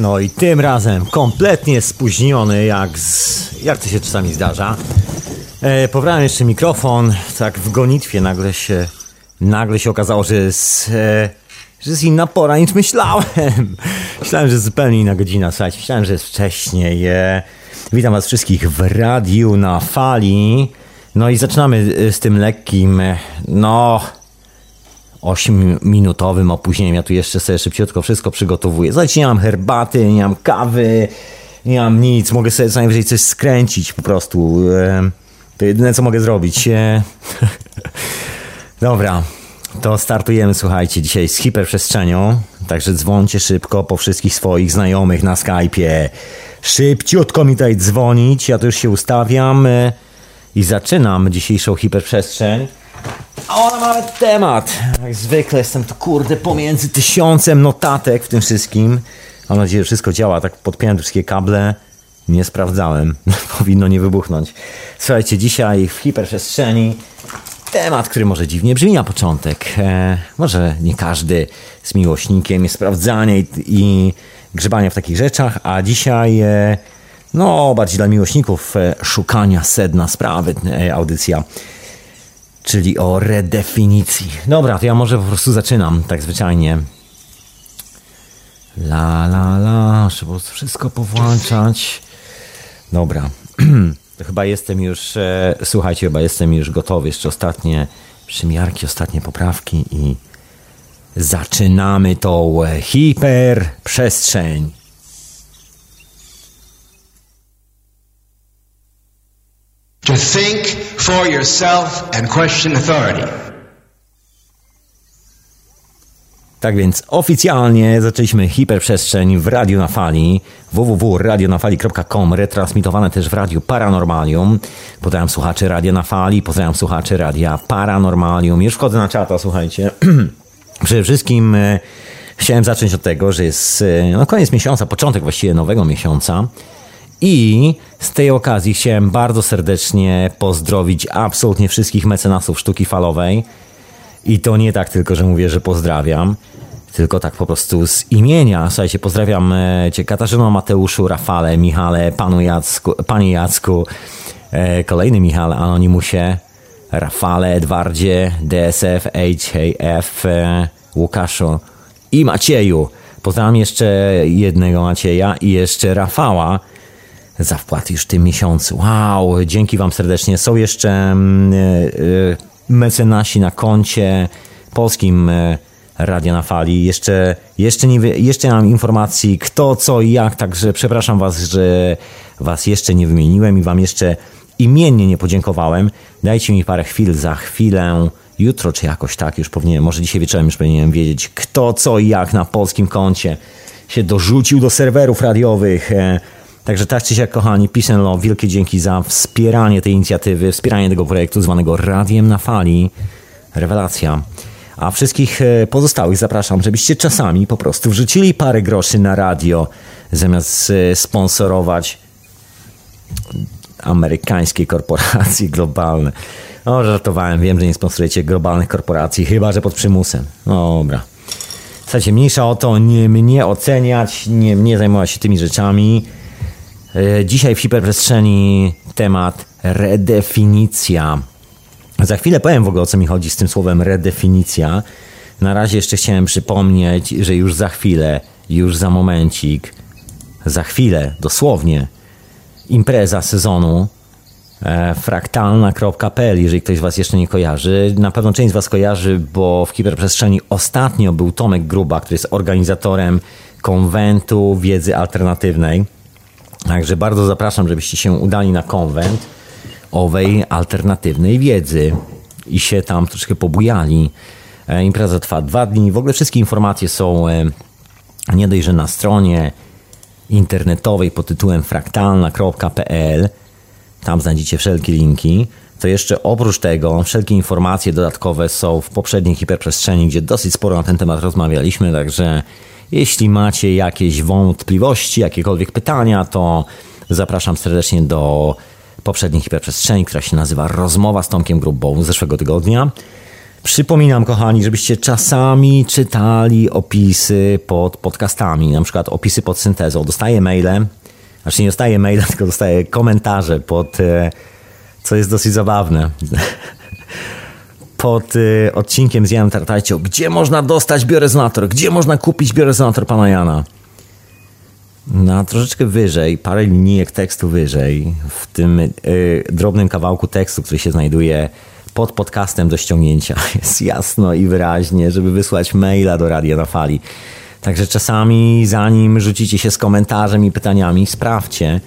No i tym razem kompletnie spóźniony, jak, z, jak to się czasami zdarza. E, pobrałem jeszcze mikrofon, tak w gonitwie nagle się, nagle się okazało, że jest, e, że jest inna pora niż myślałem. Myślałem, że jest zupełnie inna godzina, słuchajcie, myślałem, że jest wcześniej. E, witam was wszystkich w radiu na fali. No i zaczynamy e, z tym lekkim, e, no 8-minutowym opóźnieniem. Ja tu jeszcze sobie szybciutko wszystko przygotowuję. Słuchajcie, nie mam herbaty, nie mam kawy, nie mam nic. Mogę sobie co najwyżej coś skręcić po prostu. E, to jedyne, co mogę zrobić. E, Dobra, to startujemy, słuchajcie, dzisiaj z hiperprzestrzenią. Także dzwońcie szybko po wszystkich swoich znajomych na Skype'ie. Szybciutko mi tutaj dzwonić. Ja tu już się ustawiam e, i zaczynam dzisiejszą hiperprzestrzeń. A ona ma nawet temat. Jak zwykle jestem tu kurde pomiędzy tysiącem notatek w tym wszystkim. Mam nadzieję, że wszystko działa. Tak podpiąłem wszystkie kable. Nie sprawdzałem. Powinno nie wybuchnąć. Słuchajcie, dzisiaj w hiperprzestrzeni temat, który może dziwnie brzmi na początek. E, może nie każdy z miłośnikiem jest sprawdzania i, i grzebania w takich rzeczach, a dzisiaj e, no bardziej dla miłośników e, szukania sedna sprawy e, audycja czyli o redefinicji. Dobra, to ja może po prostu zaczynam, tak zwyczajnie. La, la, la, trzeba wszystko powłączać. Dobra, to chyba jestem już, e, słuchajcie, chyba jestem już gotowy. Jeszcze ostatnie przymiarki, ostatnie poprawki i zaczynamy tą hiperprzestrzeń. To think for yourself and question authority. Tak więc oficjalnie zaczęliśmy hiperprzestrzeń w Radio na Fali www.radionafali.com retransmitowane też w Radiu Paranormalium. Pozdrawiam słuchaczy Radia na Fali, pozdrawiam słuchaczy Radia Paranormalium. Już wchodzę na czata, słuchajcie. Przede wszystkim e, chciałem zacząć od tego, że jest e, no, koniec miesiąca, początek właściwie nowego miesiąca. I z tej okazji chciałem bardzo serdecznie pozdrowić absolutnie wszystkich mecenasów sztuki falowej. I to nie tak tylko, że mówię, że pozdrawiam, tylko tak po prostu z imienia. Słuchajcie, pozdrawiam Cię Katarzyno, Mateuszu, Rafale, Michale, Panu Jacku, Panie Jacku, e, kolejny Michale, Anonimusie, Rafale, Edwardzie, DSF, HF, e, Łukaszu i Macieju. Pozdrawiam jeszcze jednego Macieja i jeszcze Rafała za wpłaty już w tym miesiącu. Wow, dzięki Wam serdecznie. Są jeszcze mm, e, e, mecenasi na koncie polskim e, Radia na Fali. Jeszcze, jeszcze, nie, jeszcze nie mam informacji kto, co i jak, także przepraszam Was, że Was jeszcze nie wymieniłem i Wam jeszcze imiennie nie podziękowałem. Dajcie mi parę chwil, za chwilę, jutro czy jakoś tak, już powinienem, może dzisiaj wieczorem już powinienem wiedzieć kto, co i jak na polskim koncie się dorzucił do serwerów radiowych. Także tak czy siak, kochani, Peace and Love, wielkie dzięki za wspieranie tej inicjatywy, wspieranie tego projektu zwanego Radiem na Fali. Rewelacja. A wszystkich e, pozostałych zapraszam, żebyście czasami po prostu wrzucili parę groszy na radio, zamiast e, sponsorować amerykańskie korporacje globalne. O, żartowałem, wiem, że nie sponsorujecie globalnych korporacji, chyba że pod przymusem. No dobra. Słuchajcie, mniejsza o to, nie mnie oceniać, nie mnie zajmować się tymi rzeczami. E, Dzisiaj w hiperprzestrzeni temat redefinicja. Za chwilę powiem w ogóle o co mi chodzi z tym słowem redefinicja. Na razie jeszcze chciałem przypomnieć, że już za chwilę, już za momencik, za chwilę, dosłownie, impreza sezonu e, fraktalna.pl, jeżeli ktoś z Was jeszcze nie kojarzy. Na pewno część z Was kojarzy, bo w hiperprzestrzeni ostatnio był Tomek Gruba, który jest organizatorem konwentu wiedzy alternatywnej. Także bardzo zapraszam, żebyście się udali na konwent owej alternatywnej wiedzy i się tam troszkę pobujali. E, Impreza trwa dwa dni. W ogóle wszystkie informacje są e, nie dość, że na stronie internetowej pod tytułem fraktalna.pl. Tam znajdziecie wszelkie linki. To jeszcze oprócz tego wszelkie informacje dodatkowe są w poprzedniej hiperprzestrzeni, gdzie dosyć sporo na ten temat rozmawialiśmy, także jeśli macie jakieś wątpliwości, jakiekolwiek pytania, to zapraszam serdecznie do poprzedniej hiperprzestrzeni, która się nazywa Rozmowa z Tomkiem Grubą z zeszłego tygodnia. Przypominam, kochani, żebyście czasami czytali opisy pod podcastami, na przykład opisy pod syntezą. Dostaję maile, znaczy nie dostaję maile, tylko dostaję komentarze pod, e, co jest dosyć zabawne, pod e, odcinkiem z Janem Tartajcią. Gdzie można dostać biorezonator? Gdzie można kupić biorezonator pana Jana? Na troszeczkę wyżej, parę linijek tekstu wyżej, w tym y, drobnym kawałku tekstu, który się znajduje pod podcastem do ściągnięcia, jest jasno i wyraźnie, żeby wysłać maila do Radia na Fali. Także czasami, zanim rzucicie się z komentarzem i pytaniami, sprawdźcie,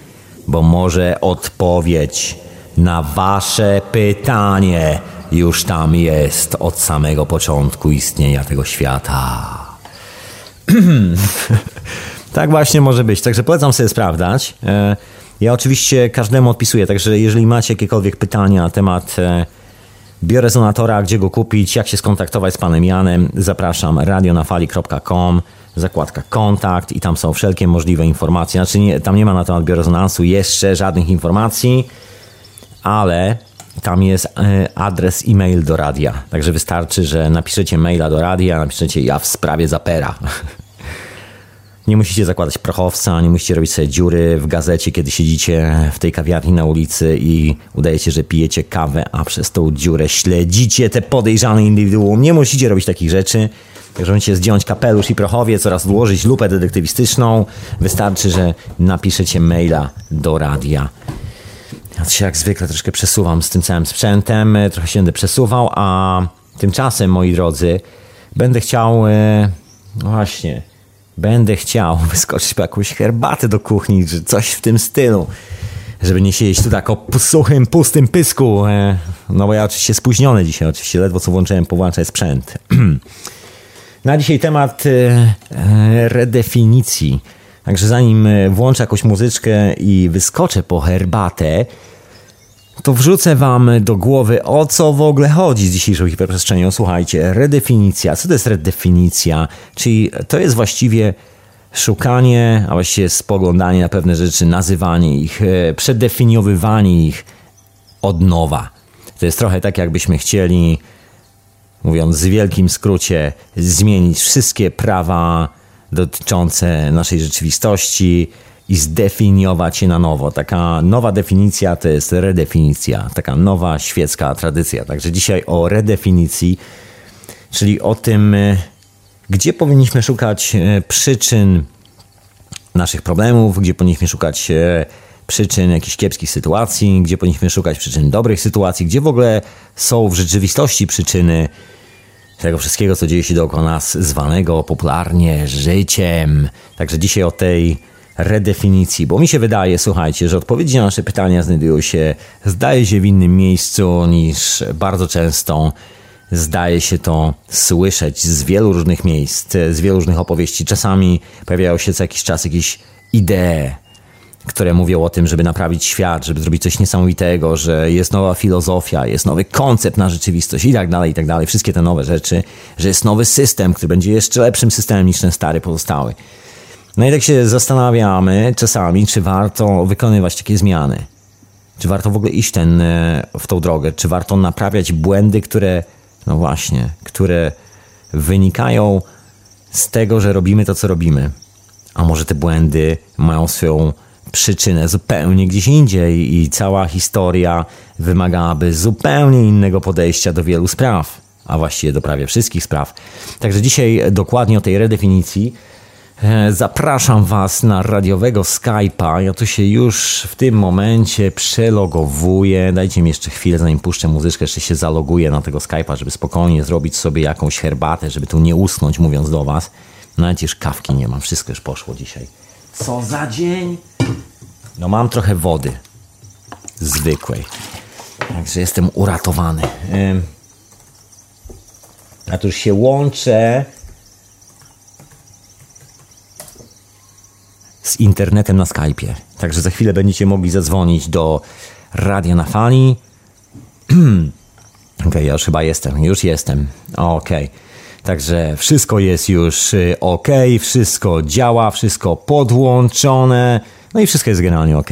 bo może odpowiedź na wasze pytanie już tam jest od samego początku istnienia tego świata. Tak właśnie może być. Także polecam sobie sprawdzać. E, ja oczywiście każdemu odpisuję, także jeżeli macie jakiekolwiek pytania na temat e, biorezonatora, gdzie go kupić, jak się skontaktować z panem Janem, zapraszam radionafali.com, zakładka kontakt i tam są wszelkie możliwe informacje. Znaczy nie, tam nie ma na temat biorezonansu jeszcze żadnych informacji, ale tam jest e, adres e-mail do radia. Także wystarczy, że napiszecie maila do radia, napiszecie ja w sprawie zapera. Nie musicie zakładać prochowca, nie musicie robić sobie dziury w gazecie, kiedy siedzicie w tej kawiarni na ulicy i udajecie, że pijecie kawę, a przez tą dziurę śledzicie te podejrzane indywiduum. Nie musicie robić takich rzeczy. Także musicie zdjąć kapelusz i prochowiec oraz włożyć lupę detektywistyczną. Wystarczy, że napiszecie maila do radia. Ja się jak zwykle troszkę przesuwam z tym całym sprzętem, trochę się będę przesuwał, a tymczasem, moi drodzy, będę chciał... E, no właśnie będę chciał wyskoczyć po jakąś herbatę do kuchni, czy coś w tym stylu, żeby nie siedzieć tu tak o suchym, pustym pysku. E, no bo ja oczywiście spóźniony dzisiaj, oczywiście ledwo co włączyłem powłączać sprzęt. Na dzisiaj temat e, e, redefinicji. Także zanim włączę jakąś muzyczkę i wyskoczę po herbatę, to wrzucę wam do głowy, o co w ogóle chodzi z dzisiejszą hiperprzestrzenią. Słuchajcie, redefinicja. Co to jest redefinicja? Czyli to jest właściwie szukanie, a właściwie spoglądanie na pewne rzeczy, nazywanie ich, e, przedefiniowywanie ich od nowa. To jest trochę tak, jakbyśmy chcieli, mówiąc w wielkim skrócie, zmienić wszystkie prawa dotyczące naszej rzeczywistości, i zdefiniować je na nowo. Taka nowa definicja to jest redefinicja, taka nowa świecka tradycja. Także dzisiaj o redefinicji, czyli o tym, e, gdzie powinniśmy szukać e, przyczyn naszych problemów, gdzie powinniśmy szukać e, przyczyn jakichś kiepskich sytuacji, gdzie powinniśmy szukać przyczyn dobrych sytuacji, gdzie w ogóle są w rzeczywistości przyczyny tego wszystkiego, co dzieje się dookoła nas, zwanego popularnie życiem. Także dzisiaj o tej redefinicji, bo mi się wydaje, słuchajcie, że odpowiedzi na nasze pytania znajdują się, zdaje się, w innym miejscu niż bardzo często zdaje się to słyszeć z wielu różnych miejsc, z wielu różnych opowieści. Czasami pojawiają się co jakiś czas jakieś idee, które mówią o tym, żeby naprawić świat, żeby zrobić coś niesamowitego, że jest nowa filozofia, jest nowy koncept na rzeczywistość i tak dalej, i tak dalej. Wszystkie te nowe rzeczy, że jest nowy system, który będzie jeszcze lepszym systemem niż ten stary pozostały. No i tak się zastanawiamy czasami, czy warto wykonywać takie zmiany. Czy warto w ogóle iść ten, e, w tą drogę? Czy warto naprawiać błędy, które, no właśnie, które wynikają z tego, że robimy to, co robimy? A może te błędy mają swoją przyczynę zupełnie gdzieś indziej i cała historia wymagałaby zupełnie innego podejścia do wielu spraw, a właściwie do prawie wszystkich spraw. Także dzisiaj dokładnie o tej redefinicji E, zapraszam Was na radiowego Skype'a. Ja tu się już w tym momencie przelogowuję. Dajcie mi jeszcze chwilę, zanim puszczę muzyczkę, jeszcze się zaloguję na tego Skype'a, żeby spokojnie zrobić sobie jakąś herbatę, żeby tu nie usnąć, mówiąc do Was. Nawet już kawki nie mam, wszystko już poszło dzisiaj. Co za dzień? No mam trochę wody. Zwykłej. Także jestem uratowany. Ja tu już się łączę z internetem na Skype'ie. Także za chwilę będziecie mogli zadzwonić do Radia na Fali. ok, ja już chyba jestem, już jestem. Ok. Także wszystko jest już y, ok, wszystko działa, wszystko podłączone, no i wszystko jest generalnie ok.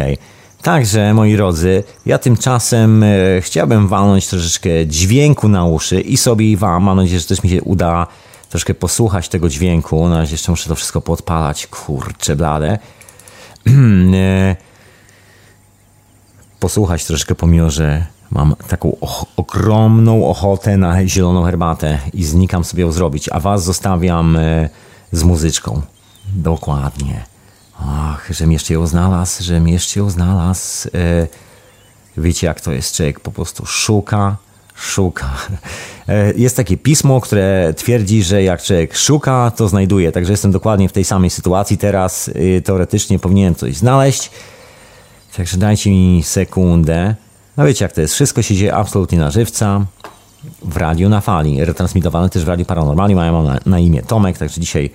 Także, moi drodzy, ja tymczasem e, chciałbym walnąć troszeczkę dźwięku na uszy i sobie i wam. Mam nadzieję, że też mi się uda troszkę posłuchać tego dźwięku. Na razie jeszcze muszę to wszystko podpalać. Kurczę blade. E, posłuchać troszkę, pomimo że mam taką och ogromną ochotę na zieloną herbatę i znikam sobie ją zrobić, a was zostawiam e, z muzyczką. Dokładnie. Ach, żem jeszcze ją znalazł, żem jeszcze ją znalazł. E, wiecie, jak to jest? Człowiek po prostu szuka, szuka. E, jest takie pismo, które twierdzi, że jak człowiek szuka, to znajduje. Także jestem dokładnie w tej samej sytuacji teraz. E, teoretycznie powinienem coś znaleźć. Także dajcie mi sekundę. No wiecie, jak to jest. Wszystko się dzieje absolutnie na żywca. W radiu na fali. Retransmitowane też w radiu paranormalnie. Mają na, na imię Tomek, także dzisiaj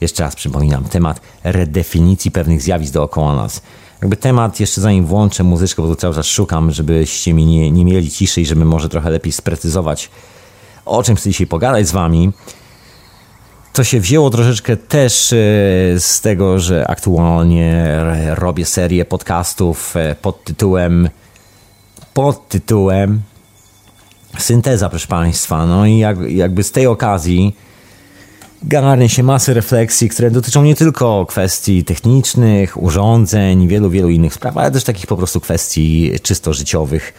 jeszcze raz przypominam, temat redefinicji pewnych zjawisk dookoła nas. Jakby temat, jeszcze zanim włączę muzyczkę, bo tu cały czas szukam, żebyście mi nie, nie mieli ciszy i żeby może trochę lepiej sprecyzować, o czym chcę dzisiaj pogadać z wami. To się wzięło troszeczkę też e, z tego, że aktualnie robię serię podcastów e, pod tytułem pod tytułem Synteza, proszę Państwa. No i jak, jakby z tej okazji garnie się masy refleksji, które dotyczą nie tylko kwestii technicznych, urządzeń, wielu, wielu innych spraw, ale też takich po prostu kwestii czysto życiowych,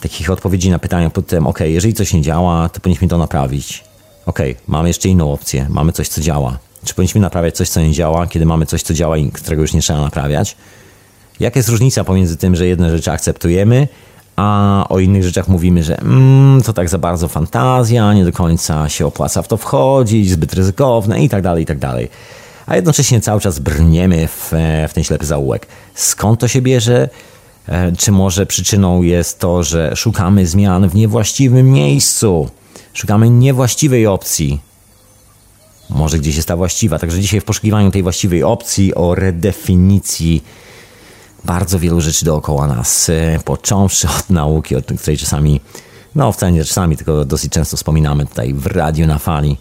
takich odpowiedzi na pytania pod tym, ok, jeżeli coś nie działa, to powinniśmy to naprawić. Ok, mamy jeszcze inną opcję, mamy coś, co działa. Czy powinniśmy naprawiać coś, co nie działa, kiedy mamy coś, co działa i którego już nie trzeba naprawiać? Jaka jest różnica pomiędzy tym, że jedne rzeczy akceptujemy, a o innych rzeczach mówimy, że mm, to tak za bardzo fantazja, nie do końca się opłaca w to wchodzić, zbyt ryzykowne i tak dalej, i tak dalej. A jednocześnie cały czas brniemy w, w ten ślepy zaułek. Skąd to się bierze? E, czy może przyczyną jest to, że szukamy zmian w niewłaściwym miejscu? Szukamy niewłaściwej opcji. Może gdzieś jest ta właściwa. Także dzisiaj w poszukiwaniu tej właściwej opcji o redefinicji bardzo wielu rzeczy dookoła nas, e, począwszy od nauki, o której czasami, no wcale nie czasami, tylko dosyć często wspominamy tutaj w Radiu na Fali.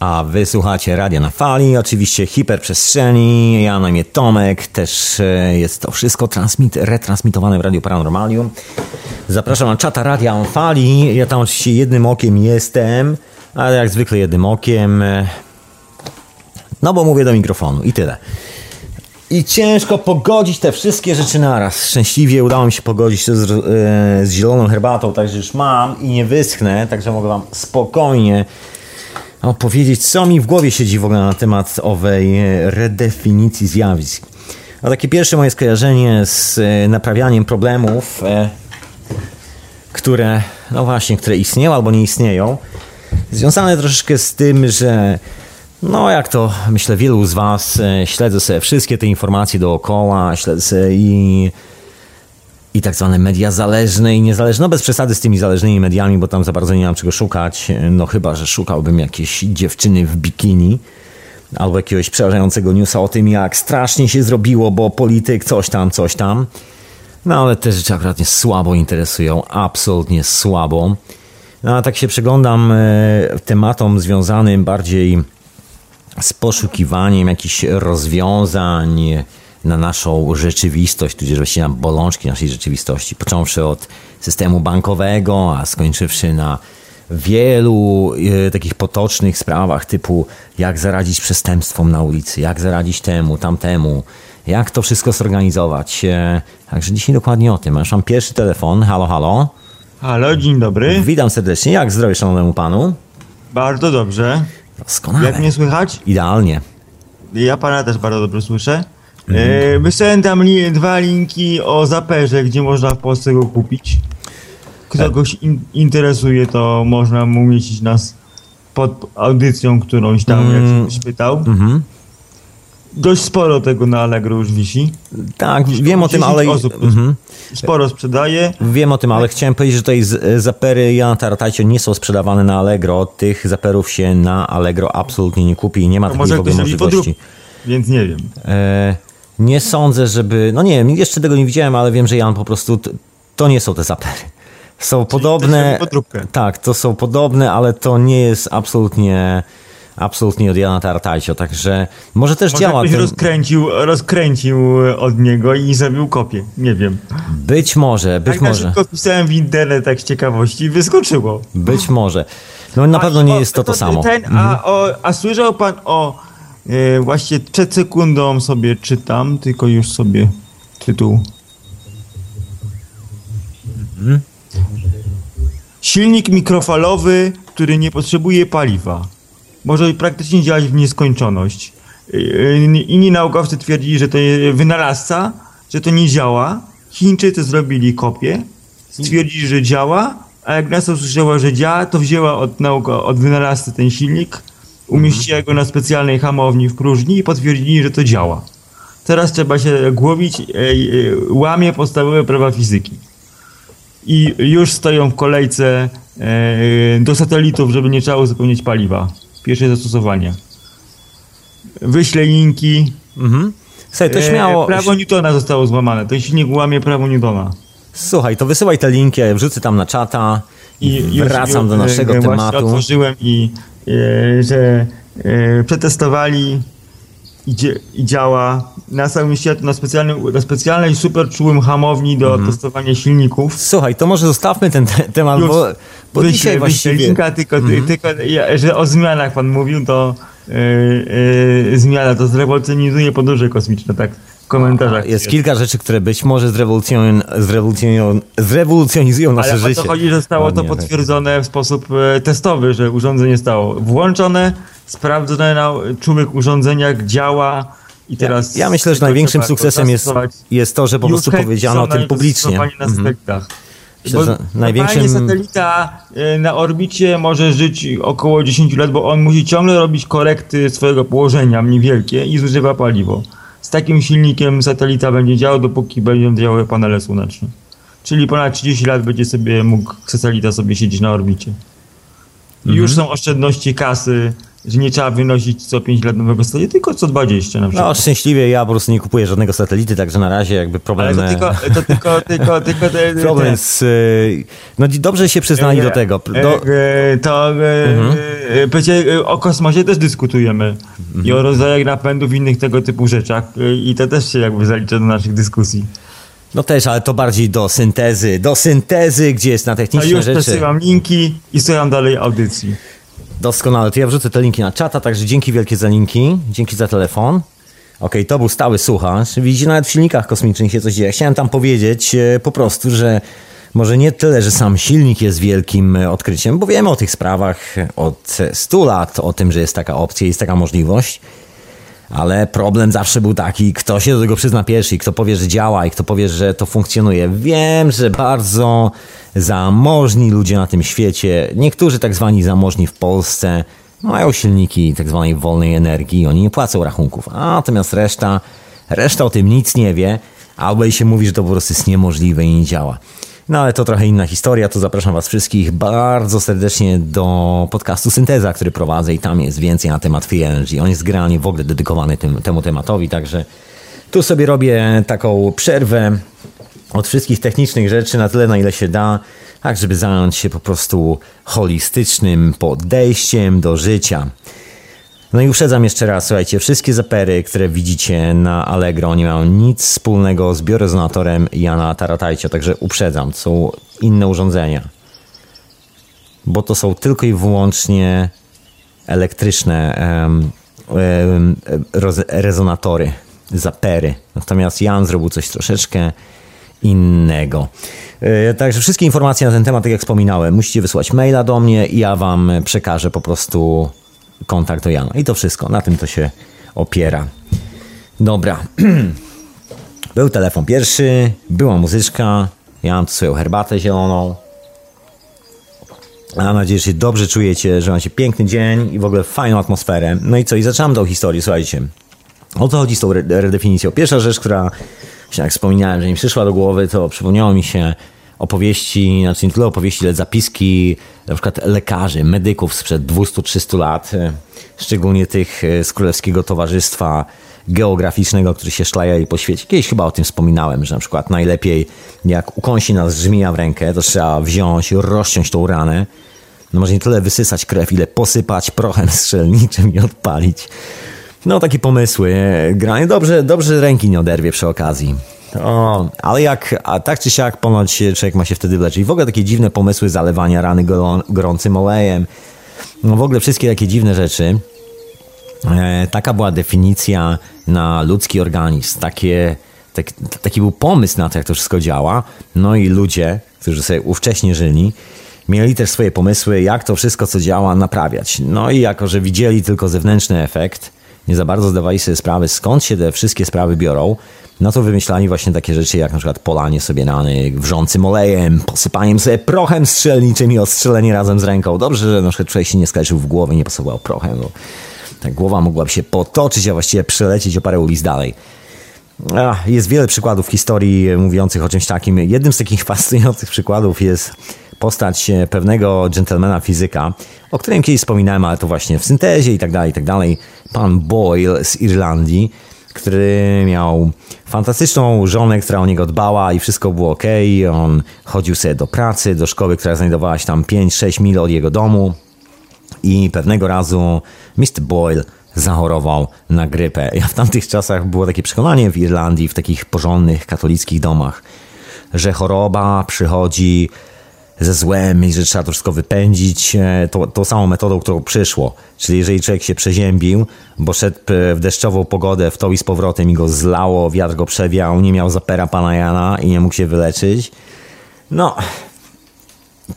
A wy słuchacie Radia na Fali, oczywiście hiperprzestrzeni, ja na imię Tomek, też e, jest to wszystko transmit, retransmitowane w Radiu Paranormalium. Zapraszam na czata Radia na Fali, ja tam oczywiście jednym okiem jestem, ale jak zwykle jednym okiem, e, no bo mówię do mikrofonu i tyle. I ciężko pogodzić te wszystkie rzeczy naraz. Szczęśliwie udało mi się pogodzić to z, e, z zieloną herbatą, także już mam i nie wyschnę, także mogę Wam spokojnie opowiedzieć, co mi w głowie siedzi w ogóle na temat owej e, redefinicji zjawisk. A takie pierwsze moje skojarzenie z e, naprawianiem problemów, które, no właśnie, które istnieją albo nie istnieją, związane troszeczkę z tym, że no, jak to myślę, wielu z Was e, śledzę sobie wszystkie te informacje dookoła, śledzę sobie i, i tak zwane media zależne i niezależne. No, bez przesady z tymi zależnymi mediami, bo tam za bardzo nie mam czego szukać. No, chyba, że szukałbym jakiejś dziewczyny w bikini albo jakiegoś przerażającego newsa o tym, jak strasznie się zrobiło, bo polityk coś tam, coś tam. No, ale te rzeczy akurat mnie słabo interesują, absolutnie słabo. No, a tak się przyglądam e, tematom związanym bardziej z poszukiwaniem jakichś rozwiązań na naszą rzeczywistość, tudzież właściwie na bolączki naszej rzeczywistości, począwszy od systemu bankowego, a skończywszy na wielu e, takich potocznych sprawach typu jak zaradzić przestępstwom na ulicy, jak zaradzić temu, tamtemu, jak to wszystko zorganizować. E, także dzisiaj dokładnie o tym. Masz mam pierwszy telefon. Halo, halo. Halo, dzień dobry. Witam serdecznie. Jak zdrowie szanownemu panu? Bardzo dobrze. Doskonale. Jak mnie słychać? Idealnie. Ja pana też bardzo dobrze słyszę. Mhm. E, wysłałem tam li, dwa linki o zaperze, gdzie można w Polsce go kupić. E. kogoś in, interesuje, to można mu umieścić nas pod audycją którąś tam, jak Mm. ktoś pytał. Mhm. Dość sporo tego na Allegro już wisi. Tak, wiem o tym, 10 ale... osób Mhm. Sporo sprzedaje. Wiem o tym, ale chciałem powiedzieć, że tutaj zapery Jana Taratajcio nie są sprzedawane na Allegro. Tych zaperów się na Allegro absolutnie nie kupi i nie ma To takiej w ogóle możliwości. więc nie wiem. E, nie sądzę, żeby... No nie wiem, jeszcze tego nie widziałem, ale wiem, że Jan po prostu... t- To nie są te zapery. Są podobne... robi podróbkę. Tak, to są podobne, ale to nie jest absolutnie Absolutnie od Jana Tartajcio, także może też Może działa. ktoś ten- rozkręcił, rozkręcił od niego i zrobił kopię. Nie wiem. Być może, być tak może. szybko wpisałem w internet tak z ciekawości i wyskoczyło. Być może. No na A pewno nie o- jest to to samo. Ten, a, o, a słyszał pan o... E, właśnie przed sekundą sobie czytam, tylko już sobie tytuł. Mhm. Silnik mikrofalowy, który nie potrzebuje paliwa. Może praktycznie działać w nieskończoność. E, e, Inni naukowcy twierdzili, że to wynalazca, że to nie działa. Chińczycy zrobili kopię, stwierdzili, że działa, a jak NASA usłyszała, że działa, to wzięła od, nauka, od wynalazcy ten silnik, umieściła go na specjalnej hamowni w próżni i potwierdzili, że to działa. Teraz trzeba się głowić, e, łamie podstawowe prawa fizyki. I już stoją w kolejce e, do satelitów, żeby nie trzeba uzupełniać paliwa. Pierwsze zastosowanie. Wyślę linki. Mhm. Słuchaj, to E, śmiało. prawo Newtona zostało złamane. Ten silnik łamie prawo Newtona. Słuchaj, to wysyłaj te linki, ja wrzucę tam na czata i już- wracam do już, naszego e, Właśnie tematu. otworzyłem i e, że e, przetestowali i, i działa. NASA umieściła to na, specjalnym, na specjalnej super czułym hamowni do Mhm. testowania silników. Słuchaj, to może zostawmy ten te temat, Już bo, bo wyślę- dzisiaj właściwie... Mhm. linka, tylko, tylko ja, że o zmianach pan mówił, to yy, yy, zmiana to zrewolucjonizuje podróże kosmiczne, tak w komentarzach. Jest kilka rzeczy, które być może zrewolucjon, zrewolucjon, zrewolucjonizują nasze Ale o życie. to chodzi, że zostało to Ładnie, tak. potwierdzone w sposób e, testowy, że urządzenie stało włączone, sprawdzone na czułych urządzeniach, działa i teraz... Ja myślę, że największym to sukcesem jest, jest to, że po prostu powiedziano o tym publicznie. na Mhm. Myślę, Bo największym- satelita e, na orbicie może żyć około 10 lat, bo on musi ciągle robić korekty swojego położenia niewielkie i zużywa paliwo. Z takim silnikiem satelita będzie działał, dopóki będą działały panele słoneczne. Czyli ponad 30 lat będzie sobie mógł satelita sobie siedzieć na orbicie. Mhm. już są oszczędności kasy, że nie trzeba wynosić co 5 lat nowego satelity, tylko co 20 na przykład. No szczęśliwie ja po prostu nie kupuję żadnego satelity, także na razie jakby Ale problem... to tylko, to tylko, tylko, tylko te, te, Problem z... y, No dobrze się przyznali do tego. Do, E, e, to e, Mhm. e, wiecie, e, o kosmosie też dyskutujemy Mhm. i o rodzajach napędów i innych tego typu rzeczach e, i to też się jakby zalicza do naszych dyskusji. no też, ale to bardziej do syntezy. Do syntezy, gdzie jest na techniczne już rzeczy. przesyłam linki i słucham dalej audycji. Doskonale, to ja wrzucę te linki na czata, także dzięki wielkie za linki, dzięki za telefon. Okej, to był stały słuchacz. Widzicie, nawet w silnikach kosmicznych się coś dzieje. Chciałem tam powiedzieć e, po prostu, że może nie tyle, że sam silnik jest wielkim e, odkryciem, bo wiemy o tych sprawach od 100 lat, o tym, że jest taka opcja, jest taka możliwość. Ale problem zawsze był taki, kto się do tego przyzna pierwszy, kto powie, że działa i kto powie, że to funkcjonuje. Wiem, że bardzo zamożni ludzie na tym świecie, niektórzy tak zwani zamożni w Polsce, mają silniki tak zwanej wolnej energii i oni nie płacą rachunków. A natomiast reszta, reszta o tym nic nie wie, albo jej się mówi, że to po prostu jest niemożliwe i nie działa. No ale to trochę inna historia, to zapraszam Was wszystkich bardzo serdecznie do podcastu Synteza, który prowadzę i tam jest więcej na temat Free Energy. On jest generalnie w ogóle dedykowany tym, temu tematowi, także tu sobie robię taką przerwę od wszystkich technicznych rzeczy na tyle, na ile się da, tak żeby zająć się po prostu holistycznym podejściem do życia. No i uprzedzam jeszcze raz, słuchajcie, wszystkie zapery, które widzicie na Allegro nie mają nic wspólnego z biorezonatorem Jana Taratajcia, także uprzedzam, są inne urządzenia. Bo to są tylko i wyłącznie elektryczne roz- rezonatory, zapery. Natomiast Jan zrobił coś troszeczkę innego. E, Także wszystkie informacje na ten temat, tak jak wspominałem, musicie wysłać maila do mnie i ja wam przekażę po prostu kontakt do Jana. I to wszystko. Na tym to się opiera. Dobra. Był telefon pierwszy, była muzyczka. Ja mam tu swoją herbatę zieloną. Mam nadzieję, że się dobrze czujecie, że macie piękny dzień i w ogóle fajną atmosferę. No i co? I zaczynam tą historię, słuchajcie. O co chodzi z tą re- redefinicją? Pierwsza rzecz, która, jak wspominałem, że mi przyszła do głowy, to przypomniało mi się opowieści, znaczy nie tyle opowieści, ale zapiski na przykład lekarzy, medyków sprzed 200-300 lat, e, szczególnie tych e, z Królewskiego Towarzystwa Geograficznego, którzy się szlajali po świecie. Kiedyś chyba o tym wspominałem, że na przykład najlepiej jak ukąsi nas żmija w rękę, to trzeba wziąć, rozciąć tą ranę, no może nie tyle wysysać krew, ile posypać prochem strzelniczym i odpalić. No takie pomysły. Granie dobrze, dobrze ręki nie oderwie przy okazji. O, ale jak, a tak czy siak ponoć człowiek ma się wtedy wleczyć. I w ogóle takie dziwne pomysły zalewania rany gorącym olejem. No w ogóle wszystkie takie dziwne rzeczy. E, taka była definicja na ludzki organizm. Takie, tak, taki był pomysł na to, jak to wszystko działa. No i ludzie, którzy sobie ówcześnie żyli, mieli też swoje pomysły, jak to wszystko, co działa, naprawiać. No i jako, że widzieli tylko zewnętrzny efekt, nie za bardzo zdawali sobie sprawy, skąd się te wszystkie sprawy biorą, no to wymyślali właśnie takie rzeczy, jak na przykład polanie sobie rany wrzącym olejem, posypaniem sobie prochem strzelniczym i ostrzelenie razem z ręką. Dobrze, że na przykład człowiek się nie skaleczył w głowie, nie posypał prochem. No. Ta głowa mogłaby się potoczyć, a właściwie przelecieć o parę ulic dalej. Jest wiele przykładów historii mówiących o czymś takim. Jednym z takich fascynujących przykładów jest postać pewnego dżentelmena fizyka, o którym kiedyś wspominałem, ale to właśnie w syntezie i tak dalej, i tak dalej. Pan Boyle z Irlandii, który miał fantastyczną żonę, która o niego dbała i wszystko było ok. On chodził sobie do pracy, do szkoły, która znajdowała się tam 5-6 mil od jego domu. I pewnego razu Mr. Boyle zachorował na grypę. Ja w tamtych czasach było takie przekonanie w Irlandii, w takich porządnych katolickich domach, że choroba przychodzi ze złem i że trzeba to wszystko wypędzić e, to, tą samą metodą, którą przyszło. Czyli jeżeli człowiek się przeziębił, bo szedł w deszczową pogodę w to i z powrotem i go zlało, wiatr go przewiał, nie miał zapera pana Jana i nie mógł się wyleczyć, no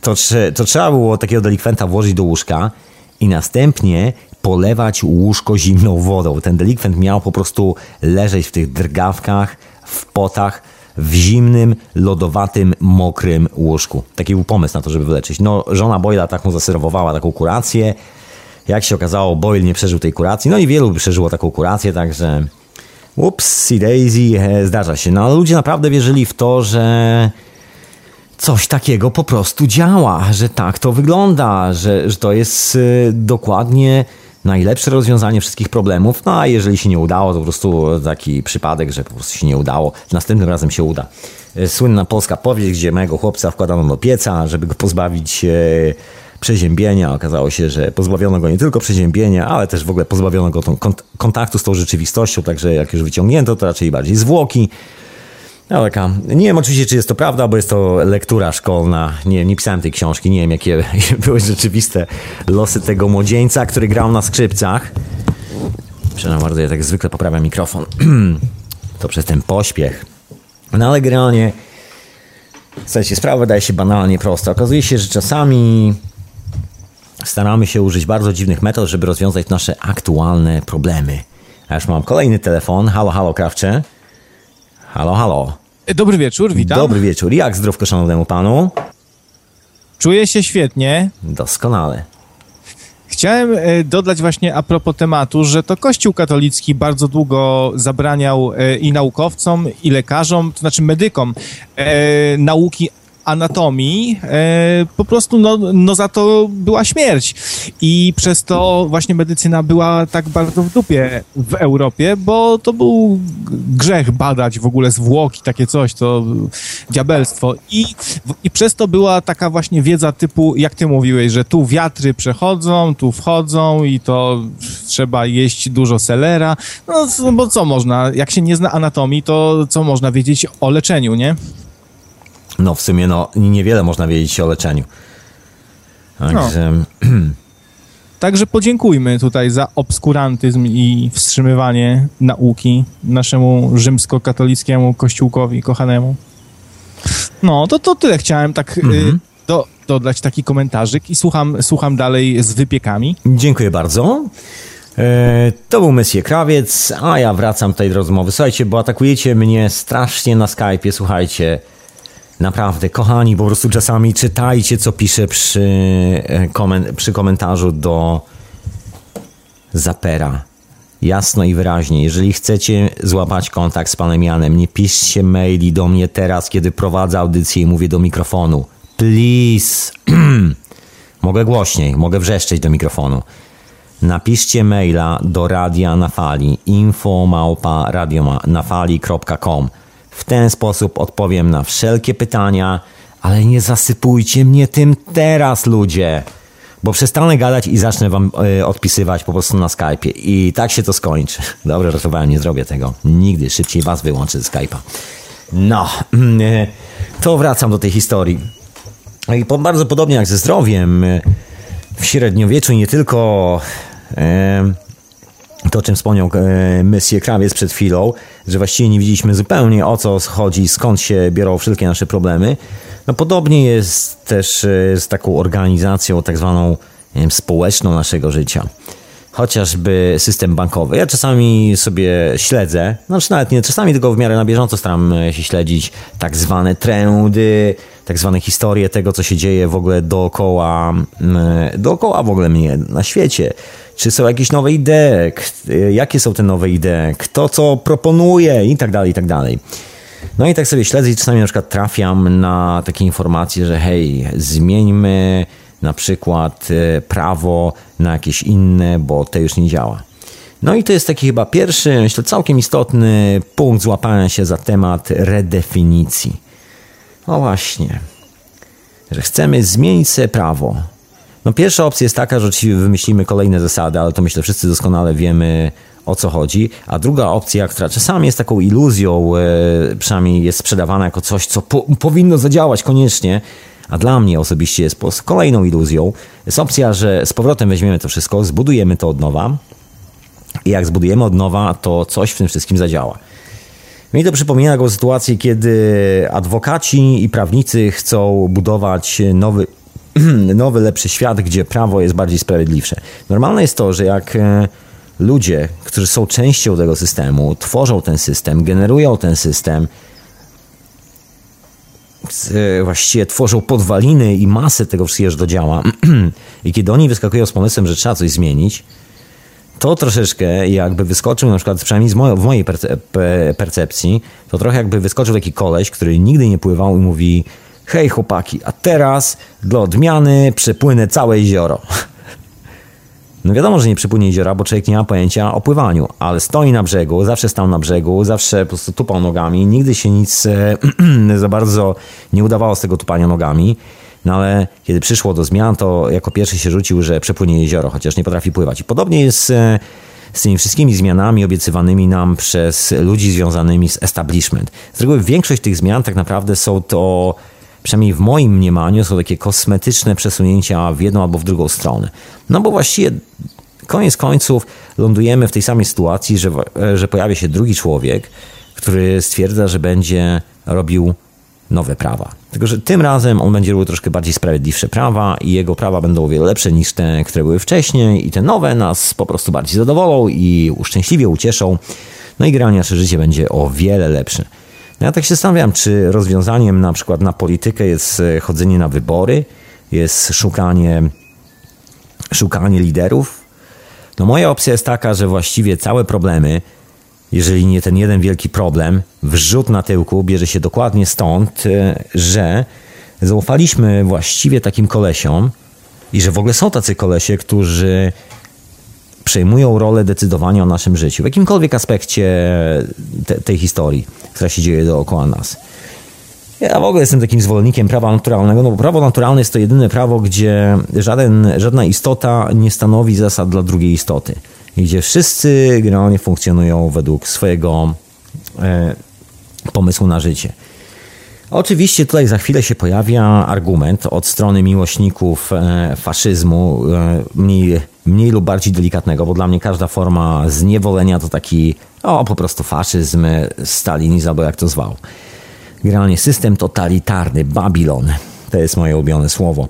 to, to trzeba było takiego delikwenta włożyć do łóżka i następnie polewać łóżko zimną wodą. Ten delikwent miał po prostu leżeć w tych drgawkach, w potach, w zimnym, lodowatym, mokrym łóżku. Taki był pomysł na to, żeby wyleczyć. No, żona Boyla tak mu zaserwowała taką kurację. Jak się okazało, Boyle nie przeżył tej kuracji. No i wielu przeżyło taką kurację, także ups, daisy, zdarza się. No ale ludzie naprawdę wierzyli w to, że coś takiego po prostu działa, że tak to wygląda, że, że to jest e, dokładnie najlepsze rozwiązanie wszystkich problemów. No a jeżeli się nie udało, to po prostu taki przypadek, że po prostu się nie udało. Następnym razem się uda. E, słynna polska powieść, gdzie mojego chłopca wkładano do pieca, żeby go pozbawić e, przeziębienia. Okazało się, że pozbawiono go nie tylko przeziębienia, ale też w ogóle pozbawiono go kontaktu z tą rzeczywistością, także jak już wyciągnięto, to raczej bardziej zwłoki. No taka, nie wiem oczywiście, czy jest to prawda, bo jest to lektura szkolna. Nie, nie pisałem tej książki, nie wiem, jakie były rzeczywiste losy tego młodzieńca, który grał na skrzypcach. Przepraszam bardzo, ja tak zwykle poprawiam mikrofon. to przez ten pośpiech. No ale generalnie, słuchajcie, sprawa wydaje się banalnie prosta. Okazuje się, że czasami staramy się użyć bardzo dziwnych metod, żeby rozwiązać nasze aktualne problemy. A już mam kolejny telefon. Halo, halo, krawcze. Halo, halo. Dobry wieczór, witam. Dobry wieczór. Jak zdrówko szanownemu panu? Czuję się świetnie. Doskonale. Chciałem e, dodać właśnie a propos tematu, że to Kościół katolicki bardzo długo zabraniał e, i naukowcom, i lekarzom, to znaczy medykom, e, nauki anatomii, e, po prostu no, no za to była śmierć. I przez to właśnie medycyna była tak bardzo w dupie w Europie, bo to był grzech badać w ogóle zwłoki, takie coś, to diabelstwo. I, I przez to była taka właśnie wiedza typu, jak ty mówiłeś, że tu wiatry przechodzą, tu wchodzą i to trzeba jeść dużo selera. No bo co można, jak się nie zna anatomii, to co można wiedzieć o leczeniu, nie? No w sumie no, niewiele można wiedzieć o leczeniu. Także... No. Także podziękujmy tutaj za obskurantyzm i wstrzymywanie nauki naszemu rzymskokatolickiemu kościółkowi kochanemu. No, to, to tyle chciałem tak y, mhm. do, dodać taki komentarzyk i słucham, słucham dalej z wypiekami. Dziękuję bardzo. E, to był Messie Krawiec, a ja wracam tutaj do rozmowy. Słuchajcie, bo atakujecie mnie strasznie na Skype'ie, słuchajcie. Naprawdę, kochani, po prostu czasami czytajcie, co piszę przy, e, przy komentarzu do Zapera. Jasno i wyraźnie, jeżeli chcecie złapać kontakt z panem Janem, nie piszcie maili do mnie teraz, kiedy prowadzę audycję i mówię do mikrofonu. Please. mogę głośniej, mogę wrzeszczeć do mikrofonu. Napiszcie maila do Radia na Fali, info małpa radionafali.com. W ten sposób odpowiem na wszelkie pytania, ale nie zasypujcie mnie tym teraz, ludzie. bo przestanę gadać i zacznę wam e, odpisywać po prostu na Skype'ie. I tak się to skończy. Dobrze, żartowałem, nie zrobię tego. Nigdy szybciej was wyłączę ze Skype'a. No, e, to wracam do tej historii. No I po, bardzo podobnie jak ze zdrowiem, e, w średniowieczu nie tylko e, to, o czym wspomniał e, Monsieur Krawiec przed chwilą, że właściwie nie widzieliśmy zupełnie o co chodzi, skąd się biorą wszelkie nasze problemy. No podobnie jest też e, z taką organizacją tak zwaną wiem, społeczną naszego życia. Chociażby system bankowy. Ja czasami sobie śledzę, znaczy nawet nie czasami, tylko w miarę na bieżąco staram się śledzić tak zwane trendy, tak zwane historie tego, co się dzieje w ogóle dookoła, dookoła w ogóle mnie, na świecie. Czy są jakieś nowe idee? Jakie są te nowe idee? Kto co proponuje? I tak dalej, i tak dalej. No i tak sobie śledzę i czasami na przykład trafiam na takie informacje, że hej, zmieńmy na przykład e, prawo na jakieś inne, bo to już nie działa. No i to jest taki chyba pierwszy, myślę, całkiem istotny punkt złapania się za temat redefinicji. No właśnie, że chcemy zmienić sobie prawo. No pierwsza opcja jest taka, że oczywiście wymyślimy kolejne zasady, ale to myślę wszyscy doskonale wiemy o co chodzi. A druga opcja, która czasami jest taką iluzją, e, przynajmniej jest sprzedawana jako coś, co po, powinno zadziałać koniecznie, a dla mnie osobiście jest kolejną iluzją, jest opcja, że z powrotem weźmiemy to wszystko, zbudujemy to od nowa i jak zbudujemy od nowa, to coś w tym wszystkim zadziała. Mi to przypomina taką sytuację, kiedy adwokaci i prawnicy chcą budować nowy, nowy, lepszy świat, gdzie prawo jest bardziej sprawiedliwsze. Normalne jest to, że jak e, ludzie, którzy są częścią tego systemu, tworzą ten system, generują ten system, e, właściwie tworzą podwaliny i masę tego wszystkiego, że to działa. I kiedy oni wyskakują z pomysłem, że trzeba coś zmienić, to troszeczkę jakby wyskoczył, na przykład przynajmniej w mojej percepcji, to trochę jakby wyskoczył taki koleś, który nigdy nie pływał i mówi hej chłopaki, a teraz dla odmiany przepłynę całe jezioro. No wiadomo, że nie przypłynie jeziora, bo człowiek nie ma pojęcia o pływaniu, ale stoi na brzegu, zawsze stał na brzegu, zawsze po prostu tupał nogami, nigdy się nic za bardzo nie udawało z tego tupania nogami. No ale kiedy przyszło do zmian, to jako pierwszy się rzucił, że przepłynie jezioro, chociaż nie potrafi pływać. I podobnie jest e, z tymi wszystkimi zmianami obiecywanymi nam przez ludzi związanymi z establishment. Z reguły większość tych zmian tak naprawdę są to przynajmniej w moim mniemaniu, są takie kosmetyczne przesunięcia w jedną albo w drugą stronę. No bo właściwie koniec końców lądujemy w tej samej sytuacji, że, że pojawia się drugi człowiek, który stwierdza, że będzie robił nowe prawa. Tylko, że tym razem on będzie robił troszkę bardziej sprawiedliwsze prawa i jego prawa będą o wiele lepsze niż te, które były wcześniej i te nowe nas po prostu bardziej zadowolą i uszczęśliwie ucieszą. No i generalnie nasze życie będzie o wiele lepsze. Ja tak się zastanawiam, czy rozwiązaniem na przykład na politykę jest e, chodzenie na wybory, jest szukanie, szukanie liderów. No moja opcja jest taka, że właściwie całe problemy, jeżeli nie ten jeden wielki problem, wrzut na tyłku bierze się dokładnie stąd, e, że zaufaliśmy właściwie takim kolesiom i że w ogóle są tacy kolesie, którzy przejmują rolę decydowania o naszym życiu, w jakimkolwiek aspekcie te, tej historii, która się dzieje dookoła nas. Ja w ogóle jestem takim zwolennikiem prawa naturalnego, no bo prawo naturalne jest to jedyne prawo, gdzie żaden, żadna istota nie stanowi zasad dla drugiej istoty. Gdzie wszyscy generalnie funkcjonują według swojego e, pomysłu na życie. Oczywiście tutaj za chwilę się pojawia argument od strony miłośników e, faszyzmu, e, mniej, mniej lub bardziej delikatnego, bo dla mnie każda forma zniewolenia to taki, o po prostu faszyzm, stalinizm, albo jak to zwał. Generalnie system totalitarny, Babilon, to jest moje ulubione słowo.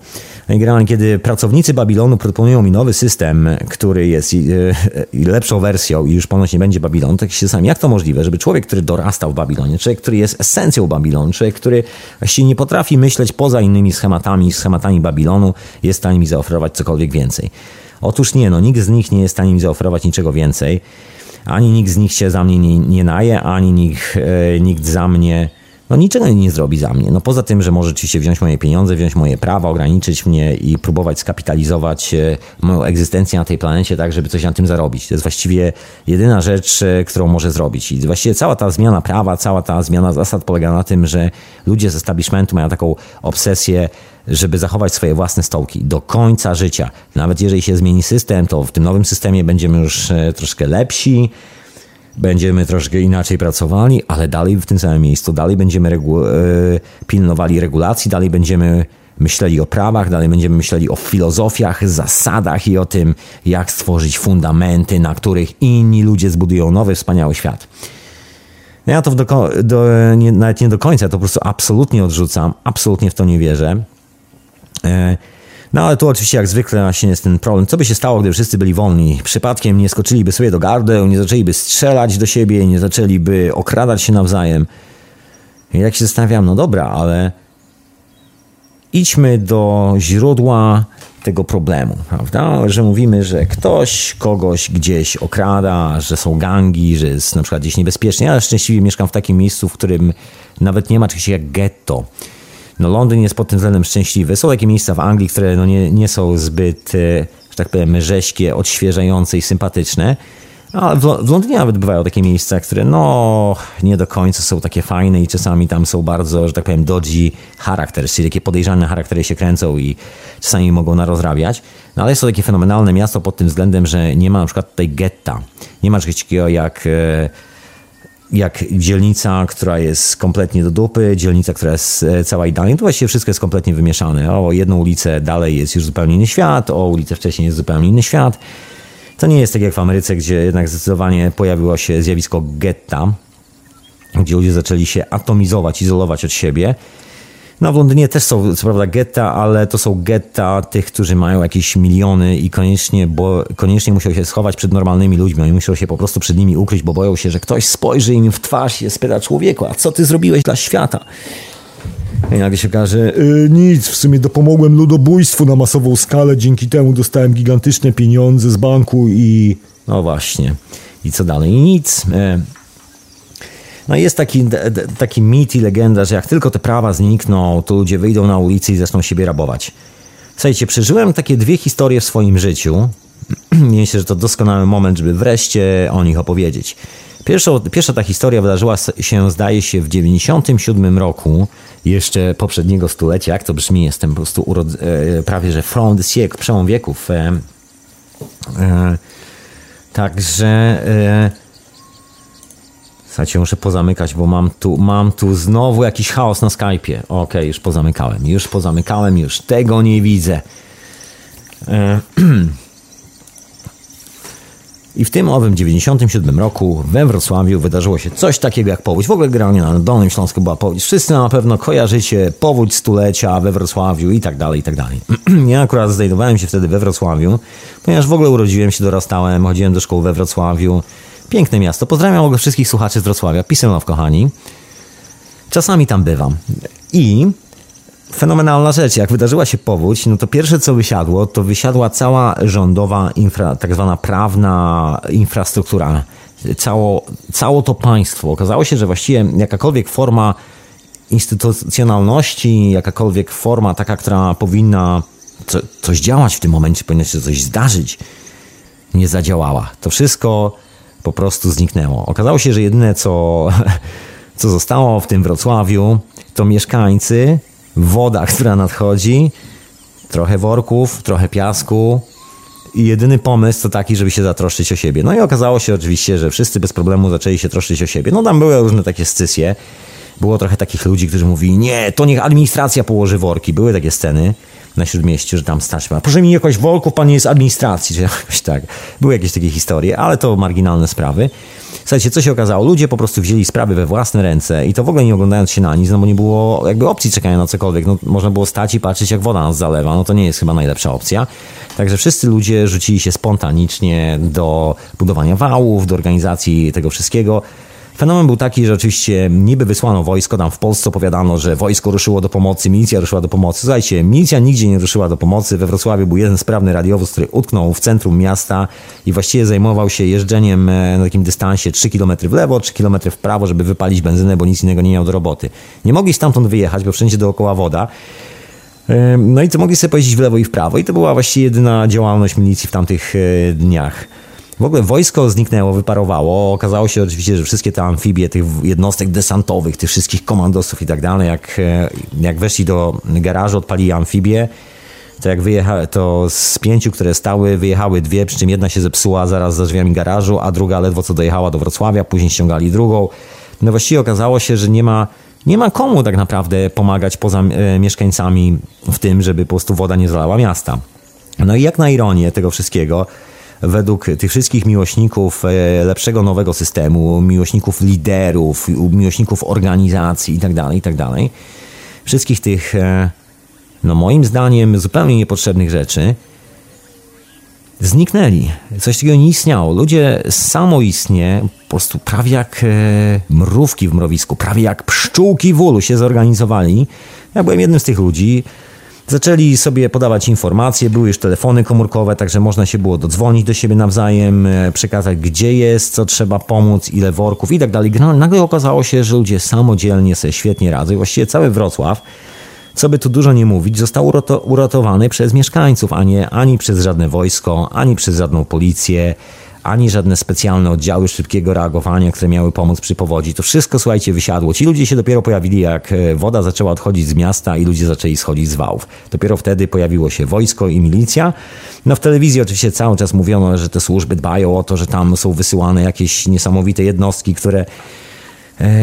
No generalnie, kiedy pracownicy Babilonu proponują mi nowy system, który jest e, lepszą wersją i już ponoć nie będzie Babilon, to się sam, jak to możliwe, żeby człowiek, który dorastał w Babilonie, człowiek, który jest esencją Babilonu, człowiek, który właściwie nie potrafi myśleć poza innymi schematami, schematami Babilonu, jest w stanie mi zaoferować cokolwiek więcej. Otóż nie, no nikt z nich nie jest w stanie mi zaoferować niczego więcej. Ani nikt z nich się za mnie nie, nie naje, ani nikt, e, nikt za mnie no niczego nie zrobi za mnie. No poza tym, że może oczywiście wziąć moje pieniądze, wziąć moje prawa, ograniczyć mnie i próbować skapitalizować e, moją egzystencję na tej planecie tak, żeby coś na tym zarobić. To jest właściwie jedyna rzecz, e, którą może zrobić. I właściwie cała ta zmiana prawa, cała ta zmiana zasad polega na tym, że ludzie z establishmentu mają taką obsesję żeby zachować swoje własne stołki do końca życia. Nawet jeżeli się zmieni system, to w tym nowym systemie będziemy już e, troszkę lepsi, będziemy troszkę inaczej pracowali, ale dalej w tym samym miejscu, dalej będziemy regu- e, pilnowali regulacji, dalej będziemy myśleli o prawach, dalej będziemy myśleli o filozofiach, zasadach i o tym, jak stworzyć fundamenty, na których inni ludzie zbudują nowy, wspaniały świat. Ja to do, do, nie, nawet nie do końca, to po prostu absolutnie odrzucam, absolutnie w to nie wierzę. E, no ale tu oczywiście jak zwykle właśnie jest ten problem. Co by się stało, gdyby wszyscy byli wolni? Przypadkiem nie skoczyliby sobie do gardeł, nie zaczęliby strzelać do siebie, nie zaczęliby okradać się nawzajem. I jak się zastanawiam, no dobra, ale idźmy do źródła tego problemu, prawda? Że mówimy, że ktoś kogoś gdzieś okrada, że są gangi, że jest na przykład gdzieś niebezpiecznie. Ja szczęśliwie mieszkam w takim miejscu, w którym nawet nie ma czegoś jak getto no Londyn jest pod tym względem szczęśliwy. Są takie miejsca w Anglii, które no nie, nie są zbyt, e, że tak powiem, rzeźkie, odświeżające i sympatyczne. A w, w Londynie nawet bywają takie miejsca, które no nie do końca są takie fajne i czasami tam są bardzo, że tak powiem, dodgy charakter, czyli takie podejrzane charaktery się kręcą i czasami mogą narozrabiać. No ale jest to takie fenomenalne miasto pod tym względem, że nie ma na przykład tutaj getta. Nie ma czegoś takiego jak... E, jak dzielnica, która jest kompletnie do dupy, dzielnica, która jest e, cała idealnie, to właściwie wszystko jest kompletnie wymieszane. O jedną ulicę dalej jest już zupełnie inny świat, o ulicę wcześniej jest zupełnie inny świat. To nie jest tak jak w Ameryce, gdzie jednak zdecydowanie pojawiło się zjawisko getta, gdzie ludzie zaczęli się atomizować, izolować od siebie. No w Londynie też są co prawda getta, ale to są getta tych, którzy mają jakieś miliony i koniecznie, bo, koniecznie muszą się schować przed normalnymi ludźmi. Oni muszą się po prostu przed nimi ukryć, bo boją się, że ktoś spojrzy im w twarz i spyta człowieku, a co ty zrobiłeś dla świata? I nagle się okaże, yy, nic, w sumie dopomogłem ludobójstwu na masową skalę, dzięki temu dostałem gigantyczne pieniądze z banku i... No właśnie. I co dalej? Nic. Yy. No jest taki, taki mit i legenda, że jak tylko te prawa znikną, to ludzie wyjdą na ulicę i zaczną siebie rabować. Słuchajcie, przeżyłem takie dwie historie w swoim życiu. Myślę, że to doskonały moment, żeby wreszcie o nich opowiedzieć. Pierwsza, ta historia wydarzyła się, zdaje się, w 97 roku, jeszcze poprzedniego stulecia. Jak to brzmi? Jestem po prostu urod- e, prawie, że front siècle, przełom wieków. E, e, także... Słuchajcie, muszę pozamykać, bo mam tu, mam tu znowu jakiś chaos na Skype'ie. Okej, okay, już pozamykałem, już pozamykałem, już tego nie widzę. E, I w tym owym 97 roku we Wrocławiu wydarzyło się coś takiego jak powódź. W ogóle generalnie na Dolnym Śląsku była powódź. Wszyscy na pewno kojarzycie powódź stulecia we Wrocławiu i tak dalej, i tak dalej. Ja akurat znajdowałem się wtedy we Wrocławiu, ponieważ w ogóle urodziłem się, dorastałem, chodziłem do szkoły we Wrocławiu. Piękne miasto. Pozdrawiam wszystkich słuchaczy z Wrocławia. Pisemnow, kochani. Czasami tam bywam. I fenomenalna rzecz. Jak wydarzyła się powódź, no to pierwsze co wysiadło, to wysiadła cała rządowa, infra, tak zwana prawna infrastruktura. Cało, cało to państwo. Okazało się, że właściwie jakakolwiek forma instytucjonalności, jakakolwiek forma taka, która powinna co, coś działać w tym momencie, powinno się coś zdarzyć, nie zadziałała. To wszystko po prostu zniknęło. Okazało się, że jedyne co, co zostało w tym Wrocławiu to mieszkańcy, woda, która nadchodzi, trochę worków, trochę piasku i jedyny pomysł to taki, żeby się zatroszczyć o siebie. No i okazało się oczywiście, że wszyscy bez problemu zaczęli się troszczyć o siebie. No tam były różne takie scysje. Było trochę takich ludzi, którzy mówili, nie, to niech administracja położy worki. Były takie sceny na Śródmieściu, że tam stać ma. Proszę mi jakoś worków, pan jest z administracji, czy jakoś tak. Były jakieś takie historie, ale to marginalne sprawy. Słuchajcie, co się okazało? Ludzie po prostu wzięli sprawy we własne ręce i to w ogóle nie oglądając się na nic, no bo nie było jakby opcji czekania na cokolwiek. No, można było stać i patrzeć, jak woda nas zalewa. No to nie jest chyba najlepsza opcja. Także wszyscy ludzie rzucili się spontanicznie do budowania wałów, do organizacji tego wszystkiego. Fenomen był taki, że oczywiście niby wysłano wojsko, tam w Polsce opowiadano, że wojsko ruszyło do pomocy, milicja ruszyła do pomocy. Słuchajcie, milicja nigdzie nie ruszyła do pomocy. We Wrocławiu był jeden sprawny radiowóz, który utknął w centrum miasta i właściwie zajmował się jeżdżeniem e, na takim dystansie 3 km w lewo, 3 km w prawo, żeby wypalić benzynę, bo nic innego nie miał do roboty. Nie mogli stamtąd wyjechać, bo wszędzie dookoła woda. E, No i to mogli sobie pojeździć w lewo i w prawo. I to była właściwie jedyna działalność milicji w tamtych e, dniach. W ogóle wojsko zniknęło, wyparowało. Okazało się oczywiście, że wszystkie te amfibie, tych jednostek desantowych, tych wszystkich komandosów i tak dalej, jak, e, jak weszli do garażu, odpalili amfibię, to jak wyjecha, to z pięciu, które stały, wyjechały dwie, przy czym jedna się zepsuła zaraz za drzwiami garażu, a druga ledwo co dojechała do Wrocławia, później ściągali drugą. No właściwie okazało się, że nie ma, nie ma komu tak naprawdę pomagać poza e, mieszkańcami w tym, żeby po prostu woda nie zalała miasta. No i jak na ironię tego wszystkiego, według tych wszystkich miłośników e, lepszego nowego systemu, miłośników liderów, miłośników organizacji itd., itd., wszystkich tych, e, no moim zdaniem, zupełnie niepotrzebnych rzeczy, zniknęli. Coś takiego nie istniało. Ludzie samoistnie, po prostu prawie jak e, mrówki w mrowisku, prawie jak pszczółki w ulu się zorganizowali. Ja byłem jednym z tych ludzi. Zaczęli sobie podawać informacje, były już telefony komórkowe, także można się było dodzwonić do siebie nawzajem, e, przekazać gdzie jest, co trzeba pomóc, ile worków i tak dalej. Nagle okazało się, że ludzie samodzielnie sobie świetnie radzą właściwie cały Wrocław, co by tu dużo nie mówić, został urato- uratowany przez mieszkańców, a nie ani przez żadne wojsko, ani przez żadną policję, ani żadne specjalne oddziały szybkiego reagowania, które miały pomóc przy powodzi. To wszystko, słuchajcie, wysiadło. Ci ludzie się dopiero pojawili, jak e, woda zaczęła odchodzić z miasta i ludzie zaczęli schodzić z wałów. Dopiero wtedy pojawiło się wojsko i milicja. No w telewizji oczywiście cały czas mówiono, że te służby dbają o to, że tam są wysyłane jakieś niesamowite jednostki, które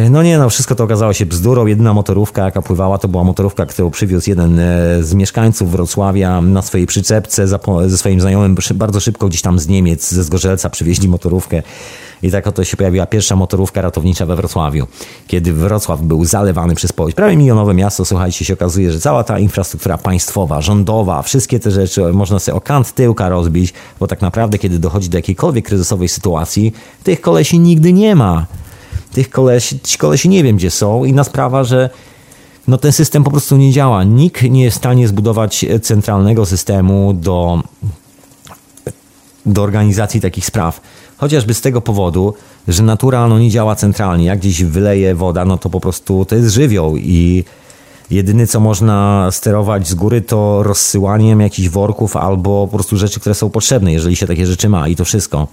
No nie, no wszystko to okazało się bzdurą. Jedyna motorówka, jaka pływała, to była motorówka, którą przywiózł jeden e, z mieszkańców Wrocławia na swojej przyczepce ze swoim znajomym. Bardzo szybko gdzieś tam z Niemiec, ze Zgorzelca przywieźli motorówkę. I tak oto się pojawiła pierwsza motorówka ratownicza we Wrocławiu, kiedy Wrocław był zalewany przez powódź. Prawie milionowe miasto, słuchajcie, się okazuje, że cała ta infrastruktura państwowa, rządowa, wszystkie te rzeczy można sobie o kant tyłka rozbić, bo tak naprawdę, kiedy dochodzi do jakiejkolwiek kryzysowej sytuacji, tych kolesi nigdy nie ma tych kolesi, ci kolesi nie wiem gdzie są. Inna sprawa, że no ten system po prostu nie działa. Nikt nie jest w stanie zbudować centralnego systemu do, do organizacji takich spraw. Chociażby z tego powodu, że natura no, nie działa centralnie. Jak gdzieś wyleje woda, no to po prostu to jest żywioł i jedyne co można sterować z góry to rozsyłaniem jakichś worków albo po prostu rzeczy, które są potrzebne, jeżeli się takie rzeczy ma i to wszystko.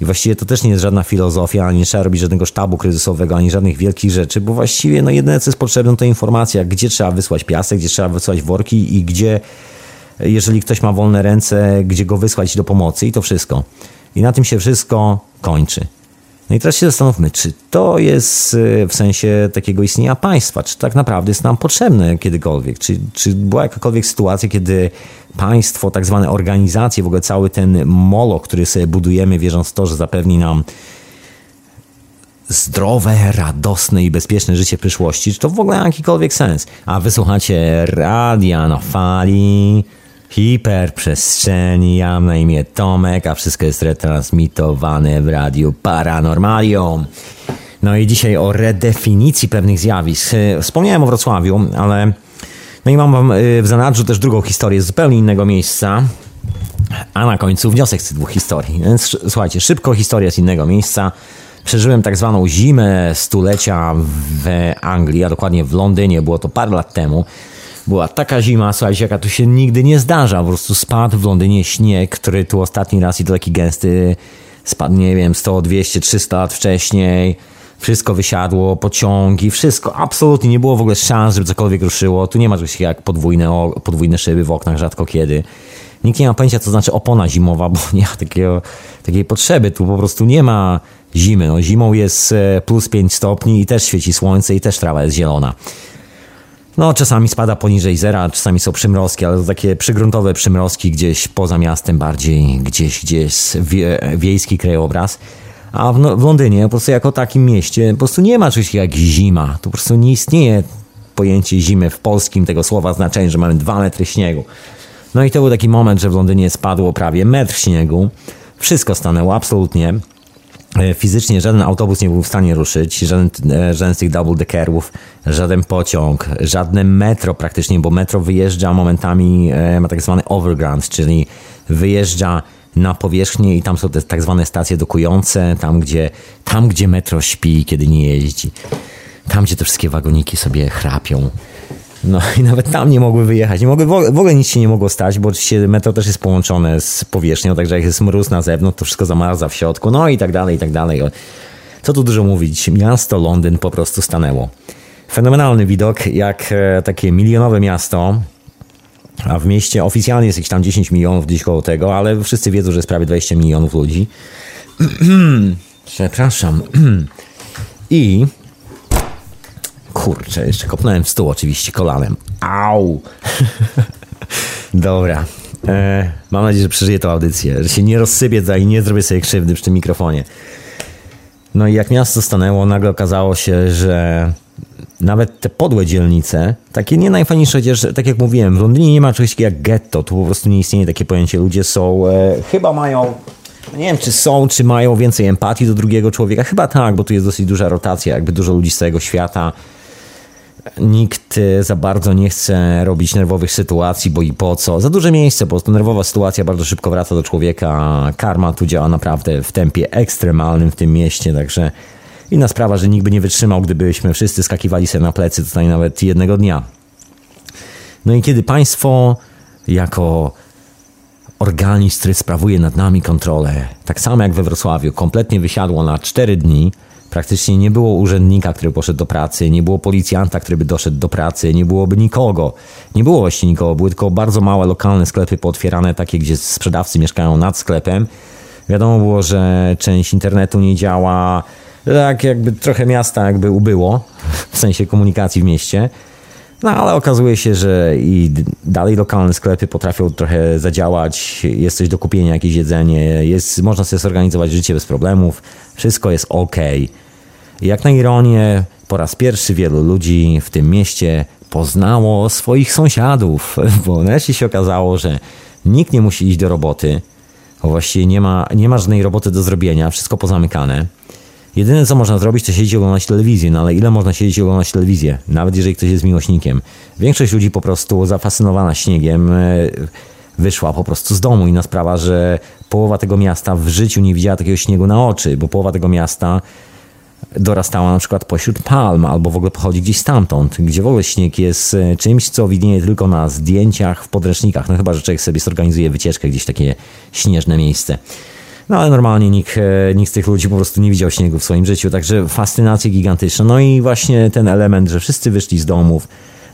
I właściwie to też nie jest żadna filozofia, ani nie trzeba robić żadnego sztabu kryzysowego, ani żadnych wielkich rzeczy, bo właściwie no jedyne co jest potrzebne to informacja, gdzie trzeba wysłać piasek, gdzie trzeba wysłać worki i gdzie, jeżeli ktoś ma wolne ręce, gdzie go wysłać do pomocy i to wszystko. I na tym się wszystko kończy. No i teraz się zastanówmy, czy to jest y, w sensie takiego istnienia państwa, czy tak naprawdę jest nam potrzebne kiedykolwiek, czy, czy była jakakolwiek sytuacja, kiedy państwo, tak zwane organizacje, w ogóle cały ten molo, który sobie budujemy, wierząc w to, że zapewni nam zdrowe, radosne i bezpieczne życie przyszłości, czy to w ogóle ma jakikolwiek sens? A wysłuchacie radia na fali, hiperprzestrzeni, ja mam na imię Tomek, a wszystko jest retransmitowane w radiu Paranormalium. No i dzisiaj o redefinicji pewnych zjawisk. Wspomniałem o Wrocławiu, ale no i mam wam e, w zanadrzu też drugą historię z zupełnie innego miejsca. A na końcu wniosek z tych dwóch historii. Więc słuchajcie, szybko historia z innego miejsca. Przeżyłem tak zwaną zimę stulecia w Anglii, a dokładnie w Londynie. Było to parę lat temu. Była taka zima, słuchajcie, jaka tu się nigdy nie zdarza. Po prostu spadł w Londynie śnieg, który tu ostatni raz i to taki gęsty spadł, nie wiem, 100, 200, 300 lat wcześniej. Wszystko wysiadło, pociągi, wszystko. Absolutnie nie było w ogóle szans, żeby cokolwiek ruszyło. Tu nie ma czegoś jak podwójne, podwójne szyby w oknach, rzadko kiedy. Nikt nie ma pojęcia, co znaczy opona zimowa, bo nie ma takiego, takiej potrzeby. Tu po prostu nie ma zimy. No, zimą jest e, plus 5 stopni i też świeci słońce i też trawa jest zielona. No, czasami spada poniżej zera, czasami są przymrozki, ale to takie przygruntowe przymrozki gdzieś poza miastem bardziej, gdzieś, gdzieś wie, wiejski krajobraz. A w, no, w Londynie po prostu jako takim mieście po prostu nie ma czegoś jak zima. Tu po prostu nie istnieje pojęcie zimy w polskim tego słowa znaczeniu, że mamy dwa metry śniegu. No i to był taki moment, że w Londynie spadło prawie metr śniegu. Wszystko stanęło absolutnie. E, Fizycznie żaden autobus nie był w stanie ruszyć, żaden, e, żaden z tych double deckerów, żaden pociąg, żadne metro praktycznie, bo metro wyjeżdża momentami, e, ma tak zwany overground, czyli wyjeżdża na powierzchnię i tam są te tak zwane stacje dokujące, tam gdzie, tam gdzie metro śpi, kiedy nie jeździ. Tam, gdzie te wszystkie wagoniki sobie chrapią. No i nawet tam nie mogły wyjechać. Nie mogły, w ogóle- nic się nie mogło stać, bo oczywiście metro też jest połączone z powierzchnią, także jak jest mróz na zewnątrz, to wszystko zamarza w środku, no i tak dalej, i tak dalej. Co tu dużo mówić, miasto Londyn po prostu stanęło. Fenomenalny widok, jak e, takie milionowe miasto, a w mieście oficjalnie jest ich tam 10 milionów gdzieś koło tego, ale wszyscy wiedzą, że jest prawie 20 milionów ludzi. Przepraszam. I Kurczę, jeszcze kopnąłem w stół oczywiście kolanem. Au! Dobra. E, mam nadzieję, że przeżyję tę audycję, że się nie rozsypię za i nie zrobię sobie krzywdy przy tym mikrofonie. No i jak miasto stanęło, nagle okazało się, że nawet te podłe dzielnice, takie nie najfajniejsze, chociaż tak jak mówiłem, w Londynie nie ma czegoś takiego jak getto, tu po prostu nie istnieje takie pojęcie. Ludzie są, e, chyba mają, nie wiem czy są, czy mają więcej empatii do drugiego człowieka. Chyba tak, bo tu jest dosyć duża rotacja, jakby dużo ludzi z całego świata. Nikt e, za bardzo nie chce robić nerwowych sytuacji, bo i po co. Za duże miejsce, po prostu nerwowa sytuacja bardzo szybko wraca do człowieka. Karma tu działa naprawdę w tempie ekstremalnym w tym mieście, także inna sprawa, że nikt by nie wytrzymał, gdybyśmy wszyscy skakiwali sobie na plecy tutaj nawet jednego dnia. No i kiedy państwo jako organizm, który sprawuje nad nami kontrolę, tak samo jak we Wrocławiu, kompletnie wysiadło na 4 dni. Praktycznie nie było urzędnika, który poszedł do pracy, nie było policjanta, który by doszedł do pracy, nie byłoby nikogo. Nie było właściwie nikogo, były tylko bardzo małe lokalne sklepy pootwierane, takie, gdzie sprzedawcy mieszkają nad sklepem. Wiadomo było, że część internetu nie działa, tak jakby trochę miasta jakby ubyło, w sensie komunikacji w mieście. No ale okazuje się, że i dalej lokalne sklepy potrafią trochę zadziałać, jest coś do kupienia, jakieś jedzenie, jest, można sobie zorganizować życie bez problemów, wszystko jest ok. Jak na ironię, po raz pierwszy wielu ludzi w tym mieście poznało swoich sąsiadów, bo nareszcie się okazało, że nikt nie musi iść do roboty, bo właściwie nie ma, nie ma żadnej roboty do zrobienia, wszystko pozamykane. Jedyne co można zrobić, to siedzieć i oglądać telewizję, no ale ile można siedzieć i oglądać telewizję, nawet jeżeli ktoś jest miłośnikiem. Większość ludzi po prostu zafascynowana śniegiem e, wyszła po prostu z domu. Inna sprawa, że połowa tego miasta w życiu nie widziała takiego śniegu na oczy, bo połowa tego miasta dorastała na przykład pośród palm, albo w ogóle pochodzi gdzieś stamtąd, gdzie w ogóle śnieg jest e, czymś, co widnieje tylko na zdjęciach, w podręcznikach, no chyba, że człowiek sobie zorganizuje wycieczkę gdzieś w takie śnieżne miejsce. No ale normalnie nikt, e, nikt z tych ludzi po prostu nie widział śniegu w swoim życiu, także fascynacje gigantyczne. No i właśnie ten element, że wszyscy wyszli z domów,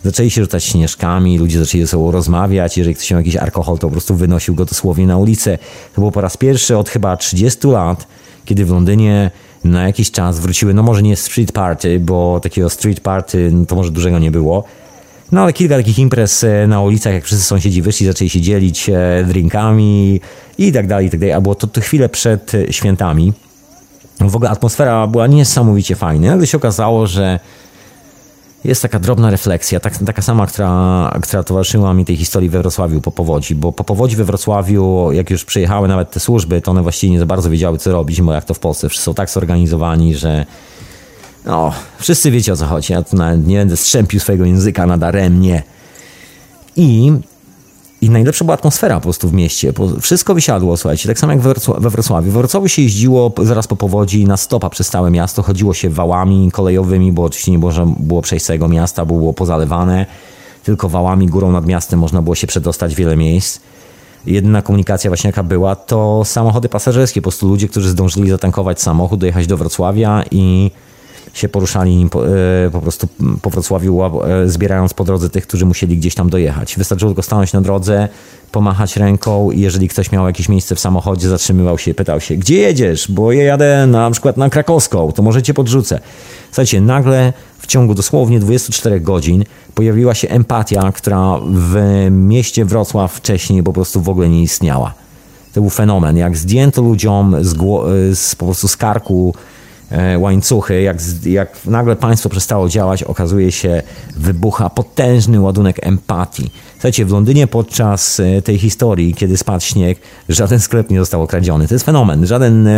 zaczęli się rzucać śnieżkami, ludzie zaczęli ze sobą rozmawiać, jeżeli ktoś miał jakiś alkohol, to po prostu wynosił go dosłownie na ulicę. To było po raz pierwszy od chyba 30 lat, kiedy w Londynie na jakiś czas wróciły, no może nie street party, bo takiego street party no to może dużego nie było, no ale kilka takich imprez e, na ulicach, jak wszyscy sąsiedzi wyszli, zaczęli się dzielić e, drinkami i tak dalej, i tak dalej. A było to, to chwilę przed e, świętami. W ogóle atmosfera była niesamowicie fajna. Nagle się okazało, że jest taka drobna refleksja, tak, taka sama, która, która towarzyszyła mi tej historii we Wrocławiu po powodzi, bo po powodzi we Wrocławiu, jak już przyjechały nawet te służby, to one właściwie nie za bardzo wiedziały, co robić, bo jak to w Polsce, wszyscy są tak zorganizowani, że no, wszyscy wiecie o co chodzi. Ja tu nawet nie będę strzępił swojego języka nadaremnie. I, I najlepsza była atmosfera po prostu w mieście. Wszystko wysiadło, słuchajcie, tak samo jak we Wrocław- we Wrocławiu. We Wrocławiu się jeździło zaraz po powodzi na stopa przez całe miasto. Chodziło się wałami kolejowymi, bo oczywiście nie można było przejść całego miasta, bo było pozalewane. Tylko wałami górą nad miastem można było się przedostać w wiele miejsc. Jedyna komunikacja właśnie jaka była, to samochody pasażerskie. Po prostu ludzie, którzy zdążyli zatankować samochód, dojechać do Wrocławia i się poruszali e, po prostu po Wrocławiu, e, zbierając po drodze tych, którzy musieli gdzieś tam dojechać. Wystarczyło tylko stanąć na drodze, pomachać ręką i jeżeli ktoś miał jakieś miejsce w samochodzie, zatrzymywał się pytał się, gdzie jedziesz? Bo ja jadę na, przykład na Krakowską, to może cię podrzucę. Słuchajcie, nagle w ciągu dosłownie 24 godzin pojawiła się empatia, która w mieście Wrocław wcześniej po prostu w ogóle nie istniała. To był fenomen. Jak zdjęto ludziom z, gło- z, po prostu z karku e, łańcuchy, jak, jak nagle państwo przestało działać, okazuje się, wybucha potężny ładunek empatii. Słuchajcie, w Londynie podczas e, tej historii, kiedy spadł śnieg, żaden sklep nie został okradziony. To jest fenomen. Żaden,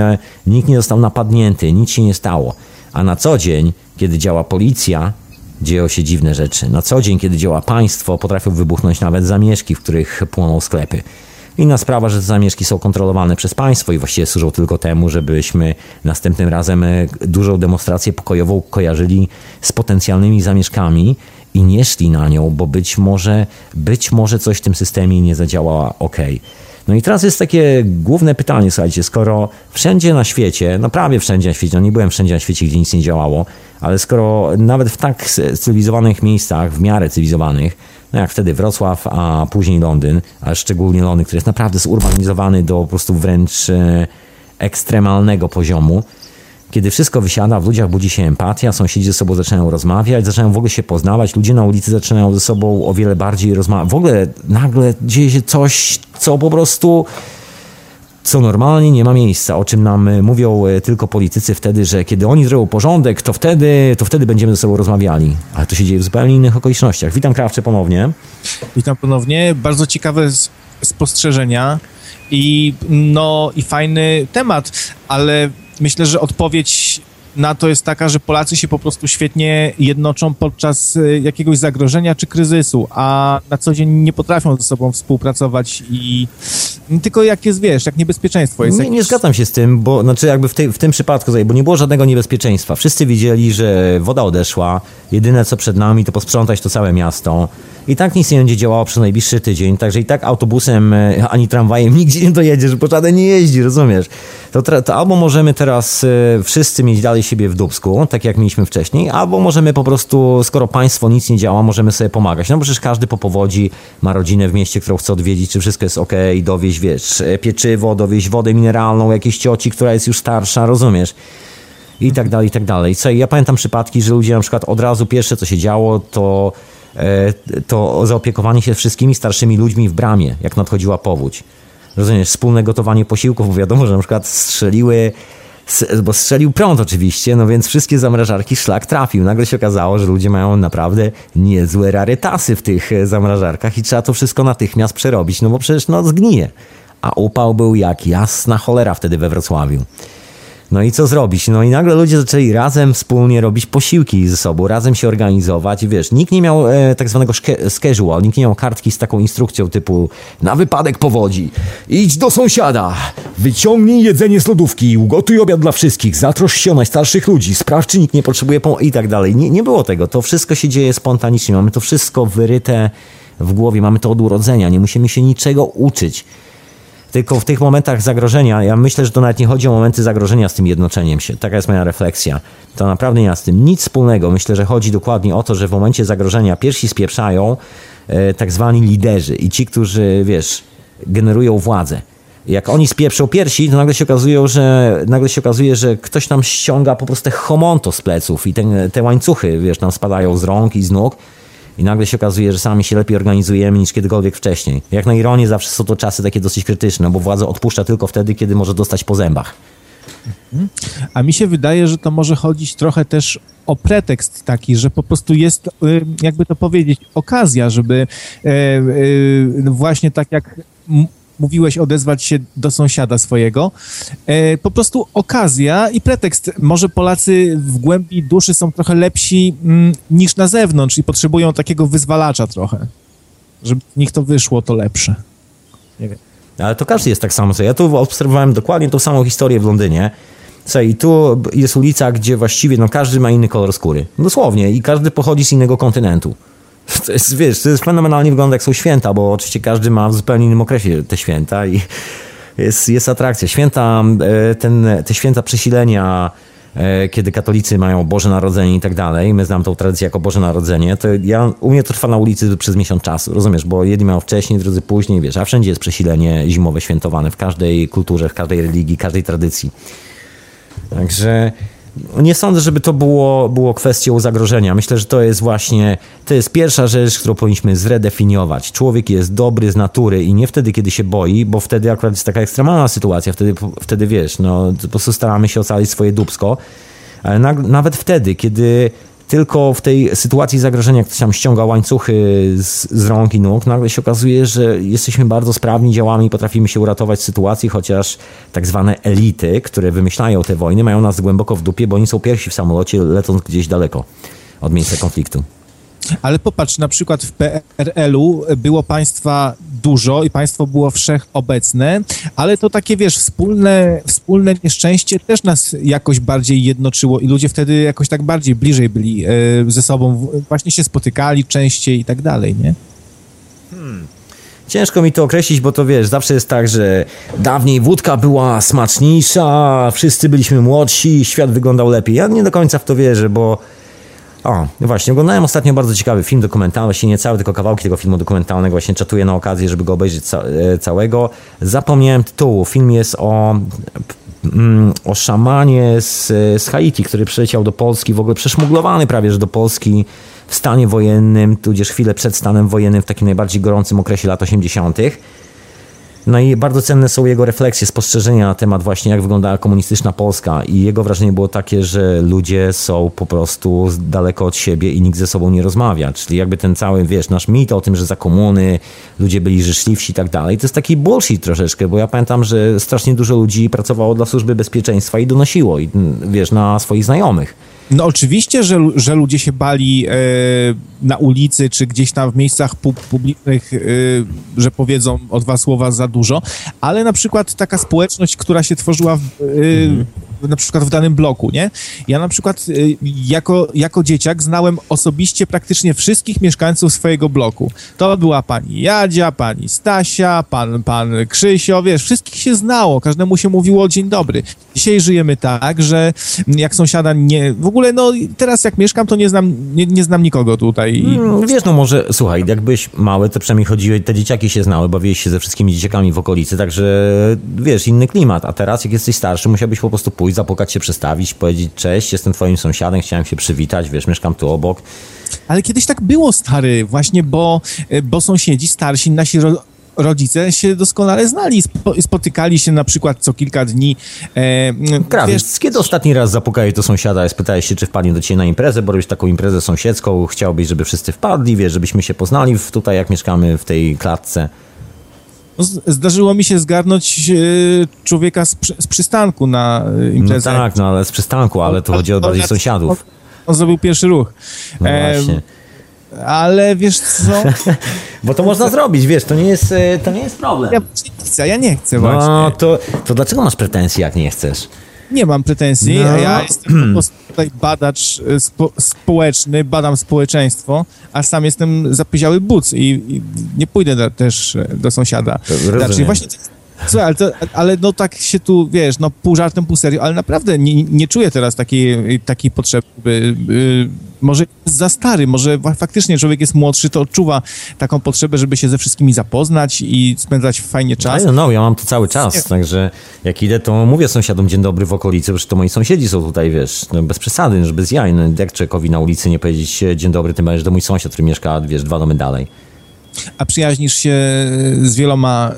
nikt nie został napadnięty, nic się nie stało. A na co dzień, kiedy działa policja, dzieją się dziwne rzeczy. Na co dzień, kiedy działa państwo, potrafią wybuchnąć nawet zamieszki, w których płoną sklepy. Inna sprawa, że te zamieszki są kontrolowane przez państwo i właściwie służą tylko temu, żebyśmy następnym razem e, dużą demonstrację pokojową kojarzyli z potencjalnymi zamieszkami i nie szli na nią, bo być może, być może coś w tym systemie nie zadziałała ok. No i teraz jest takie główne pytanie, słuchajcie, skoro wszędzie na świecie, no prawie wszędzie na świecie, no nie byłem wszędzie na świecie, gdzie nic nie działało, ale skoro nawet w tak cywilizowanych miejscach, w miarę cywilizowanych, no jak wtedy Wrocław, a później Londyn, a szczególnie Londyn, który jest naprawdę zurbanizowany do po prostu wręcz e, ekstremalnego poziomu, kiedy wszystko wysiada, w ludziach budzi się empatia, sąsiedzi ze sobą zaczynają rozmawiać, zaczynają w ogóle się poznawać, ludzie na ulicy zaczynają ze sobą o wiele bardziej rozmawiać. W ogóle nagle dzieje się coś, co po prostu co normalnie nie ma miejsca, o czym nam e, mówią e, tylko politycy wtedy, że kiedy oni zrobią porządek, to wtedy, to wtedy będziemy ze sobą rozmawiali. Ale to się dzieje w zupełnie innych okolicznościach. Witam Krawcze ponownie. Witam ponownie. Bardzo ciekawe spostrzeżenia i, no, i fajny temat, ale myślę, że odpowiedź na to jest taka, że Polacy się po prostu świetnie jednoczą podczas e, jakiegoś zagrożenia czy kryzysu, a na co dzień nie potrafią ze sobą współpracować i tylko jak jest, wiesz, jak niebezpieczeństwo jest. Nie, jakiś... nie zgadzam się z tym, bo znaczy jakby w, tej, w tym przypadku, bo nie było żadnego niebezpieczeństwa. Wszyscy widzieli, że woda odeszła, jedyne co przed nami to posprzątać to całe miasto. I tak nic nie będzie działało przez najbliższy tydzień, także i tak autobusem e, ani tramwajem nigdzie nie dojedziesz, bo żaden nie jeździ, rozumiesz? To, to albo możemy teraz e, wszyscy mieć dalej siebie w dubsku, tak jak mieliśmy wcześniej, albo możemy po prostu, skoro państwo nic nie działa, możemy sobie pomagać. No bo przecież każdy po powodzi ma rodzinę w mieście, którą chce odwiedzić, czy wszystko jest ok, dowieść, wiesz, e, pieczywo, dowieść wodę mineralną, jakieś cioci, która jest już starsza, rozumiesz? I tak dalej, i tak dalej. Co, ja pamiętam przypadki, że ludzie na przykład od razu pierwsze, co się działo, to to zaopiekowanie się wszystkimi starszymi ludźmi w bramie, jak nadchodziła powódź. Rozumiesz, wspólne gotowanie posiłków, bo wiadomo, że na przykład strzeliły bo strzelił prąd oczywiście, no więc wszystkie zamrażarki szlak trafił. Nagle się okazało, że ludzie mają naprawdę niezłe rarytasy w tych e, zamrażarkach i trzeba to wszystko natychmiast przerobić, no bo przecież no zgnije. A upał był jak jasna cholera wtedy we Wrocławiu. No i co zrobić? No i nagle ludzie zaczęli razem wspólnie robić posiłki ze sobą, razem się organizować. Wiesz, nikt nie miał e, tak zwanego schedule, nikt nie miał kartki z taką instrukcją typu na wypadek powodzi. Idź do sąsiada, wyciągnij jedzenie z lodówki, ugotuj obiad dla wszystkich, zatrosz się o najstarszych ludzi, sprawdź, czy nikt nie potrzebuje pomocy i tak dalej. Nie, nie było tego. To wszystko się dzieje spontanicznie. Mamy to wszystko wyryte w głowie, mamy to od urodzenia. Nie musimy się niczego uczyć. Tylko w tych momentach zagrożenia, ja myślę, że to nawet nie chodzi o momenty zagrożenia z tym jednoczeniem się. Taka jest moja refleksja. To naprawdę nie ma z tym nic wspólnego. Myślę, że chodzi dokładnie o to, że w momencie zagrożenia pierwsi spieprzają e, tak zwani liderzy i ci, którzy, wiesz, generują władzę. Jak oni spieprzą piersi, to nagle się, okazuje, że, nagle się okazuje, że ktoś nam ściąga po prostu homonto z pleców i te łańcuchy, wiesz, nam spadają z rąk i z nóg i nagle się okazuje, że sami się lepiej organizujemy niż kiedykolwiek wcześniej. Jak na ironię zawsze są to czasy takie dosyć krytyczne, bo władza odpuszcza tylko wtedy, kiedy może dostać po zębach. Mhm. A mi się wydaje, że to może chodzić trochę też o pretekst taki, że po prostu jest, y, jakby to powiedzieć, okazja, żeby e, e, właśnie tak jak mówiłeś odezwać się do sąsiada swojego. E, po prostu okazja i pretekst. Może Polacy w głębi duszy są trochę lepsi mm, niż na zewnątrz i potrzebują takiego wyzwalacza trochę. Żeby nich to wyszło, to lepsze. Nie wiem. Ale to każdy jest tak samo. Ja tu obserwowałem dokładnie tą samą historię w Londynie. Słuchaj, tu jest ulica, gdzie właściwie no, każdy ma inny kolor skóry. Dosłownie. I każdy pochodzi z innego kontynentu. To jest, wiesz, to jest fenomenalnie wygląda jak są święta, bo oczywiście każdy ma w zupełnie innym okresie te święta i jest, jest atrakcja. Święta, e, ten, te święta przesilenia, e, kiedy katolicy mają Boże Narodzenie i tak dalej, my znam tą tradycję jako Boże Narodzenie, to ja, u mnie to trwa na ulicy przez miesiąc czasu, rozumiesz, bo jedni mają wcześniej, drudzy później, wiesz, a wszędzie jest przesilenie zimowe świętowane, w każdej kulturze, w każdej religii, każdej tradycji. Także nie sądzę, żeby to było, było kwestią zagrożenia. Myślę, że to jest właśnie, to jest pierwsza rzecz, którą powinniśmy zredefiniować. Człowiek jest dobry z natury i nie wtedy, kiedy się boi, bo wtedy akurat jest taka ekstremalna sytuacja, wtedy, wtedy wiesz, no po prostu staramy się ocalić swoje dubsko. Ale nag- nawet wtedy, kiedy tylko w tej sytuacji zagrożenia, ktoś tam ściąga łańcuchy z, z rąk i nóg, nagle się okazuje, że jesteśmy bardzo sprawni, działamy i potrafimy się uratować z sytuacji, chociaż tak zwane elity, które wymyślają te wojny, mają nas głęboko w dupie, bo oni są pierwsi w samolocie, lecąc gdzieś daleko od miejsca konfliktu. Ale popatrz, na przykład w PRL-u było państwa dużo i państwo było wszechobecne, ale to takie, wiesz, wspólne, wspólne nieszczęście też nas jakoś bardziej jednoczyło i ludzie wtedy jakoś tak bardziej bliżej byli e, ze sobą, właśnie się spotykali częściej i tak dalej, nie? Ciężko mi to określić, bo to wiesz, zawsze jest tak, że dawniej wódka była smaczniejsza, wszyscy byliśmy młodsi, świat wyglądał lepiej. Ja nie do końca w to wierzę, bo. O, właśnie, oglądałem ostatnio bardzo ciekawy film dokumentalny, właśnie nie cały, tylko kawałki tego filmu dokumentalnego, właśnie czatuję na okazję, żeby go obejrzeć ca e, całego. Zapomniałem tytułu. Film jest o, mm, o szamanie z, z Haiti, który przyleciał do Polski, w ogóle przeszmuglowany prawie, że do Polski w stanie wojennym, tudzież chwilę przed stanem wojennym, w takim najbardziej gorącym okresie lat 80. No i bardzo cenne są jego refleksje, spostrzeżenia na temat właśnie jak wyglądała komunistyczna Polska i jego wrażenie było takie, że ludzie są po prostu daleko od siebie i nikt ze sobą nie rozmawia, czyli jakby ten cały, wiesz, nasz mit o tym, że za komuny ludzie byli życzliwsi i tak dalej, to jest taki bullshit troszeczkę, bo ja pamiętam, że strasznie dużo ludzi pracowało dla służby bezpieczeństwa i donosiło, i, wiesz, na swoich znajomych. No oczywiście, że, że ludzie się bali e, na ulicy, czy gdzieś tam w miejscach pu publicznych, e, że powiedzą o dwa słowa za dużo, ale na przykład taka społeczność, która się tworzyła w, e, mhm. Na przykład w danym bloku, nie? Ja na przykład e, jako, jako dzieciak znałem osobiście praktycznie wszystkich mieszkańców swojego bloku. To była pani Jadzia, pani Stasia, pan, pan Krzysio, wiesz, wszystkich się znało, każdemu się mówiło dzień dobry. Dzisiaj żyjemy tak, że jak sąsiada nie, w ogóle no teraz jak mieszkam, to nie znam, nie, nie znam nikogo tutaj. Hmm, wiesz, no może, słuchaj, jakbyś mały, to przynajmniej chodziły, te dzieciaki się znały, bawiłeś się ze wszystkimi dzieciakami w okolicy, także wiesz, inny klimat, a teraz jak jesteś starszy, musiałbyś po prostu pójść, zapukać się, przestawić, powiedzieć cześć, jestem twoim sąsiadem, chciałem się przywitać, wiesz, mieszkam tu obok. Ale kiedyś tak było, stary, właśnie, bo, bo sąsiedzi starsi, nasi ro rodzice się doskonale znali, spotykali się na przykład co kilka dni. E, Krawiec, wiesz, kiedy ostatni raz zapukałeś do sąsiada i spytałeś się, czy wpadnie do ciebie na imprezę, bo robisz taką imprezę sąsiedzką, chciałbyś, żeby wszyscy wpadli, wiesz, żebyśmy się poznali w, tutaj, jak mieszkamy w tej klatce. No, zdarzyło mi się zgarnąć e, człowieka z, przy, z, przystanku na e, imprezę. No tak, no ale z przystanku, ale to chodzi o bardziej sąsiadów. On zrobił pierwszy ruch. No właśnie. Ale wiesz co? Bo to można zrobić, wiesz, to nie jest, e, to nie jest problem. Ja nie chcę, ja nie chcę właśnie. No, to, to dlaczego masz pretensje, jak nie chcesz? Nie mam pretensji, no. ja jestem po prostu tutaj badacz e, spo, społeczny, badam społeczeństwo, a sam jestem zapyziały buc i, i nie pójdę do, też do sąsiada. Rozumiem. Znaczy właśnie Słuchaj, ale, to, ale no tak się tu, wiesz, no pół żartem, pół serio, ale naprawdę nie, nie czuję teraz takiej, takiej potrzeby. Yy, może jest za stary, może faktycznie człowiek jest młodszy, to odczuwa taką potrzebę, żeby się ze wszystkimi zapoznać i spędzać fajnie czas. No, no ja mam to cały czas, nie. także jak idę, to mówię sąsiadom dzień dobry w okolicy, bo to moi sąsiedzi są tutaj, wiesz, no bez przesady, że bez jaj, no, jak człowiekowi na ulicy nie powiedzieć dzień dobry, tym bardziej, że to mój sąsiad, który mieszka, wiesz, dwa domy dalej. A przyjaźnisz się z wieloma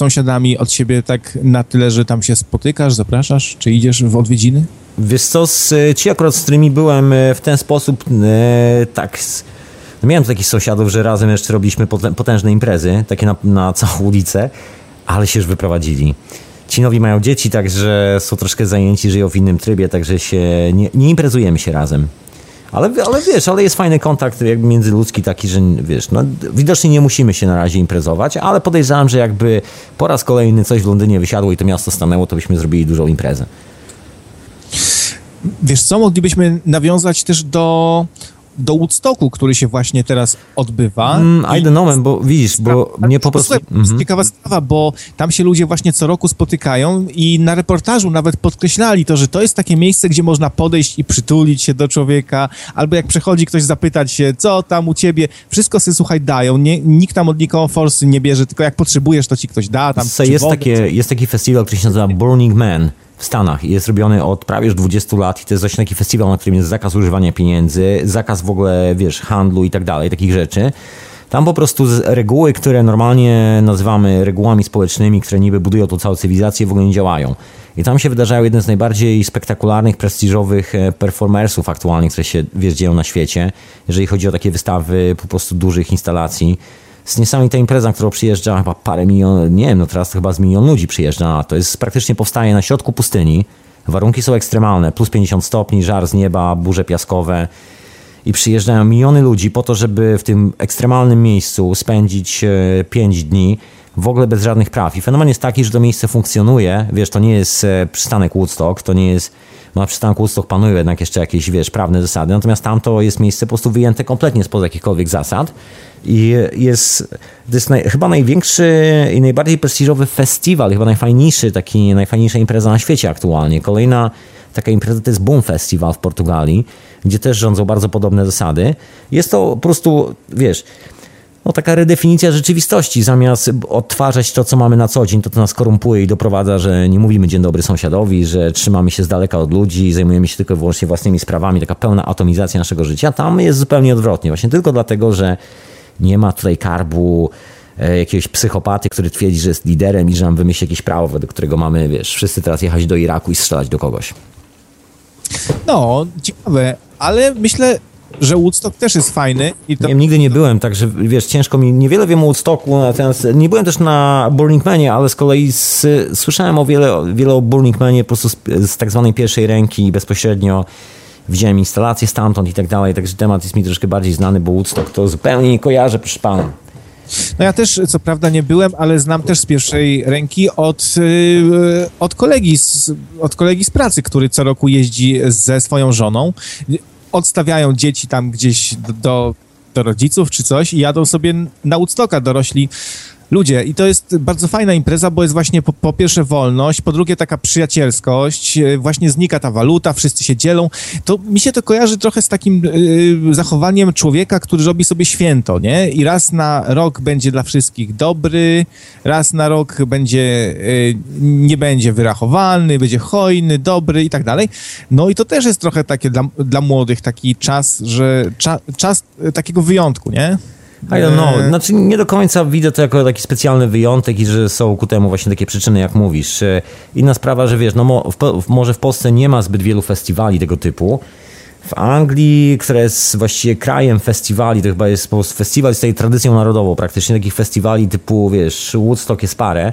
sąsiadami od siebie tak na tyle, że tam się spotykasz, zapraszasz, czy idziesz w odwiedziny? Wiesz co, z, ci akurat, z którymi byłem e, w ten sposób, e, tak, no miałem takich sąsiadów, że razem jeszcze robiliśmy potężne imprezy, takie na, na całą ulicę, ale się już wyprowadzili. Ci nowi mają dzieci, także są troszkę zajęci, żyją w innym trybie, także się nie, nie imprezujemy się razem. Ale, ale wiesz, ale jest fajny kontakt jakby międzyludzki taki, że wiesz, no widocznie nie musimy się na razie imprezować, ale podejrzewam, że jakby po raz kolejny coś w Londynie wysiadło i to miasto stanęło, to byśmy zrobili dużą imprezę. Wiesz co, moglibyśmy nawiązać też do do Woodstocku, który się właśnie teraz odbywa. Mm, I don't know, bo widzisz, bo mnie po prostu... To jest ciekawa sprawa, bo tam się ludzie właśnie co roku spotykają i na reportażu nawet podkreślali to, że to jest takie miejsce, gdzie można podejść i przytulić się do człowieka, albo jak przechodzi ktoś zapytać się, co tam u ciebie, wszystko sobie, słuchaj, dają, nie, nikt tam od nikogo forsy nie bierze, tylko jak potrzebujesz, to ci ktoś da. Tam, jest, takie, jest taki festiwal, który się nazywa Burning Man w Stanach jest robiony od prawie już 20 lat i to jest właśnie taki festiwal, na którym jest zakaz używania pieniędzy, zakaz w ogóle, wiesz, handlu i tak dalej, takich rzeczy. Tam po prostu reguły, które normalnie nazywamy regułami społecznymi, które niby budują tą całą cywilizację, w ogóle nie działają. I tam się wydarzają jeden z najbardziej spektakularnych, prestiżowych e, performersów aktualnie, które się wiesz, dzieją na świecie, jeżeli chodzi o takie wystawy po prostu dużych instalacji. Jest niesamowita impreza, którą przyjeżdża chyba parę milionów, nie wiem, no teraz chyba z milion ludzi przyjeżdża to. Jest praktycznie powstaje na środku pustyni. Warunki są ekstremalne, plus 50 stopni, żar z nieba, burze piaskowe i przyjeżdżają miliony ludzi po to, żeby w tym ekstremalnym miejscu spędzić 5 e, dni w ogóle bez żadnych praw. I fenomen jest taki, że to miejsce funkcjonuje, wiesz, to nie jest e, przystanek Woodstock, to nie jest, no na przystanku Woodstock panują jednak jeszcze jakieś, wiesz, prawne zasady, natomiast tamto jest miejsce po prostu wyjęte kompletnie spoza jakichkolwiek zasad i jest, to jest naj, chyba największy i najbardziej prestiżowy festiwal, chyba najfajniejszy, taki, najfajniejsza impreza na świecie aktualnie. Kolejna taka impreza to jest Boom Festival w Portugalii, gdzie też rządzą bardzo podobne zasady. Jest to po prostu, wiesz, no taka redefinicja rzeczywistości. Zamiast odtwarzać to, co mamy na co dzień, to to nas korumpuje i doprowadza, że nie mówimy dzień dobry sąsiadowi, że trzymamy się z daleka od ludzi zajmujemy się tylko i wyłącznie własnymi sprawami. Taka pełna atomizacja naszego życia. Tam jest zupełnie odwrotnie. Właśnie tylko dlatego, że nie ma tutaj karbu e, jakiegoś psychopaty, który twierdzi, że jest liderem i że nam wymyśli jakieś prawo, według którego mamy, wiesz, wszyscy teraz jechać do Iraku i strzelać do kogoś. No, ciekawe, ale myślę, że Woodstock też jest fajny. I to... Nie, nigdy nie byłem, także wiesz, ciężko mi, niewiele wiem o Woodstocku, natomiast nie byłem też na Burning Manie, ale z kolei z, słyszałem o wiele, wiele o Burning Manie po prostu z, z tak zwanej pierwszej ręki bezpośrednio widziałem instalacje stamtąd i tak dalej, także temat jest mi troszkę bardziej znany, bo Woodstock to zupełnie nie kojarzę, proszę pana. No ja też, co prawda nie byłem, ale znam też z pierwszej ręki od, yy, od, kolegi z, od kolegi z pracy, który co roku jeździ ze swoją żoną. Odstawiają dzieci tam gdzieś do, do, do rodziców czy coś i jadą sobie na Woodstocka dorośli ludzie. I to jest bardzo fajna impreza, bo jest właśnie po, po, pierwsze wolność, po drugie taka przyjacielskość, e, właśnie znika ta waluta, wszyscy się dzielą. To mi się to kojarzy trochę z takim y, zachowaniem człowieka, który robi sobie święto, nie? I raz na rok będzie dla wszystkich dobry, raz na rok będzie, y, nie będzie wyrachowalny, będzie hojny, dobry i tak dalej. No i to też jest trochę takie dla, dla młodych taki czas, że cza, czas takiego wyjątku, nie? I don't know. Znaczy nie do końca widzę to jako taki specjalny wyjątek i że są ku temu właśnie takie przyczyny, jak mówisz. E, inna sprawa, że wiesz, no w, może w Polsce nie ma zbyt wielu festiwali tego typu. W Anglii, która jest właściwie krajem festiwali, to chyba jest po prostu festiwal z tej tradycją narodową praktycznie, takich festiwali typu, wiesz, Woodstock jest parę.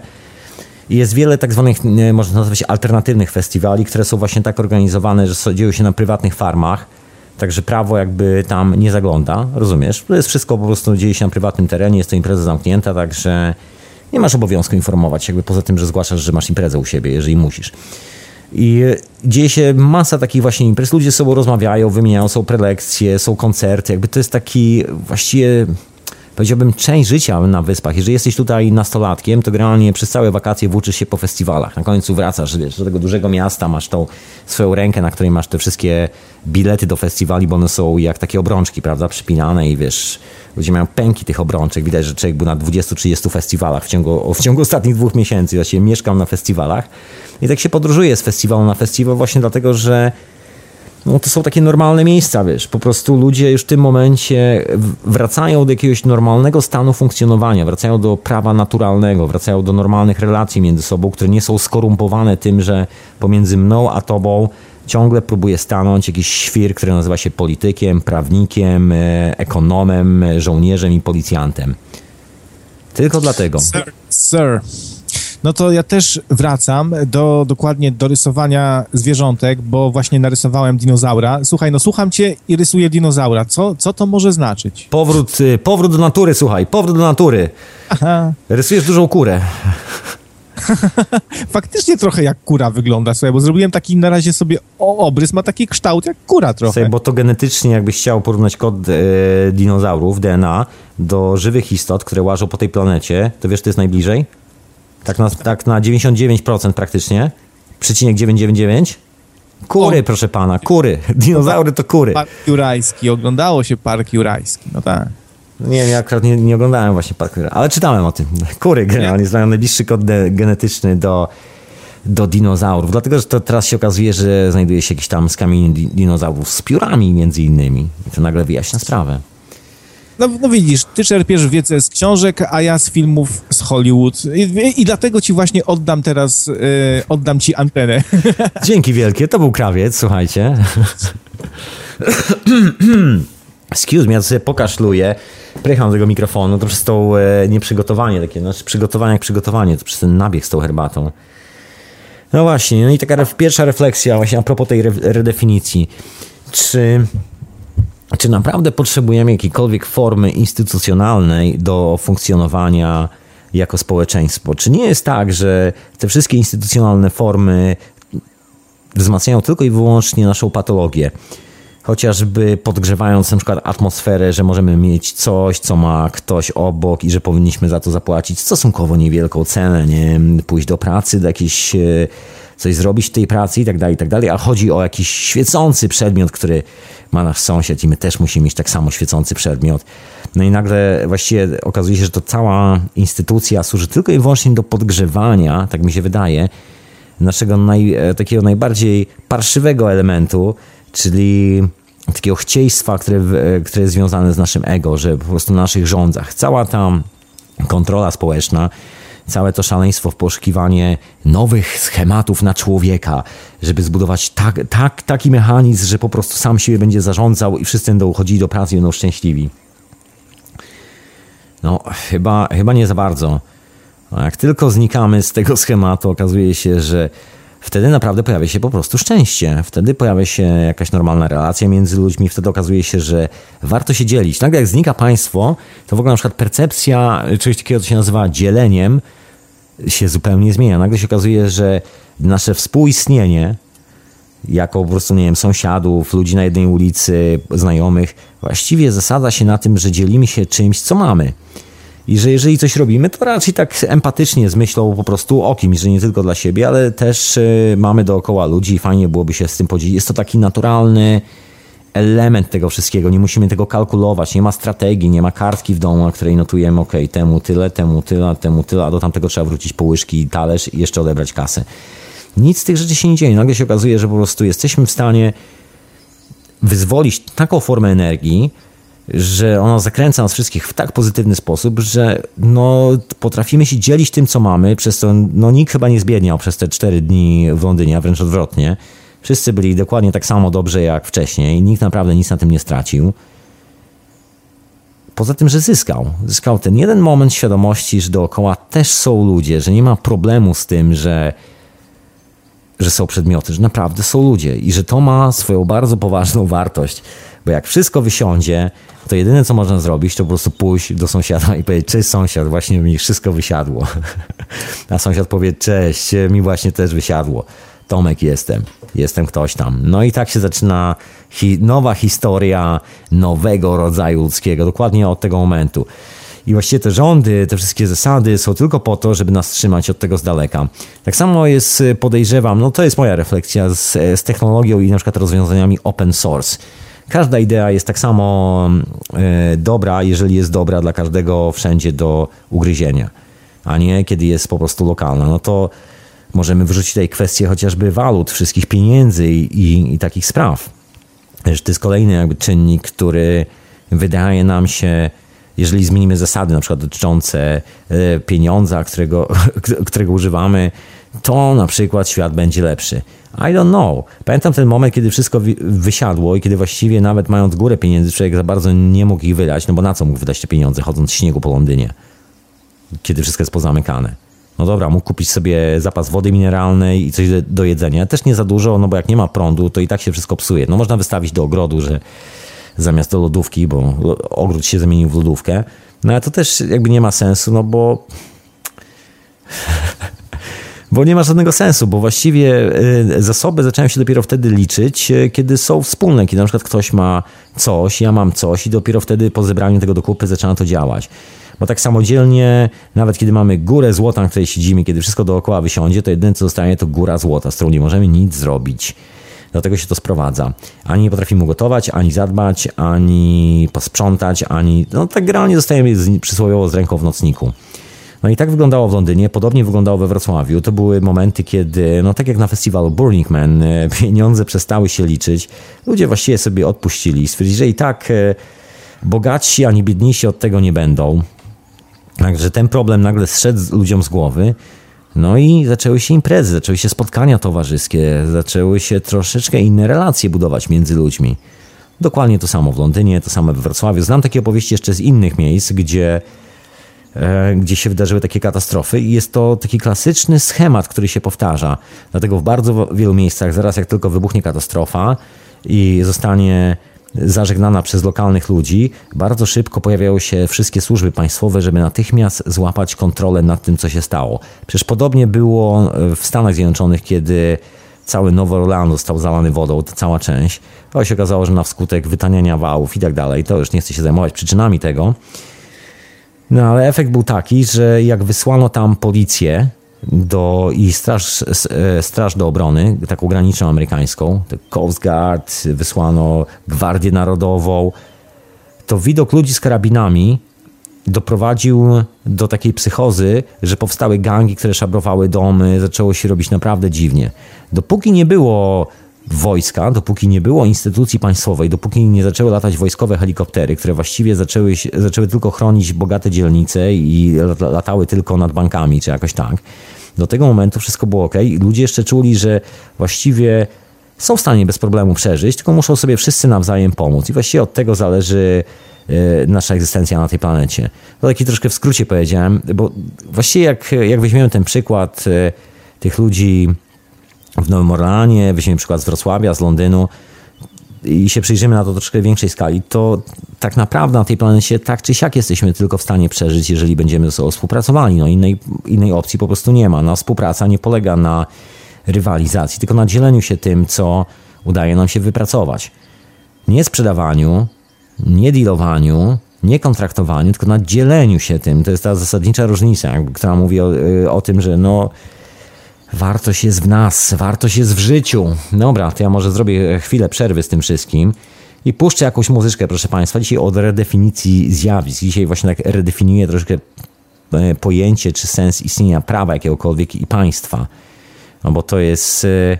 I jest wiele tak zwanych, można nazwać alternatywnych festiwali, które są właśnie tak organizowane, że dzieją się na prywatnych farmach Także prawo jakby tam nie zagląda, rozumiesz? To jest wszystko po prostu dzieje się na prywatnym terenie, jest to impreza zamknięta, także nie masz obowiązku informować, jakby poza tym, że zgłaszasz, że masz imprezę u siebie, jeżeli musisz. I dzieje się masa takich właśnie imprez, ludzie ze sobą rozmawiają, wymieniają, są prelekcje, są koncerty, jakby to jest taki właściwie powiedziałbym, część życia na wyspach. Jeżeli jesteś tutaj nastolatkiem, to generalnie przez całe wakacje włóczysz się po festiwalach. Na końcu wracasz wiesz, do tego dużego miasta, masz tą swoją rękę, na której masz te wszystkie bilety do festiwali, bo one są jak takie obrączki, prawda, przypinane i wiesz, ludzie mają pęki tych obrączek. Widać, że człowiek był na 20-30 festiwalach w ciągu, w ciągu ostatnich dwóch miesięcy. Właściwie mieszkam na festiwalach i tak się podróżuje z festiwalu na festiwal właśnie dlatego, że no to są takie normalne miejsca, wiesz, po prostu ludzie już w tym momencie wracają do jakiegoś normalnego stanu funkcjonowania, wracają do prawa naturalnego, wracają do normalnych relacji między sobą, które nie są skorumpowane tym, że pomiędzy mną a tobą ciągle próbuje stanąć jakiś świr, który nazywa się politykiem, prawnikiem, e, ekonomem, żołnierzem i policjantem. Tylko dlatego. Sir, sir no to ja też wracam do dokładnie do rysowania zwierzątek, bo właśnie narysowałem dinozaura. Słuchaj, no słucham cię i rysuję dinozaura. Co, co to może znaczyć? Powrót, y, powrót do natury, słuchaj, powrót do natury. Aha. Rysujesz dużą kurę. Faktycznie trochę jak kura wygląda sobie, bo zrobiłem taki na razie sobie obrys, ma taki kształt jak kura trochę. Sobie, bo to genetycznie jakbyś chciał porównać kod e, dinozaurów, DNA, do żywych istot, które łażą po tej planecie, to wiesz, to jest najbliżej? Tak na, tak na 99% praktycznie. Przecinek 999. Kury, o. proszę pana, kury. Dinozaury to kury. Park Jurajski, oglądało się Park Jurajski, no tak. Nie wiem, ja akurat nie, nie oglądałem właśnie Park Jurajski, ale czytałem o tym. Kury generalnie znają najbliższy kod genetyczny do, do dinozaurów. Dlatego, że to teraz się okazuje, że znajduje się jakiś tam z kamieni dinozaurów z piórami między innymi. I to nagle wyjaśnia sprawę. No, no widzisz, ty czerpiesz wiedzę z książek, a ja z filmów z Hollywood. I, i dlatego ci właśnie oddam teraz, y, oddam ci antenę. Dzięki wielkie, to był krawiec, słuchajcie. Excuse me, ja sobie pokaszluję, prycham tego mikrofonu, to przez to e, nieprzygotowanie takie, znaczy przygotowanie jak przygotowanie, to przez ten nabieg z tą herbatą. No właśnie, no i taka ref, pierwsza refleksja właśnie a propos tej re, redefinicji. Czy, czy naprawdę potrzebujemy jakiejkolwiek formy instytucjonalnej do funkcjonowania jako społeczeństwo? Czy nie jest tak, że te wszystkie instytucjonalne formy wzmacniają tylko i wyłącznie naszą patologię? chociażby podgrzewając na przykład atmosferę, że możemy mieć coś, co ma ktoś obok i że powinniśmy za to zapłacić stosunkowo niewielką cenę, nie pójść do pracy, do jakiejś e, coś zrobić w tej pracy i tak dalej, i tak dalej, ale chodzi o jakiś świecący przedmiot, który ma nasz sąsiad i my też musimy mieć tak samo świecący przedmiot. No i nagle właściwie okazuje się, że to cała instytucja służy tylko i wyłącznie do podgrzewania, tak mi się wydaje, naszego naj, e, takiego najbardziej parszywego elementu, czyli takiego chcieństwa, które, które jest związane z naszym ego, że po prostu na naszych rządzach. Cała ta kontrola społeczna, całe to szaleństwo w poszukiwanie nowych schematów na człowieka, żeby zbudować tak, tak, taki mechanizm, że po prostu sam siebie będzie zarządzał i wszyscy będą chodzili do pracy i będą szczęśliwi. No, chyba, chyba nie za bardzo. Jak tylko znikamy z tego schematu, okazuje się, że wtedy naprawdę pojawia się po prostu szczęście. Wtedy pojawia się jakaś normalna relacja między ludźmi, wtedy okazuje się, że warto się dzielić. Nagle jak znika państwo, to w ogóle na przykład percepcja czegoś takiego, co się nazywa dzieleniem, się zupełnie zmienia. Nagle się okazuje, że nasze współistnienie jako po prostu, nie wiem, sąsiadów, ludzi na jednej ulicy, znajomych, właściwie zasadza się na tym, że dzielimy się czymś, co mamy. I że jeżeli coś robimy, to raczej tak empatycznie z myślą po prostu o kimś, że nie tylko dla siebie, ale też y, mamy dookoła ludzi i fajnie byłoby się z tym podzielić. Jest to taki naturalny element tego wszystkiego. Nie musimy tego kalkulować, nie ma strategii, nie ma kartki w domu, na której notujemy, ok, temu tyle, temu tyle, temu tyle, a do tamtego trzeba wrócić po łyżki i talerz i jeszcze odebrać kasę. Nic z tych rzeczy się nie dzieje. Nagle się okazuje, że po prostu jesteśmy w stanie wyzwolić taką formę energii, że ona zakręca nas wszystkich w tak pozytywny sposób, że no, potrafimy się dzielić tym, co mamy, przez to no, nikt chyba nie zbiedniał przez te cztery dni w Londynie, a wręcz odwrotnie. Wszyscy byli dokładnie tak samo dobrze jak wcześniej, nikt naprawdę nic na tym nie stracił. Poza tym, że zyskał. Zyskał ten jeden moment świadomości, że dookoła też są ludzie, że nie ma problemu z tym, że, że są przedmioty, że naprawdę są ludzie i że to ma swoją bardzo poważną wartość. Bo jak wszystko wysiądzie, to jedyne co można zrobić, to po prostu pójść do sąsiada i powiedzieć, cześć sąsiad, właśnie mi wszystko wysiadło. A sąsiad powie, cześć, mi właśnie też wysiadło. Tomek jestem, jestem ktoś tam. No i tak się zaczyna hi nowa historia nowego rodzaju ludzkiego, dokładnie od tego momentu. I właściwie te rządy, te wszystkie zasady są tylko po to, żeby nas trzymać od tego z daleka. Tak samo jest, podejrzewam, no to jest moja refleksja z, z technologią i na przykład rozwiązaniami open source Każda idea jest tak samo e, dobra, jeżeli jest dobra dla każdego wszędzie do ugryzienia, a nie kiedy jest po prostu lokalna. No to możemy wrzucić tutaj kwestię chociażby walut, wszystkich pieniędzy i, i, takich spraw. To jest kolejny jakby czynnik, który wydaje nam się, jeżeli zmienimy zasady, na przykład dotyczące e, pieniądza, którego, którego używamy, to na przykład świat będzie lepszy. I don't know. Pamiętam ten moment, kiedy wszystko wysiadło i kiedy właściwie nawet mając górę pieniędzy, człowiek za bardzo nie mógł ich wydać, no bo na co mógł wydać te pieniądze, chodząc w śniegu po Londynie, kiedy wszystko jest pozamykane. No dobra, mógł kupić sobie zapas wody mineralnej i coś do, do jedzenia. Też nie za dużo, no bo jak nie ma prądu, to i tak się wszystko psuje. No można wystawić do ogrodu, że zamiast do lodówki, bo ogród się zamienił w lodówkę. No ale to też jakby nie ma sensu, no bo bo nie ma żadnego sensu, bo właściwie y, zasoby zaczynają się dopiero wtedy liczyć, y, kiedy są wspólne, kiedy na przykład ktoś ma coś, ja mam coś i dopiero wtedy po zebraniu tego do kupy zaczyna to działać. Bo tak samodzielnie, nawet kiedy mamy górę złota, na której siedzimy, kiedy wszystko dookoła wysiądzie, to jedyne co zostaje to góra złota, z którą nie możemy nic zrobić. Do tego się to sprowadza. Ani nie potrafimy gotować, ani zadbać, ani posprzątać, ani... No tak generalnie zostajemy przysłowiowo z ręką w nocniku. No i tak wyglądało w Londynie, podobnie wyglądało we Wrocławiu. To były momenty, kiedy, no tak jak na festiwalu Burning Man, e, pieniądze przestały się liczyć. Ludzie właściwie sobie odpuścili. Stwierdzili, że i tak e, bogatsi ani biedniejsi od tego nie będą. Także ten problem nagle zszedł ludziom z głowy. No i zaczęły się imprezy, zaczęły się spotkania towarzyskie, zaczęły się troszeczkę inne relacje budować między ludźmi. Dokładnie to samo w Londynie, to samo we Wrocławiu. Znam takie opowieści jeszcze z innych miejsc, gdzie, gdzie się wydarzyły takie katastrofy i jest to taki klasyczny schemat, który się powtarza. Dlatego w bardzo wielu miejscach, zaraz jak tylko wybuchnie katastrofa i zostanie zażegnana przez lokalnych ludzi, bardzo szybko pojawiają się wszystkie służby państwowe, żeby natychmiast złapać kontrolę nad tym, co się stało. Przecież podobnie było w Stanach Zjednoczonych, kiedy cały Nowy Orleans został zalany wodą, cała część. To się okazało, że na wskutek wytaniania wałów i tak dalej, to już nie chcę się zajmować przyczynami tego. No ale efekt był taki, że jak wysłano tam policję do, i straż, e, straż do obrony, taką graniczną amerykańską, Coast Guard, wysłano Gwardię Narodową, to widok ludzi z karabinami doprowadził do takiej psychozy, że powstały gangi, które szabrowały domy, zaczęło się robić naprawdę dziwnie. Dopóki nie było wojska, dopóki nie było instytucji państwowej, dopóki nie zaczęły latać wojskowe helikoptery, które właściwie zaczęły, zaczęły tylko chronić bogate dzielnice i latały tylko nad bankami, czy jakoś tak, do tego momentu wszystko było ok. Ludzie jeszcze czuli, że właściwie są w stanie bez problemu przeżyć, tylko muszą sobie wszyscy nawzajem pomóc. I właściwie od tego zależy e, nasza egzystencja na tej planecie. To taki troszkę w skrócie powiedziałem, bo właściwie jak, jak weźmiemy ten przykład e, tych ludzi w Nowym Orleanie, weźmiemy przykład z Wrocławia, z Londynu i się przyjrzymy na to troszkę większej skali, to tak naprawdę na tej planecie tak czy siak jesteśmy tylko w stanie przeżyć, jeżeli będziemy ze sobą współpracowali. No innej, innej opcji po prostu nie ma. No, współpraca nie polega na rywalizacji, tylko na dzieleniu się tym, co udaje nam się wypracować. Nie sprzedawaniu, nie dealowaniu, nie kontraktowaniu, tylko na dzieleniu się tym. To jest ta zasadnicza różnica, która mówi o, y, o tym, że no Wartość jest w nas, wartość jest w życiu. Dobra, to ja może zrobię chwilę przerwy z tym wszystkim i puszczę jakąś muzyczkę, proszę Państwa. Dzisiaj od redefinicji zjawisk. Dzisiaj właśnie tak redefiniuję troszkę e, pojęcie czy sens istnienia prawa jakiegokolwiek i państwa. No bo to jest, e,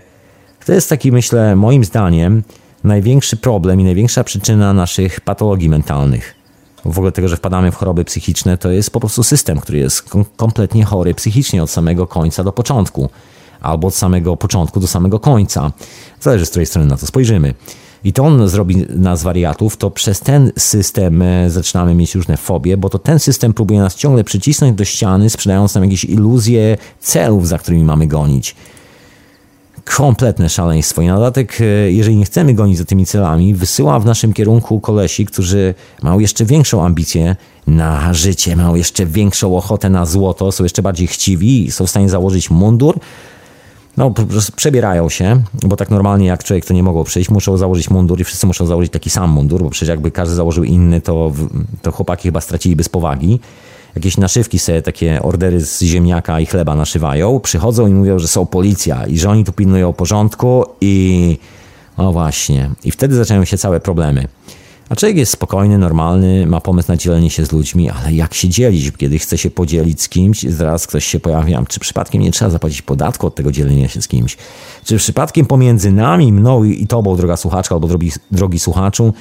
to jest taki, myślę, moim zdaniem, największy problem i największa przyczyna naszych patologii mentalnych w ogóle tego, że wpadamy w choroby psychiczne, to jest po prostu system, który jest kom kompletnie chory psychicznie od samego końca do początku, albo od samego początku do samego końca. Zależy z której strony na to spojrzymy. I to on zrobi nas wariatów, to przez ten system e, zaczynamy mieć różne fobie, bo to ten system próbuje nas ciągle przycisnąć do ściany, sprzedając nam jakieś iluzje celów, za którymi mamy gonić kompletne szaleństwo. I na dodatek, e, jeżeli nie chcemy gonić za tymi celami, wysyła w naszym kierunku kolesi, którzy mają jeszcze większą ambicję na życie, mają jeszcze większą ochotę na złoto, są jeszcze bardziej chciwi są w stanie założyć mundur. No, po prostu przebierają się, bo tak normalnie jak człowiek to nie mogło przyjść, muszą założyć mundur i wszyscy muszą założyć taki sam mundur, bo przecież jakby każdy założył inny, to, to chłopaki chyba straciliby z powagi jakieś naszywki sobie, takie ordery z ziemniaka i chleba naszywają, przychodzą i mówią, że są policja i że oni tu pilnują porządku i no właśnie. I wtedy zaczynają się całe problemy. A człowiek jest spokojny, normalny, ma pomysł na dzielenie się z ludźmi, ale jak się dzielić, kiedy chce się podzielić z kimś, zaraz ktoś się pojawia, czy przypadkiem nie trzeba zapłacić podatku od tego dzielenia się z kimś? Czy przypadkiem pomiędzy nami, mną i tobą, droga słuchaczka albo drogi, drogi słuchaczu,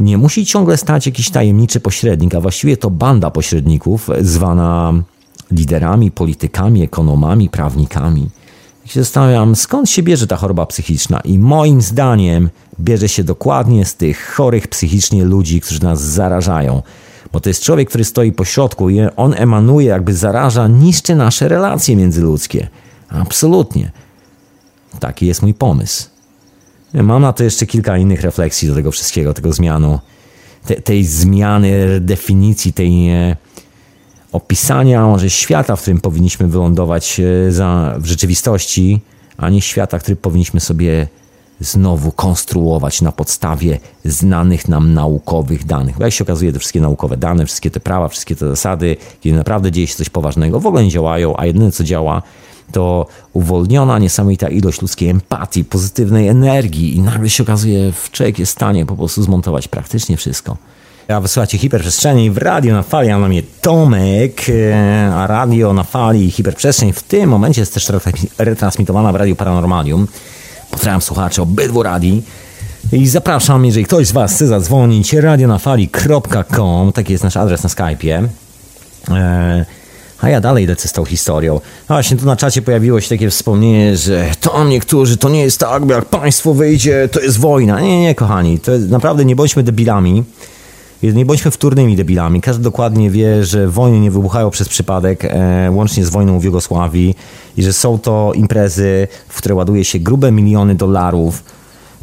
nie musi ciągle stać jakiś tajemniczy pośrednik, a właściwie to banda pośredników zwana liderami, politykami, ekonomami, prawnikami. I się zastanawiam, skąd się bierze ta choroba psychiczna i moim zdaniem bierze się dokładnie z tych chorych psychicznie ludzi, którzy nas zarażają. Bo to jest człowiek, który stoi po środku i on emanuje, jakby zaraża, niszczy nasze relacje międzyludzkie. Absolutnie. Taki jest mój pomysł. Mam na to jeszcze kilka innych refleksji do tego wszystkiego, tego zmianu, te, tej zmiany definicji, tej e, opisania może świata, w którym powinniśmy wylądować e, za, w rzeczywistości, a nie świata, który powinniśmy sobie znowu konstruować na podstawie znanych nam naukowych danych. Bo jak się okazuje, te wszystkie naukowe dane, wszystkie te prawa, wszystkie te zasady, kiedy naprawdę dzieje się coś poważnego, w ogóle nie działają, a jedyne co działa, to uwolniona niesamowita ilość ludzkiej empatii, pozytywnej energii i nagle się okazuje, w człowiek jest w stanie po prostu zmontować praktycznie wszystko. Ja wysyłacie hiperprzestrzeni w radio na fali, a na mnie Tomek, e, a radio na fali i hiperprzestrzeń w tym momencie jest też retransmitowana w Radiu Paranormalium. Pozdrawiam słuchaczy obydwu radii. I zapraszam, jeżeli ktoś z Was chce zadzwonić, radionafali.com, taki jest nasz adres na Skype'ie. E, a ja dalej lecę z tą historią. No właśnie, tu na czacie pojawiło się takie wspomnienie, że to niektórzy, to nie jest tak, bo jak państwo wyjdzie, to jest wojna. Nie, nie, kochani, to jest, naprawdę nie bądźmy debilami. Nie bądźmy wtórnymi debilami. Każdy dokładnie wie, że wojny nie wybuchają przez przypadek, e, łącznie z wojną w Jugosławii i że są to imprezy, w które ładuje się grube miliony dolarów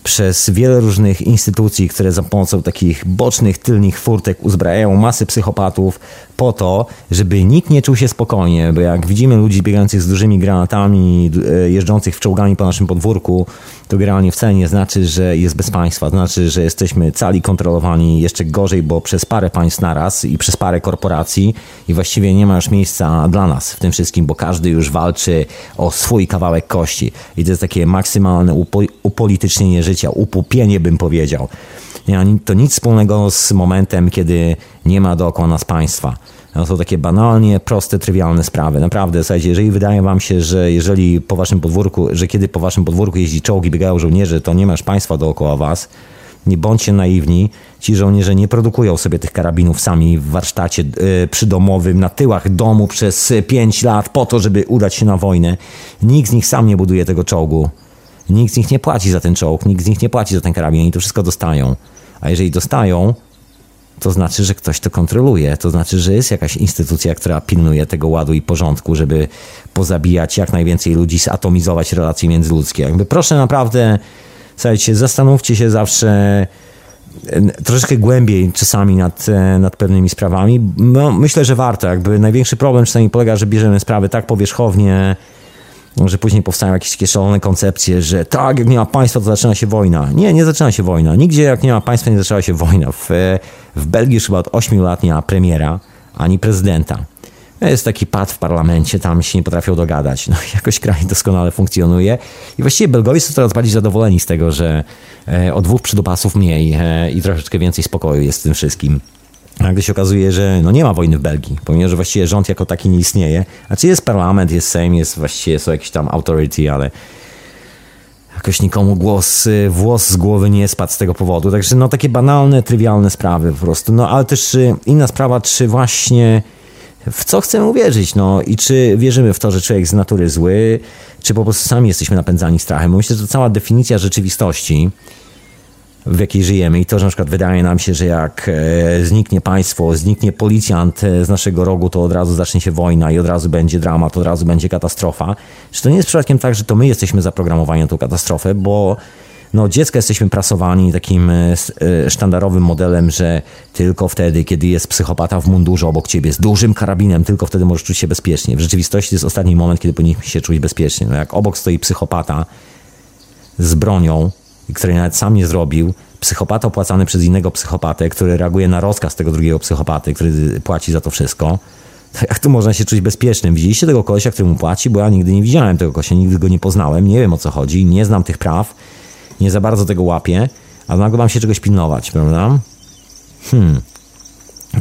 przez wiele różnych instytucji, które za pomocą takich bocznych, tylnych furtek uzbrajają masy psychopatów po to, żeby nikt nie czuł się spokojnie, bo jak widzimy ludzi biegających z dużymi granatami, e, jeżdżących w czołgami po naszym podwórku, to generalnie wcale nie znaczy, że jest bez państwa. Znaczy, że jesteśmy cali kontrolowani jeszcze gorzej, bo przez parę państw naraz i przez parę korporacji i właściwie nie ma już miejsca dla nas w tym wszystkim, bo każdy już walczy o swój kawałek kości. I to jest takie maksymalne upo- upolitycznienie życia, upupienie bym powiedział. To nic wspólnego z momentem, kiedy nie ma dookoła nas państwa. To są takie banalnie proste, trywialne sprawy. Naprawdę, słuchajcie, jeżeli wydaje wam się, że jeżeli po waszym podwórku, że kiedy po waszym podwórku jeździ czołgi, biegają żołnierze, to nie masz państwa dookoła was, nie bądźcie naiwni. Ci żołnierze nie produkują sobie tych karabinów sami w warsztacie yy, przydomowym, na tyłach domu przez 5 lat po to, żeby udać się na wojnę. Nikt z nich sam nie buduje tego czołgu. Nikt z nich nie płaci za ten czołg, nikt z nich nie płaci za ten karabin i to wszystko dostają. A jeżeli dostają, to znaczy, że ktoś to kontroluje. To znaczy, że jest jakaś instytucja, która pilnuje tego ładu i porządku, żeby pozabijać jak najwięcej ludzi, zatomizować relacje międzyludzkie. Jakby proszę naprawdę, słuchajcie, zastanówcie się zawsze troszeczkę głębiej czasami nad, e, nad pewnymi sprawami. No, myślę, że warto. Jakby największy problem czasami polega, że bierzemy sprawy tak powierzchownie, że później powstają jakieś takie szalone koncepcje, że tak, jak nie ma państwa, to zaczyna się wojna. Nie, nie zaczyna się wojna. Nigdzie jak nie ma państwa, nie zaczęła się wojna. W, w Belgii już chyba od 8 lat nie ma premiera ani prezydenta. Jest taki pad w parlamencie, tam się nie potrafią dogadać. No, jakoś kraj doskonale funkcjonuje. I właściwie Belgowie są coraz bardziej zadowoleni z tego, że e, o dwóch przydopasów mniej e, i troszeczkę więcej spokoju jest w tym wszystkim. Nagle się okazuje, że no nie ma wojny w Belgii, pomimo, że właściwie rząd jako taki nie istnieje. Znaczy jest parlament, jest Sejm, jest właściwie są jakieś tam authority, ale jakoś nikomu głos, włos z głowy nie spadł z tego powodu. Także no takie banalne, trywialne sprawy po prostu. No ale też y, inna sprawa, czy właśnie w co chcemy uwierzyć, no i czy wierzymy w to, że człowiek z natury zły, czy po prostu sami jesteśmy napędzani strachem. Myślę, że to cała definicja rzeczywistości w jakiej żyjemy i to, że na przykład wydaje nam się, że jak e, zniknie państwo, zniknie policjant e, z naszego rogu, to od razu zacznie się wojna i od razu będzie dramat, od razu będzie katastrofa. Czy to nie jest przypadkiem tak, że to my jesteśmy zaprogramowani na tą katastrofę, bo no, dziecka jesteśmy prasowani takim e, sztandarowym modelem, że tylko wtedy, kiedy jest psychopata w mundurze obok ciebie z dużym karabinem, tylko wtedy możesz czuć się bezpiecznie. W rzeczywistości to jest ostatni moment, kiedy powinniśmy się czuć bezpiecznie. No, jak obok stoi psychopata z bronią, której nawet sam nie zrobił, psychopata opłacany przez innego psychopatę, który reaguje na rozkaz tego drugiego psychopaty, który płaci za to wszystko, jak tu można się czuć bezpiecznym? Widzieliście tego kolesia, który mu płaci? Bo ja nigdy nie widziałem tego kolesia, nigdy go nie poznałem, nie wiem o co chodzi, nie znam tych praw, nie za bardzo tego łapię, a nagle mam się czegoś pilnować, prawda? Hmm.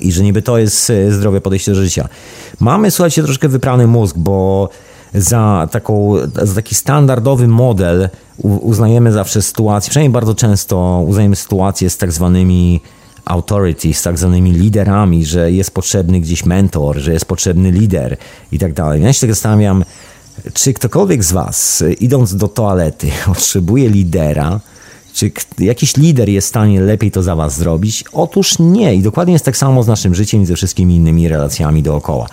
I że niby to jest e, zdrowe podejście do życia. Mamy, słuchajcie, troszkę wyprany mózg, bo za, taką, za taki standardowy model uznajemy zawsze sytuację, przynajmniej bardzo często uznajemy sytuację z tak zwanymi authority, z tak zwanymi liderami, że jest potrzebny gdzieś mentor, że jest potrzebny lider i tak dalej. Ja się tak zastanawiam, czy ktokolwiek z Was, idąc do toalety, potrzebuje lidera, czy jakiś lider jest w stanie lepiej to za Was zrobić? Otóż nie. I dokładnie jest tak samo z naszym życiem i ze wszystkimi innymi relacjami dookoła.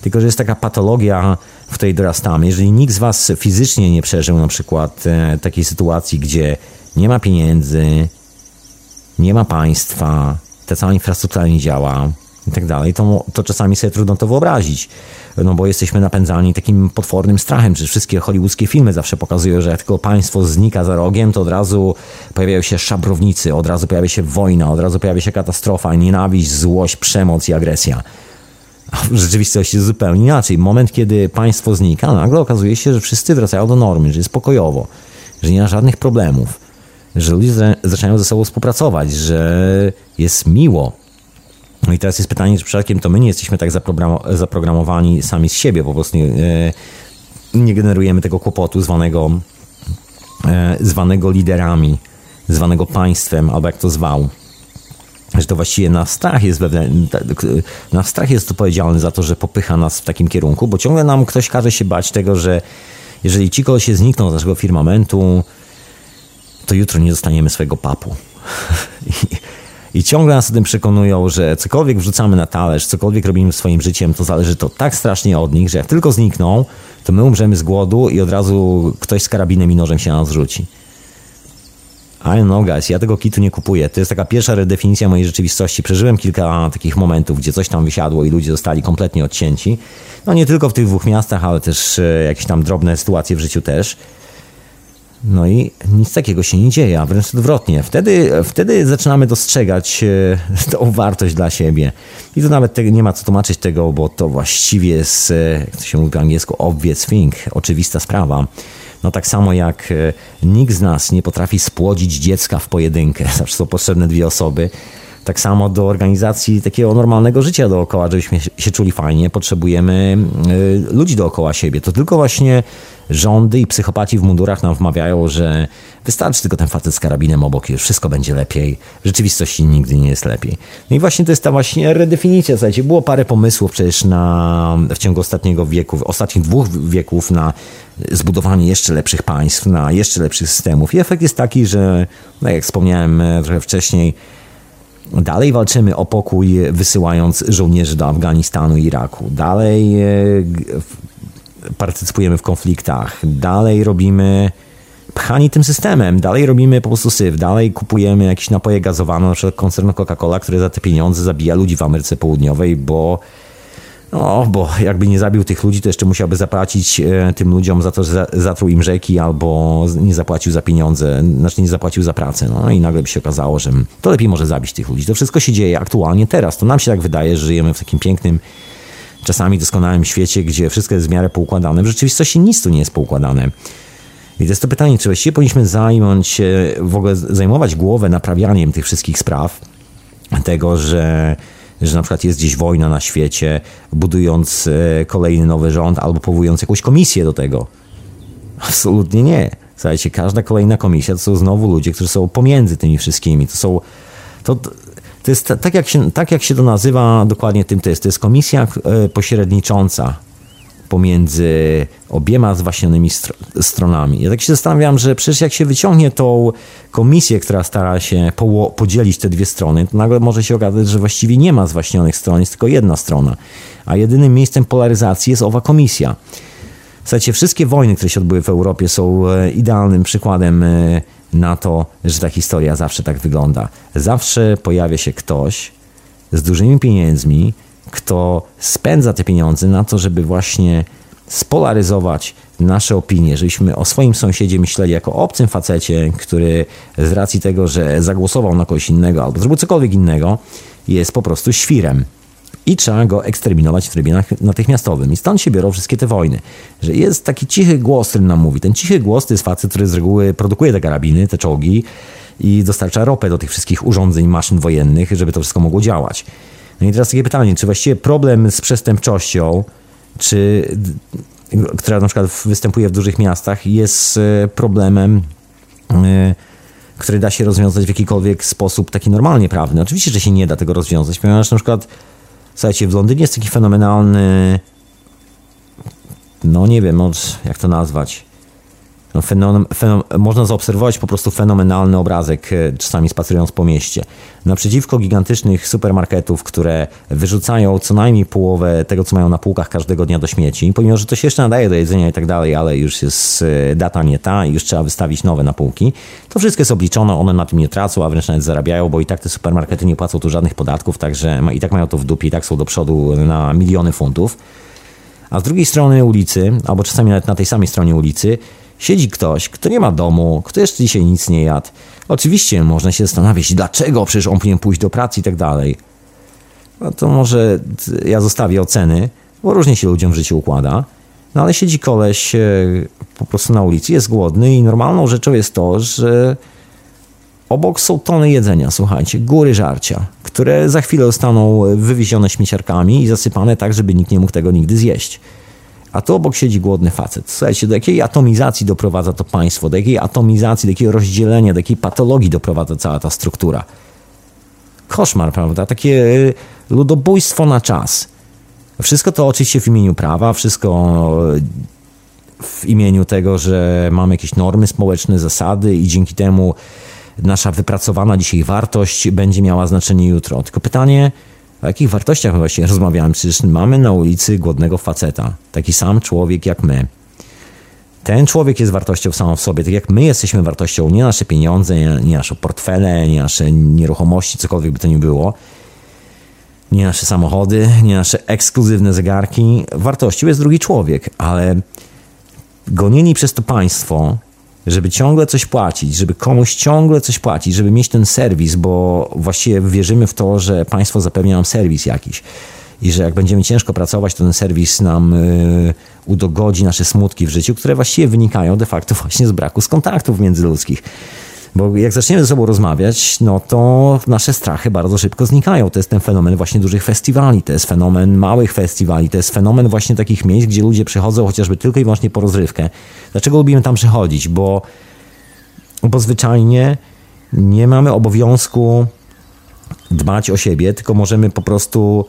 Tylko, że jest taka patologia, w której dorastamy. Jeżeli nikt z Was fizycznie nie przeżył na przykład e, takiej sytuacji, gdzie nie ma pieniędzy, nie ma państwa, ta cała infrastruktura nie działa i tak dalej, to, to czasami sobie trudno to wyobrazić. No bo jesteśmy napędzani takim potwornym strachem. Przecież wszystkie hollywoodzkie filmy zawsze pokazują, że jak tylko państwo znika za rogiem, to od razu pojawiają się szabrownicy, od razu pojawia się wojna, od razu pojawia się katastrofa, nienawiść, złość, przemoc i agresja. A w rzeczywistości jest zupełnie inaczej. Moment, kiedy państwo znika, nagle okazuje się, że wszyscy wracają do normy, że jest pokojowo, że nie ma żadnych problemów, że ludzie zaczynają ze sobą współpracować, że jest miło. No i teraz jest pytanie, czy przypadkiem to my nie jesteśmy tak zaprogramowani sami z siebie, po prostu nie, nie generujemy tego kłopotu zwanego, e, zwanego liderami zwanego państwem, albo jak to zwał, że to właściwie nasz strach jest wewnętrzny, nasz strach jest odpowiedzialny za to, że popycha nas w takim kierunku, bo ciągle nam ktoś każe się bać tego, że jeżeli ci się znikną z naszego firmamentu, to jutro nie dostaniemy swojego papu. I, ciągle nas o tym przekonują, że cokolwiek wrzucamy na talerz, cokolwiek robimy swoim życiem, to zależy to tak strasznie od nich, że jak tylko znikną, to my umrzemy z głodu i od razu ktoś z karabinem i nożem się na nas rzuci. I know guys, ja tego kitu nie kupuję. To jest taka pierwsza redefinicja mojej rzeczywistości. Przeżyłem kilka takich momentów, gdzie coś tam wysiadło i ludzie zostali kompletnie odcięci. No nie tylko w tych dwóch miastach, ale też e, jakieś tam drobne sytuacje w życiu też. No i nic takiego się nie dzieje, a wręcz odwrotnie. Wtedy, wtedy zaczynamy dostrzegać e, tą wartość dla siebie. I to nawet nie ma co tłumaczyć tego, bo to właściwie jest, jak to się mówi po angielsku, obvious thing, oczywista sprawa. No tak samo jak e, nikt z nas nie potrafi spłodzić dziecka w pojedynkę, zawsze są potrzebne dwie osoby. Tak samo do organizacji takiego normalnego życia dookoła, żebyśmy się czuli fajnie, potrzebujemy e, ludzi dookoła siebie. To tylko właśnie rządy i psychopaci w mundurach nam wmawiają, że wystarczy tylko ten facet z karabinem obok i już wszystko będzie lepiej. W rzeczywistości nigdy nie jest lepiej. No i właśnie to jest ta właśnie redefinicja. Słuchajcie, było parę pomysłów przecież na, w ciągu ostatniego wieku, ostatnich dwóch wieków na zbudowanie jeszcze lepszych państw, na jeszcze lepszych systemów. I efekt jest taki, że, no jak wspomniałem e, trochę wcześniej, Dalej walczymy o pokój, wysyłając żołnierzy do Afganistanu i Iraku. Dalej e, partycypujemy w konfliktach. Dalej robimy pchani tym systemem. Dalej robimy po prostu syf. Dalej kupujemy jakieś napoje gazowane, na przykład koncernu Coca-Cola, który za te pieniądze zabija ludzi w Ameryce Południowej, bo no, bo jakby nie zabił tych ludzi, to jeszcze musiałby zapłacić e, tym ludziom za to, że zatruł im rzeki albo nie zapłacił za pieniądze, znaczy nie zapłacił za pracę. No i nagle by się okazało, że to lepiej może zabić tych ludzi. To wszystko się dzieje aktualnie teraz. To nam się tak wydaje, że żyjemy w takim pięknym, czasami doskonałym świecie, gdzie wszystko jest w miarę poukładane. W rzeczywistości nic tu nie jest poukładane. I to jest to pytanie, czy właściwie powinniśmy zająć się, w ogóle zajmować głowę naprawianiem tych wszystkich spraw, tego, że że na przykład jest gdzieś wojna na świecie, budując e, kolejny nowy rząd albo powołując jakąś komisję do tego. Absolutnie nie. Słuchajcie, każda kolejna komisja to są znowu ludzie, którzy są pomiędzy tymi wszystkimi. To są. To, to jest tak jak, się, tak, jak się to nazywa dokładnie tym to jest. To jest komisja e, pośrednicząca pomiędzy obiema zwaśnionymi stronami. Ja tak się zastanawiam, że przecież jak się wyciągnie tą komisję, która stara się podzielić te dwie strony, to nagle może się okazać, że właściwie nie ma zwaśnionych stron, jest tylko jedna strona. A jedynym miejscem polaryzacji jest owa komisja. Słuchajcie, wszystkie wojny, które się odbyły w Europie są e, idealnym przykładem e, na to, że ta historia zawsze tak wygląda. Zawsze pojawia się ktoś z dużymi pieniędzmi, kto spędza te pieniądze na to, żeby właśnie spolaryzować nasze opinie, żebyśmy o swoim sąsiedzie myśleli jako obcym facecie, który z racji tego, że zagłosował na kogoś innego albo zrobił cokolwiek innego, jest po prostu świrem. I trzeba go eksterminować w trybie natychmiastowym. I stąd się biorą wszystkie te wojny. Że jest taki cichy głos, który nam mówi. Ten cichy głos to jest facet, który z reguły produkuje te karabiny, te czołgi i dostarcza ropę do tych wszystkich urządzeń, maszyn wojennych, żeby to wszystko mogło działać. No i teraz takie pytanie, czy właściwie problem z przestępczością, czy, która na przykład występuje w dużych miastach, jest e, problemem, e, który da się rozwiązać w jakikolwiek sposób taki normalnie prawny? Oczywiście, że się nie da tego rozwiązać, ponieważ na przykład, słuchajcie, w Londynie jest taki fenomenalny, no nie wiem, jak to nazwać, no, fenom, fenom, można zaobserwować po prostu fenomenalny obrazek e, czasami spacerując po mieście. Naprzeciwko gigantycznych supermarketów, które wyrzucają co najmniej połowę tego, co mają na półkach każdego dnia do śmieci, pomimo, że to się jeszcze nadaje do jedzenia i tak dalej, ale już jest e, data nie ta i już trzeba wystawić nowe na półki, to wszystko jest obliczone, one na tym nie tracą, a wręcz nawet zarabiają, bo i tak te supermarkety nie płacą tu żadnych podatków, także i tak mają to w dupie, i tak są do przodu na miliony funtów. A z drugiej strony ulicy, albo czasami nawet na tej samej stronie ulicy, Siedzi ktoś, kto nie ma domu, kto jeszcze dzisiaj nic nie jadł. Oczywiście można się zastanawiać, dlaczego przecież on powinien pójść do pracy i tak dalej. No to może ja zostawię oceny, bo różnie się ludziom w życiu układa. No ale siedzi koleś e, po prostu na ulicy, jest głodny i normalną rzeczą jest to, że obok są tony jedzenia, słuchajcie, góry żarcia, które za chwilę zostaną wywiezione śmieciarkami i zasypane tak, żeby nikt nie mógł tego nigdy zjeść. A tu obok siedzi głodny facet. Słuchajcie, do jakiej atomizacji doprowadza to państwo, do jakiej atomizacji, do jakiego rozdzielenia, do jakiej patologii doprowadza cała ta struktura. Koszmar, prawda? Takie e, ludobójstwo na czas. Wszystko to oczywiście w imieniu prawa, wszystko w imieniu tego, że mamy jakieś normy społeczne, zasady i dzięki temu nasza wypracowana dzisiaj wartość będzie miała znaczenie jutro. Tylko pytanie, o jakich wartościach właśnie rozmawiamy? Przecież mamy na ulicy głodnego faceta, taki sam człowiek jak my. Ten człowiek jest wartością samą w sobie, tak jak my jesteśmy wartością, nie nasze pieniądze, nie nasze portfele, nie nasze nieruchomości, cokolwiek by to nie było, nie nasze samochody, nie nasze ekskluzywne zegarki. Wartością jest drugi człowiek, ale gonieni przez to państwo, żeby ciągle coś płacić, żeby komuś ciągle coś płacić, żeby mieć ten serwis, bo właściwie wierzymy w to, że państwo zapewnia nam serwis jakiś i że jak będziemy ciężko pracować, to ten serwis nam y, udogodzi nasze smutki w życiu, które właściwie wynikają de facto właśnie z braku z kontaktów międzyludzkich. Bo jak zaczniemy ze sobą rozmawiać, no to nasze strachy bardzo szybko znikają. To jest ten fenomen właśnie dużych festiwali, to jest fenomen małych festiwali, to jest fenomen właśnie takich miejsc, gdzie ludzie przychodzą chociażby tylko i wyłącznie po rozrywkę. Dlaczego lubimy tam przychodzić? Bo, bo zwyczajnie nie mamy obowiązku dbać o siebie, tylko możemy po prostu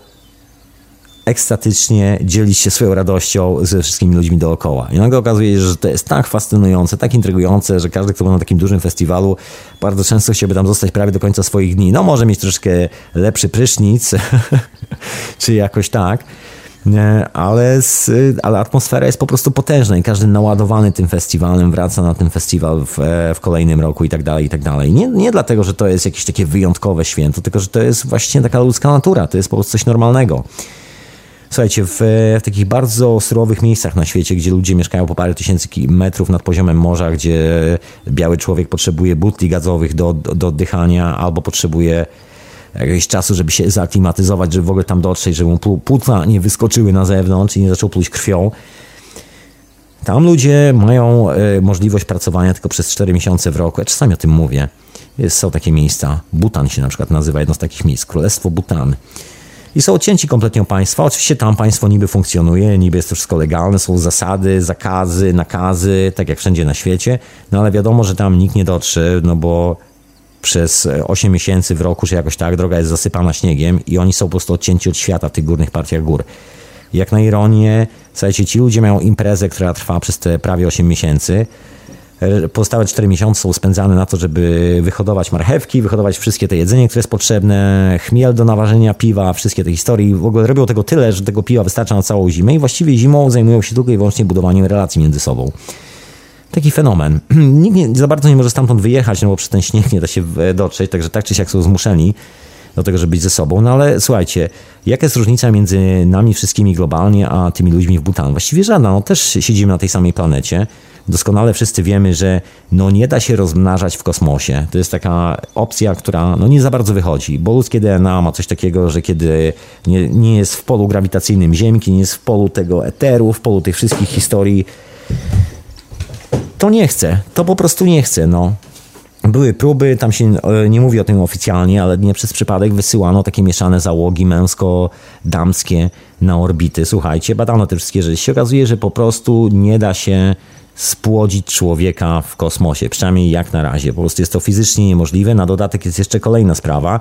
ekstatycznie dzielić się swoją radością ze wszystkimi ludźmi dookoła. I nagle okazuje się, że to jest tak fascynujące, tak intrygujące, że każdy, kto był na takim dużym festiwalu, bardzo często chciałby tam zostać prawie do końca swoich dni. No może mieć troszkę lepszy prysznic, czy jakoś tak, ale, z, ale atmosfera jest po prostu potężna i każdy naładowany tym festiwalem wraca na ten festiwal w, w kolejnym roku i tak dalej, i tak dalej. Nie, nie dlatego, że to jest jakieś takie wyjątkowe święto, tylko że to jest właśnie taka ludzka natura, to jest po prostu coś normalnego. Słuchajcie, w, w, takich bardzo surowych miejscach na świecie, gdzie ludzie mieszkają po parę tysięcy metrów nad poziomem morza, gdzie biały człowiek potrzebuje butli gazowych do, do, do oddychania albo potrzebuje jakiegoś czasu, żeby się zaaklimatyzować, żeby w ogóle tam dotrzeć, żeby mu płuca nie wyskoczyły na zewnątrz i nie zaczął pluć krwią. Tam ludzie mają e, możliwość pracowania tylko przez 4 miesiące w roku. Ja czasami o tym mówię. Są takie miejsca. Butan się na przykład nazywa jedno z takich miejsc. Królestwo Butan i są odcięci kompletnie od państwa. Oczywiście tam państwo niby funkcjonuje, niby jest to wszystko legalne, są zasady, zakazy, nakazy, tak jak wszędzie na świecie, no ale wiadomo, że tam nikt nie dotrze, no bo przez 8 miesięcy w roku, czy jakoś tak, droga jest zasypana śniegiem i oni są po prostu odcięci od świata w tych górnych partiach gór. Jak na ironię, słuchajcie, ci ludzie mają imprezę, która trwa przez te prawie 8 miesięcy, Pozostałe 4 miesiące są spędzane na to, żeby wyhodować marchewki, wyhodować wszystkie te jedzenie, które jest potrzebne, chmiel do naważenia piwa, wszystkie te historie. W ogóle robią tego tyle, że tego piwa wystarcza na całą zimę i właściwie zimą zajmują się tylko i wyłącznie budowaniem relacji między sobą. Taki fenomen. Nikt nie, za bardzo nie może stamtąd wyjechać, no bo przez ten śnieg nie da się dotrzeć, także tak czy siak są zmuszeni do tego, żeby być ze sobą. No ale słuchajcie, jaka jest różnica między nami wszystkimi globalnie, a tymi ludźmi w Butan? Właściwie żadna. No też siedzimy na tej samej planecie. Doskonale wszyscy wiemy, że no nie da się rozmnażać w kosmosie. To jest taka opcja, która no nie za bardzo wychodzi, bo ludzkie DNA ma coś takiego, że kiedy nie, nie jest w polu grawitacyjnym Ziemki, nie jest w polu tego eteru, w polu tych wszystkich historii, to nie chce. To po prostu nie chce. No. Były próby, tam się e, nie mówi o tym oficjalnie, ale nie przez przypadek wysyłano takie mieszane załogi męsko-damskie na orbity. Słuchajcie, badano te wszystkie rzeczy. Się okazuje, że po prostu nie da się spłodzić człowieka w kosmosie, przynajmniej jak na razie. Po prostu jest to fizycznie niemożliwe. Na dodatek jest jeszcze kolejna sprawa.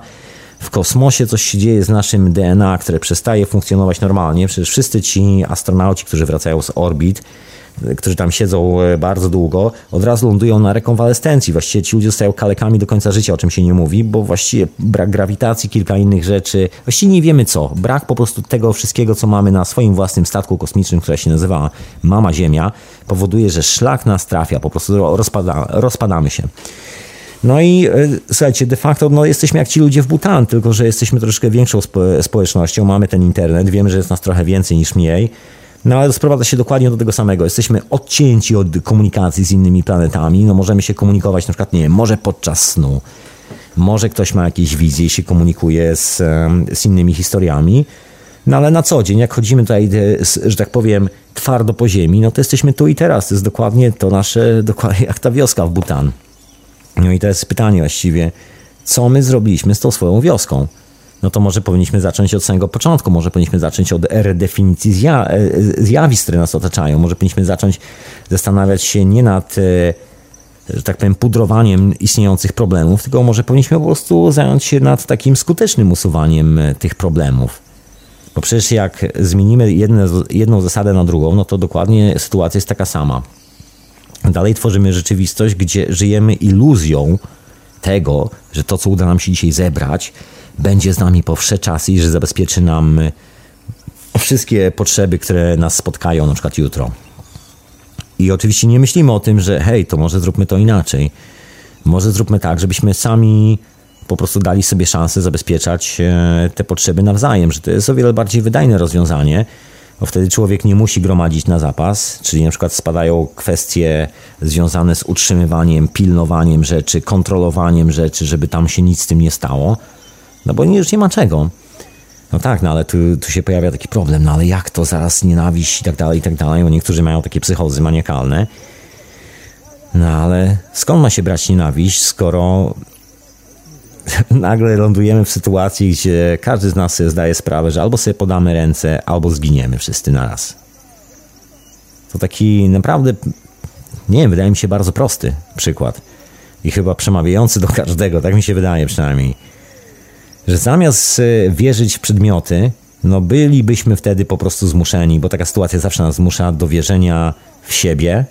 W kosmosie coś się dzieje z naszym DNA, które przestaje funkcjonować normalnie. Przecież wszyscy ci astronauci, którzy wracają z orbit, którzy tam siedzą e, bardzo długo, od razu lądują na rekonwalescencji. Właściwie ci ludzie zostają kalekami do końca życia, o czym się nie mówi, bo właściwie brak grawitacji, kilka innych rzeczy. Właściwie nie wiemy co. Brak po prostu tego wszystkiego, co mamy na swoim własnym statku kosmicznym, które się nazywa Mama Ziemia, powoduje, że szlak nas trafia, po prostu rozpada, rozpadamy się. No i e, słuchajcie, de facto no, jesteśmy jak ci ludzie w Butan, tylko że jesteśmy troszkę większą społecznością, mamy ten internet, wiemy, że jest nas trochę więcej niż mniej. No ale sprowadza się dokładnie do tego samego. Jesteśmy odcięci od komunikacji z innymi planetami. No możemy się komunikować na przykład, nie wiem, może podczas snu. Może ktoś ma jakieś wizje i się komunikuje z, z innymi historiami. No ale na co dzień, jak chodzimy tutaj, że tak powiem, twardo po ziemi, no to jesteśmy tu i teraz. To jest dokładnie to nasze, dokładnie jak ta wioska w Butan. No i to jest pytanie właściwie, co my zrobiliśmy z tą swoją wioską? No to może powinniśmy zacząć od samego początku, może powinniśmy zacząć od redefinicji zja e, zjawisk, które nas otaczają, może powinniśmy zacząć zastanawiać się nie nad, e, że tak powiem, pudrowaniem istniejących problemów, tylko może powinniśmy po prostu zająć się nad takim skutecznym usuwaniem e, tych problemów. Bo przecież jak zmienimy jedne, jedną zasadę na drugą, no to dokładnie sytuacja jest taka sama. Dalej tworzymy rzeczywistość, gdzie żyjemy iluzją tego, że to, co uda nam się dzisiaj zebrać, będzie z nami po wsze czasy i że zabezpieczy nam wszystkie potrzeby, które nas spotkają na przykład jutro. I oczywiście nie myślimy o tym, że hej, to może zróbmy to inaczej. Może zróbmy tak, żebyśmy sami po prostu dali sobie szansę zabezpieczać e, te potrzeby nawzajem, że to jest o wiele bardziej wydajne rozwiązanie, bo wtedy człowiek nie musi gromadzić na zapas, czyli na przykład spadają kwestie związane z utrzymywaniem, pilnowaniem rzeczy, kontrolowaniem rzeczy, żeby tam się nic z tym nie stało, no bo już nie ma czego. No tak, no ale tu, tu się pojawia taki problem, no ale jak to zaraz nienawiść i tak dalej, i tak dalej, bo niektórzy mają takie psychozy maniakalne. No ale skąd ma się brać nienawiść, skoro nagle lądujemy w sytuacji, gdzie każdy z nas sobie zdaje sprawę, że albo sobie podamy ręce, albo zginiemy wszyscy naraz. To taki naprawdę, nie wiem, wydaje mi się bardzo prosty przykład. I chyba przemawiający do każdego, tak mi się wydaje przynajmniej. Że zamiast e, wierzyć w przedmioty, no bylibyśmy wtedy po prostu zmuszeni, bo taka sytuacja zawsze nas zmusza do wierzenia w siebie,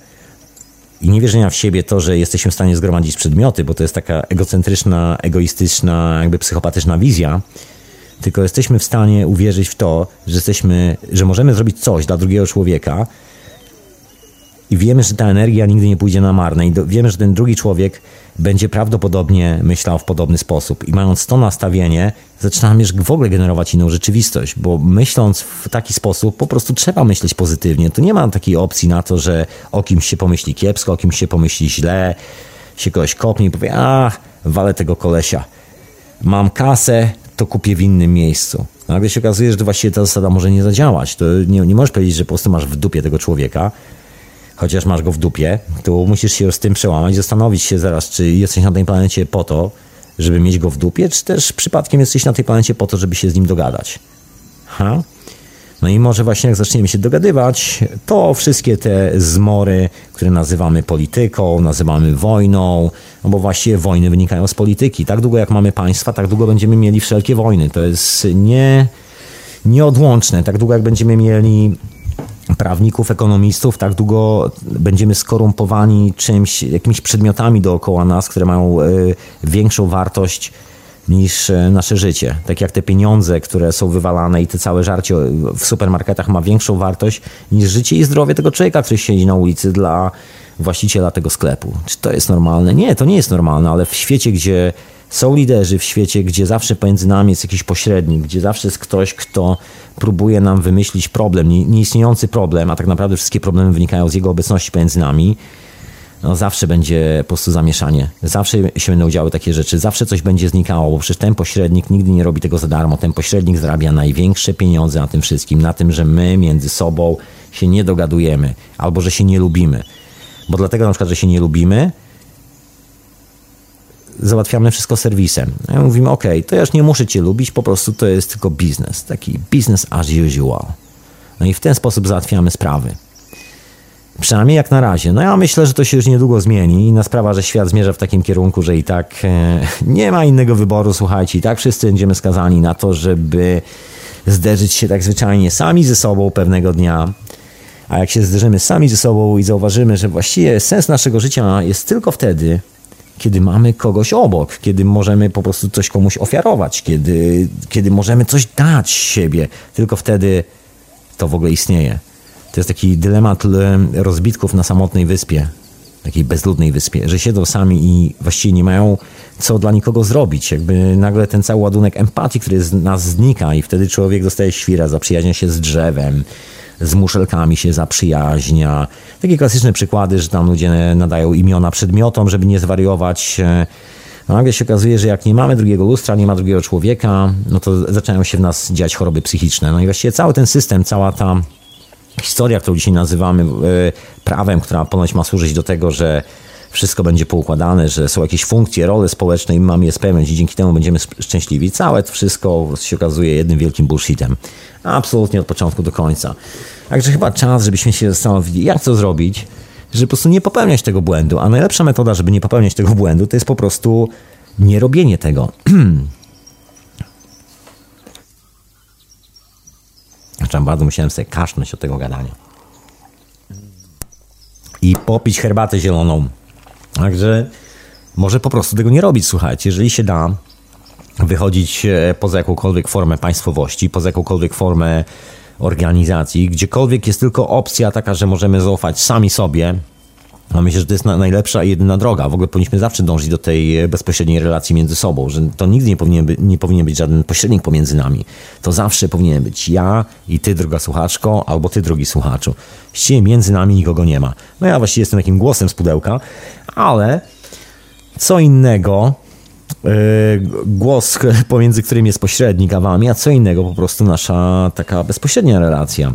i niewierzenia w siebie to, że jesteśmy w stanie zgromadzić przedmioty, bo to jest taka egocentryczna, egoistyczna, jakby psychopatyczna wizja, tylko jesteśmy w stanie uwierzyć w to, że jesteśmy, że możemy zrobić coś dla drugiego człowieka i wiemy, że ta energia nigdy nie pójdzie na marne. I do, wiemy, że ten drugi człowiek będzie prawdopodobnie myślał w podobny sposób. I mając to nastawienie, zaczynamy już w ogóle generować inną rzeczywistość, bo myśląc w taki sposób, po prostu trzeba myśleć pozytywnie. To nie ma takiej opcji na to, że o kimś się pomyśli kiepsko, o kimś się pomyśli źle, się kogoś kopnie i powie, ach, walę tego kolesia. Mam kasę, to kupię w innym miejscu. Nagle się okazuje, że właściwie ta zasada może nie zadziałać. To nie, nie możesz powiedzieć, że po prostu masz w dupie tego człowieka, chociaż masz go w dupie, to musisz się z tym przełamać, zastanowić się zaraz, czy jesteś na tej planecie po to, żeby mieć go w dupie, czy też przypadkiem jesteś na tej planecie po to, żeby się z nim dogadać. Ha? No i może właśnie jak zaczniemy się dogadywać, to wszystkie te zmory, które nazywamy polityką, nazywamy wojną, no bo właściwie wojny wynikają z polityki. Tak długo jak mamy państwa, tak długo będziemy mieli wszelkie wojny. To jest nie, nieodłączne. Tak długo jak będziemy mieli prawników, ekonomistów, tak długo będziemy skorumpowani czymś, jakimiś przedmiotami dookoła nas, które mają e, większą wartość niż e, nasze życie. Tak jak te pieniądze, które są wywalane i te całe żarcie w supermarketach ma większą wartość niż życie i zdrowie tego człowieka, który siedzi na ulicy dla właściciela tego sklepu. Czy to jest normalne? Nie, to nie jest normalne, ale w świecie, gdzie są liderzy w świecie, gdzie zawsze pomiędzy nami jest jakiś pośrednik, gdzie zawsze jest ktoś, kto próbuje nam wymyślić problem, nieistniejący problem, a tak naprawdę wszystkie problemy wynikają z jego obecności pomiędzy nami, no zawsze będzie po prostu zamieszanie. Zawsze się będą działy takie rzeczy, zawsze coś będzie znikało, bo przecież ten pośrednik nigdy nie robi tego za darmo. Ten pośrednik zarabia największe pieniądze na tym wszystkim, na tym, że my między sobą się nie dogadujemy albo że się nie lubimy. Bo dlatego na przykład, że się nie lubimy, załatwiamy wszystko serwisem. Ja mówimy, ok, to ja już nie muszę cię lubić, po prostu to jest tylko biznes, taki business as usual. No i w ten sposób załatwiamy sprawy. Przynajmniej jak na razie. No ja myślę, że to się już niedługo zmieni. Inna sprawa, że świat zmierza w takim kierunku, że i tak e, nie ma innego wyboru, słuchajcie, i tak wszyscy będziemy skazani na to, żeby zderzyć się tak zwyczajnie sami ze sobą pewnego dnia. A jak się zderzymy sami ze sobą i zauważymy, że właściwie sens naszego życia jest tylko wtedy, kiedy mamy kogoś obok, kiedy możemy po prostu coś komuś ofiarować, kiedy, kiedy możemy coś dać siebie. Tylko wtedy to w ogóle istnieje. To jest taki dylemat rozbitków na samotnej wyspie, takiej bezludnej wyspie, że siedzą sami i właściwie nie mają co dla nikogo zrobić. Jakby nagle ten cały ładunek empatii, który z nas znika i wtedy człowiek dostaje świra, zaprzyjaźnia się z drzewem, z muszelkami się zaprzyjaźnia. Takie klasyczne przykłady, że tam ludzie nadają imiona przedmiotom, żeby nie zwariować. No nagle się okazuje, że jak nie mamy drugiego lustra, nie ma drugiego człowieka, no to zaczynają się w nas dziać choroby psychiczne. No i właściwie cały ten system, cała ta historia, którą dzisiaj nazywamy e, prawem, która ponoć ma służyć do tego, że wszystko będzie poukładane, że są jakieś funkcje, role społeczne i mamy je spełniać i dzięki temu będziemy szczęśliwi. Całe wszystko się okazuje jednym wielkim bullshitem. Absolutnie od początku do końca. Także chyba czas, żebyśmy się zastanowili, jak to zrobić, żeby po prostu nie popełniać tego błędu. A najlepsza metoda, żeby nie popełniać tego błędu, to jest po prostu nie robienie tego. Zresztą bardzo musiałem sobie kasznąć od tego gadania. I popić herbatę zieloną. Także może po prostu tego nie robić, słuchajcie. Jeżeli się da wychodzić e, poza jakąkolwiek formę państwowości, poza jakąkolwiek formę organizacji, gdziekolwiek jest tylko opcja taka, że możemy zaufać sami sobie, a myślę, że to jest najlepsza i jedyna droga. W ogóle powinniśmy zawsze dążyć do tej bezpośredniej relacji między sobą, że to nigdy nie powinien, być, nie powinien być żaden pośrednik pomiędzy nami. To zawsze powinien być ja i ty, droga słuchaczko, albo ty, drogi słuchaczu. Właściwie między nami nikogo nie ma. No ja właściwie jestem takim głosem z pudełka, ale co innego yy, głos, pomiędzy którym jest pośrednik a wami, a co innego po prostu nasza taka bezpośrednia relacja.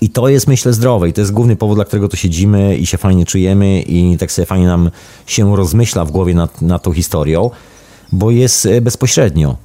I to jest, myślę, zdrowe i to jest główny powód, dla którego tu siedzimy i się fajnie czujemy i tak sobie fajnie nam się rozmyśla w głowie nad, nad tą historią, bo jest e, bezpośrednio.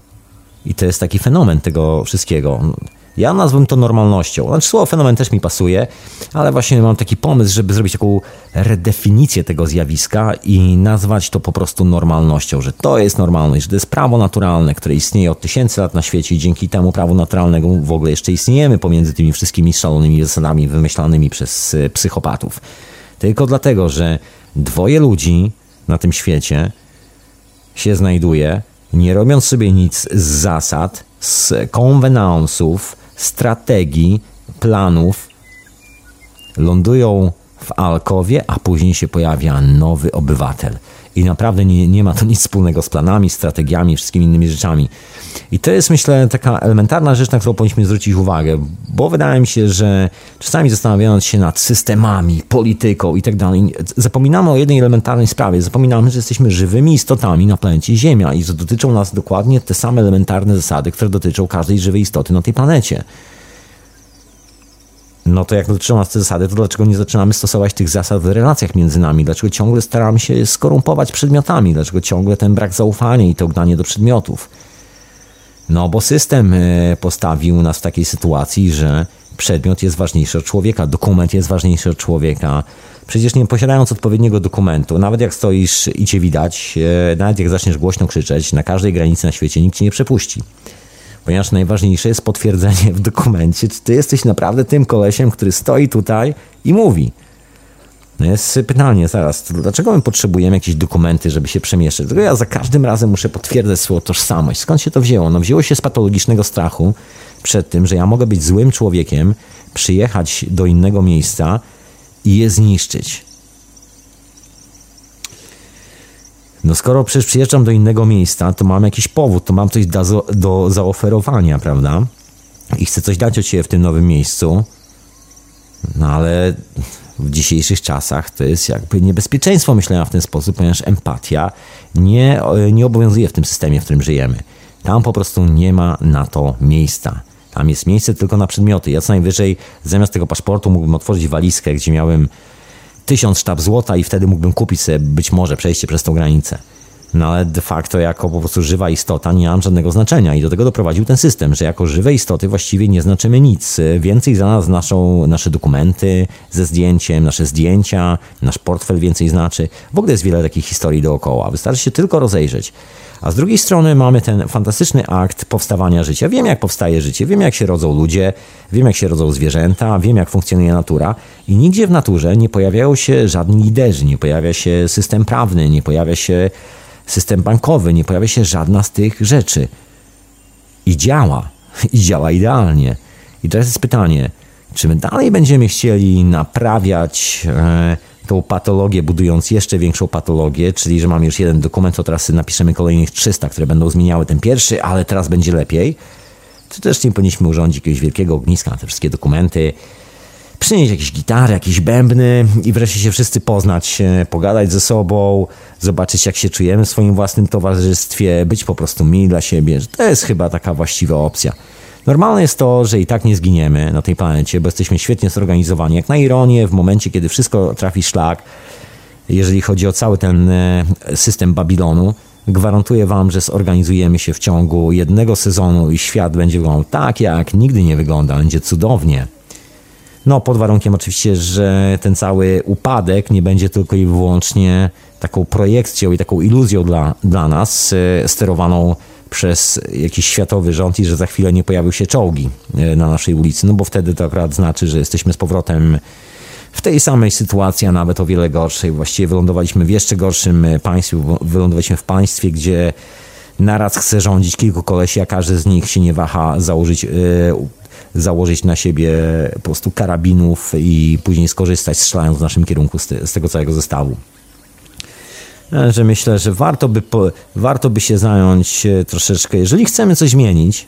I to jest taki fenomen tego wszystkiego. Ja nazwę to normalnością. Znaczy słowo fenomen też mi pasuje, ale właśnie mam taki pomysł, żeby zrobić taką redefinicję tego zjawiska i nazwać to po prostu normalnością, że to jest normalność, że to jest prawo naturalne, które istnieje od tysięcy lat na świecie i dzięki temu prawu naturalnemu w ogóle jeszcze istniejemy pomiędzy tymi wszystkimi szalonymi zasadami wymyślanymi przez e, psychopatów. Tylko dlatego, że dwoje ludzi na tym świecie się znajduje, nie robiąc sobie nic z zasad, z konwenansów, strategii, planów, lądują w Alkowie, a później się pojawia nowy obywatel. I naprawdę nie, nie ma to nic wspólnego z planami, strategiami, wszystkimi innymi rzeczami. I to jest, myślę, taka elementarna rzecz, na którą powinniśmy zwrócić uwagę, bo wydaje mi się, że czasami zastanawiając się nad systemami, polityką i tak dalej, zapominamy o jednej elementarnej sprawie. Zapominamy, że jesteśmy żywymi istotami na planecie Ziemia i że dotyczą nas dokładnie te same elementarne zasady, które dotyczą każdej żywej istoty na tej planecie no to jak dotyczą nas te zasady, to dlaczego nie zaczynamy stosować tych zasad w relacjach między nami? Dlaczego ciągle staramy się skorumpować przedmiotami? Dlaczego ciągle ten brak zaufania i to gnanie do przedmiotów? No bo system e, postawił nas w takiej sytuacji, że przedmiot jest ważniejszy od człowieka, dokument jest ważniejszy od człowieka. Przecież nie posiadając odpowiedniego dokumentu, nawet jak stoisz i cię widać, e, nawet jak zaczniesz głośno krzyczeć, na każdej granicy na świecie nikt cię nie przepuści ponieważ najważniejsze jest potwierdzenie w dokumencie, czy ty jesteś naprawdę tym kolesiem, który stoi tutaj i mówi. No jest pytanie zaraz, dlaczego my potrzebujemy jakieś dokumenty, żeby się przemieszczać? Dlatego ja za każdym razem muszę potwierdzać swoją tożsamość. Skąd się to wzięło? No wzięło się z patologicznego strachu przed tym, że ja mogę być złym człowiekiem, przyjechać do innego miejsca i je zniszczyć. No skoro przecież przyjeżdżam do innego miejsca, to mam jakiś powód, to mam coś do, zaoferowania, prawda? I chcę coś dać od siebie w tym nowym miejscu. No ale w dzisiejszych czasach to jest jakby niebezpieczeństwo myślenia w ten sposób, ponieważ empatia nie, nie obowiązuje w tym systemie, w którym żyjemy. Tam po prostu nie ma na to miejsca. Tam jest miejsce tylko na przedmioty. Ja co najwyżej zamiast tego paszportu mógłbym otworzyć walizkę, gdzie miałem tysiąc sztab złota i wtedy mógłbym kupić sobie być może przejście przez tą granicę. No ale de facto jako po prostu żywa istota nie mam żadnego znaczenia i do tego doprowadził ten system, że jako żywe istoty właściwie nie znaczymy nic. Więcej za nas znaczą nasze dokumenty ze zdjęciem, nasze zdjęcia, nasz portfel więcej znaczy. W ogóle jest wiele takich historii dookoła. Wystarczy się tylko rozejrzeć. A z drugiej strony mamy ten fantastyczny akt powstawania życia. Wiem, jak powstaje życie, wiem, jak się rodzą ludzie, wiem, jak się rodzą zwierzęta, wiem, jak funkcjonuje natura. I nigdzie w naturze nie pojawiają się żadni liderzy, nie pojawia się system prawny, nie pojawia się system bankowy, nie pojawia się żadna z tych rzeczy. I działa. I działa idealnie. I teraz jest pytanie, czy my dalej będziemy chcieli naprawiać e, tą patologię, budując jeszcze większą patologię, czyli że mamy już jeden dokument, to teraz napiszemy kolejnych 300, które będą zmieniały ten pierwszy, ale teraz będzie lepiej. Czy też nie powinniśmy urządzić jakiegoś wielkiego ogniska na te wszystkie dokumenty, przynieść jakieś gitary, jakieś bębny i wreszcie się wszyscy poznać, pogadać ze sobą, zobaczyć jak się czujemy w swoim własnym towarzystwie, być po prostu mili dla siebie. To jest chyba taka właściwa opcja. Normalne jest to, że i tak nie zginiemy na tej planecie, bo jesteśmy świetnie zorganizowani. Jak na ironię, w momencie, kiedy wszystko trafi szlak, jeżeli chodzi o cały ten e, system Babilonu. Gwarantuję Wam, że zorganizujemy się w ciągu jednego sezonu i świat będzie wyglądał tak, jak nigdy nie wygląda. Będzie cudownie. No, pod warunkiem oczywiście, że ten cały upadek nie będzie tylko i wyłącznie taką projekcją i taką iluzją dla, dla nas, e, sterowaną przez jakiś światowy rząd i że za chwilę nie pojawią się czołgi e, na naszej ulicy, no bo wtedy to akurat znaczy, że jesteśmy z powrotem w tej samej sytuacji, a nawet o wiele gorszej. Właściwie wylądowaliśmy w jeszcze gorszym e, państwie, wylądowaliśmy w państwie, gdzie naraz chce rządzić kilku kolesi, a każdy z nich się nie waha założyć, yy, założyć na siebie po prostu karabinów i później skorzystać strzelając w naszym kierunku z, te, z tego całego zestawu. E, że myślę, że warto by, po, warto by się zająć troszeczkę, jeżeli chcemy coś zmienić,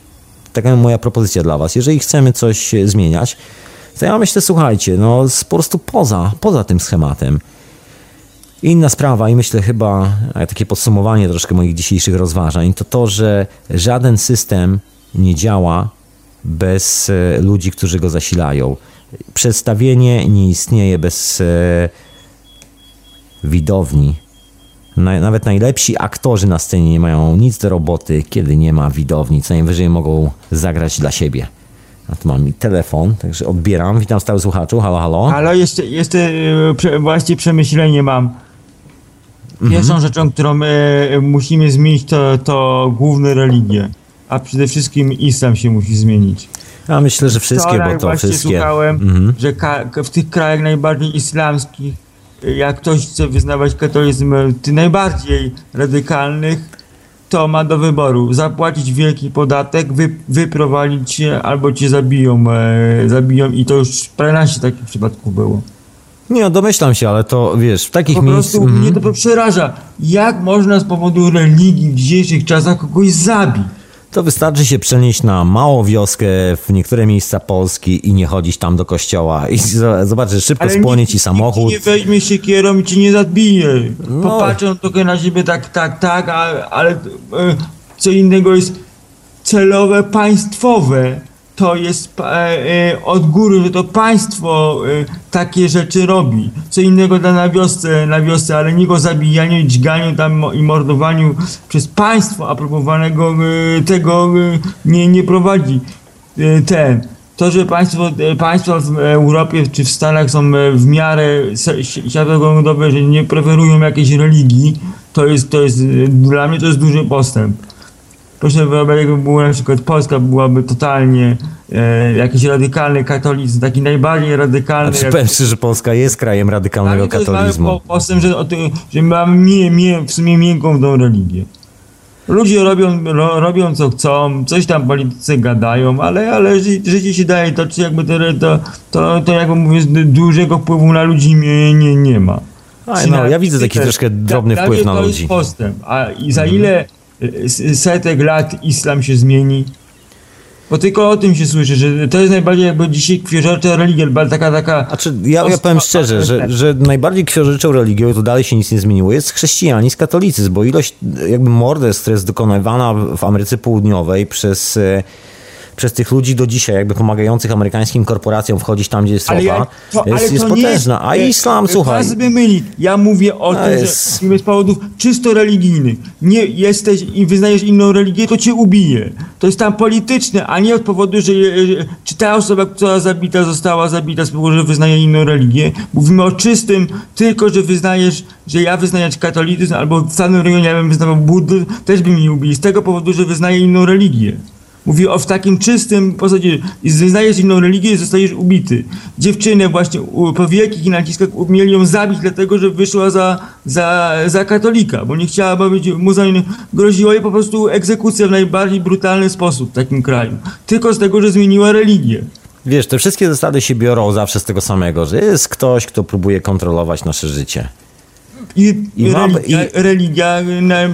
taka moja propozycja dla Was, jeżeli chcemy coś zmieniać, to ja myślę, słuchajcie, no po prostu poza, poza tym schematem. Inna sprawa i myślę chyba takie podsumowanie troszkę moich dzisiejszych rozważań, to to, że żaden system nie działa bez e, ludzi, którzy go zasilają. Przedstawienie nie istnieje bez e, widowni. Nawet najlepsi aktorzy na scenie nie mają nic do roboty, kiedy nie ma widowni. Co najwyżej mogą zagrać dla siebie. A tu mam telefon, także odbieram. Witam stały słuchaczu. Halo, halo. Ale jeszcze, jeszcze e, prze, właśnie przemyślenie mam. Pierwszą Mhm. rzeczą, którą my musimy zmienić, to, to główne religie. A przede wszystkim islam się musi zmienić. Ja myślę, że wszystkie, Wczoraj bo to właśnie wszystkie. słuchałem, Mhm. że w tych krajach najbardziej islamskich, jak ktoś chce wyznawać katolicyzm, e, tych najbardziej radykalnych, to ma do wyboru zapłacić wielki podatek, wy- wyprowadzić się albo cię zabiją, e, zabiją i to już paręnaście takich przypadków było. Nie, no, domyślam się, ale to wiesz, w takich Po miejscach. prostu mnie to przeraża. Jak można z powodu religii w dzisiejszych czasach kogoś zabić? To wystarczy się przenieść na małą wioskę w niektóre miejsca Polski i nie chodzić tam do kościoła. I z- zobacz, że szybko spłonie nikt- ci samochód. Nikt nie weźmie się kierą i ci nie zabije. No. Popatrzą tylko na siebie tak, tak, tak, ale e, co innego jest celowe państwowe. To jest e, e, od góry, że to państwo e, takie rzeczy robi. Co innego da na wiosce, na wiosce, ale nie go zabijaniu, dźganiu tam i mordowaniu przez państwo aprobowanego e, tego nie, nie prowadzi ten. To, że państwo, państwa w Europie czy w Stanach są w miarę światopoglądowe, że nie preferują jakiejś religii, to jest, to jest dla mnie to jest duży postęp. Proszę wyobrazić, jakby było na przykład Polska byłaby totalnie e, jakiś radykalny katolicyzm, taki najbardziej radykalny. Znaczy, jak- powiem szczerze, że Polska jest krajem radykalnego to mały katolizmu. po- postęp, że, tym- że mamy mie, mie, w sumie miękką tą religię. Ludzie robią, ro, robią co chcą, coś tam politycy gadają, ale, ale ży, życie się daje to, czy jakby to, to, to, to jakby mówię, dużego wpływu na ludzi nie, nie, nie ma. Aj, no, ja widzę taki troszkę drobny wpływ na to ludzi. jest postęp. A i za ile y, s- setek lat islam się zmieni? Bo tylko o tym się słyszy, że to jest najbardziej jakby dzisiaj kwierzocza religia, taka, taka... Znaczy, ja, ja powiem szczerze, że, że najbardziej książęczą religią, to dalej się nic nie zmieniło, jest chrześcijanizm, katolicyzm, bo ilość jakby morderstw, która jest dokonywana w Ameryce Południowej przez, e, przez tych ludzi do dzisiaj, jakby pomagających amerykańskim korporacjom wchodzić tam, gdzie jest ropa, ja, to, jest, jest potężna. A e, islam, e, słuchaj, Pan sobie myli. Ja mówię o tym, jest- że z powodów czysto religijnych. Nie jesteś i wyznajesz inną religię, to cię ubije. To jest tam polityczne, a nie od powodu, że, że czy ta osoba, która zabita, została zabita z powodu, że wyznaje inną religię. Mówimy o czystym, tylko że wyznajesz, że ja wyznaję katolicyzm, albo w danym regionie ja bym wyznawał buddyzm, też by mnie ubili. Z tego powodu, że wyznaję inną religię. Mówię o w takim czystym posadzie. Wyznajesz inną religię zostajesz ubity. Dziewczynę właśnie po wielkich naciskach mieli ją zabić, dlatego że wyszła za, za, za katolika, bo nie chciała być muzułmanem. Groziła jej po prostu egzekucja w najbardziej brutalny sposób w takim kraju. Tylko z tego, że zmieniła religię. wiesz, te wszystkie zasady się biorą zawsze z tego samego, że jest ktoś, kto próbuje kontrolować nasze życie. I, I religia, i- religia naj,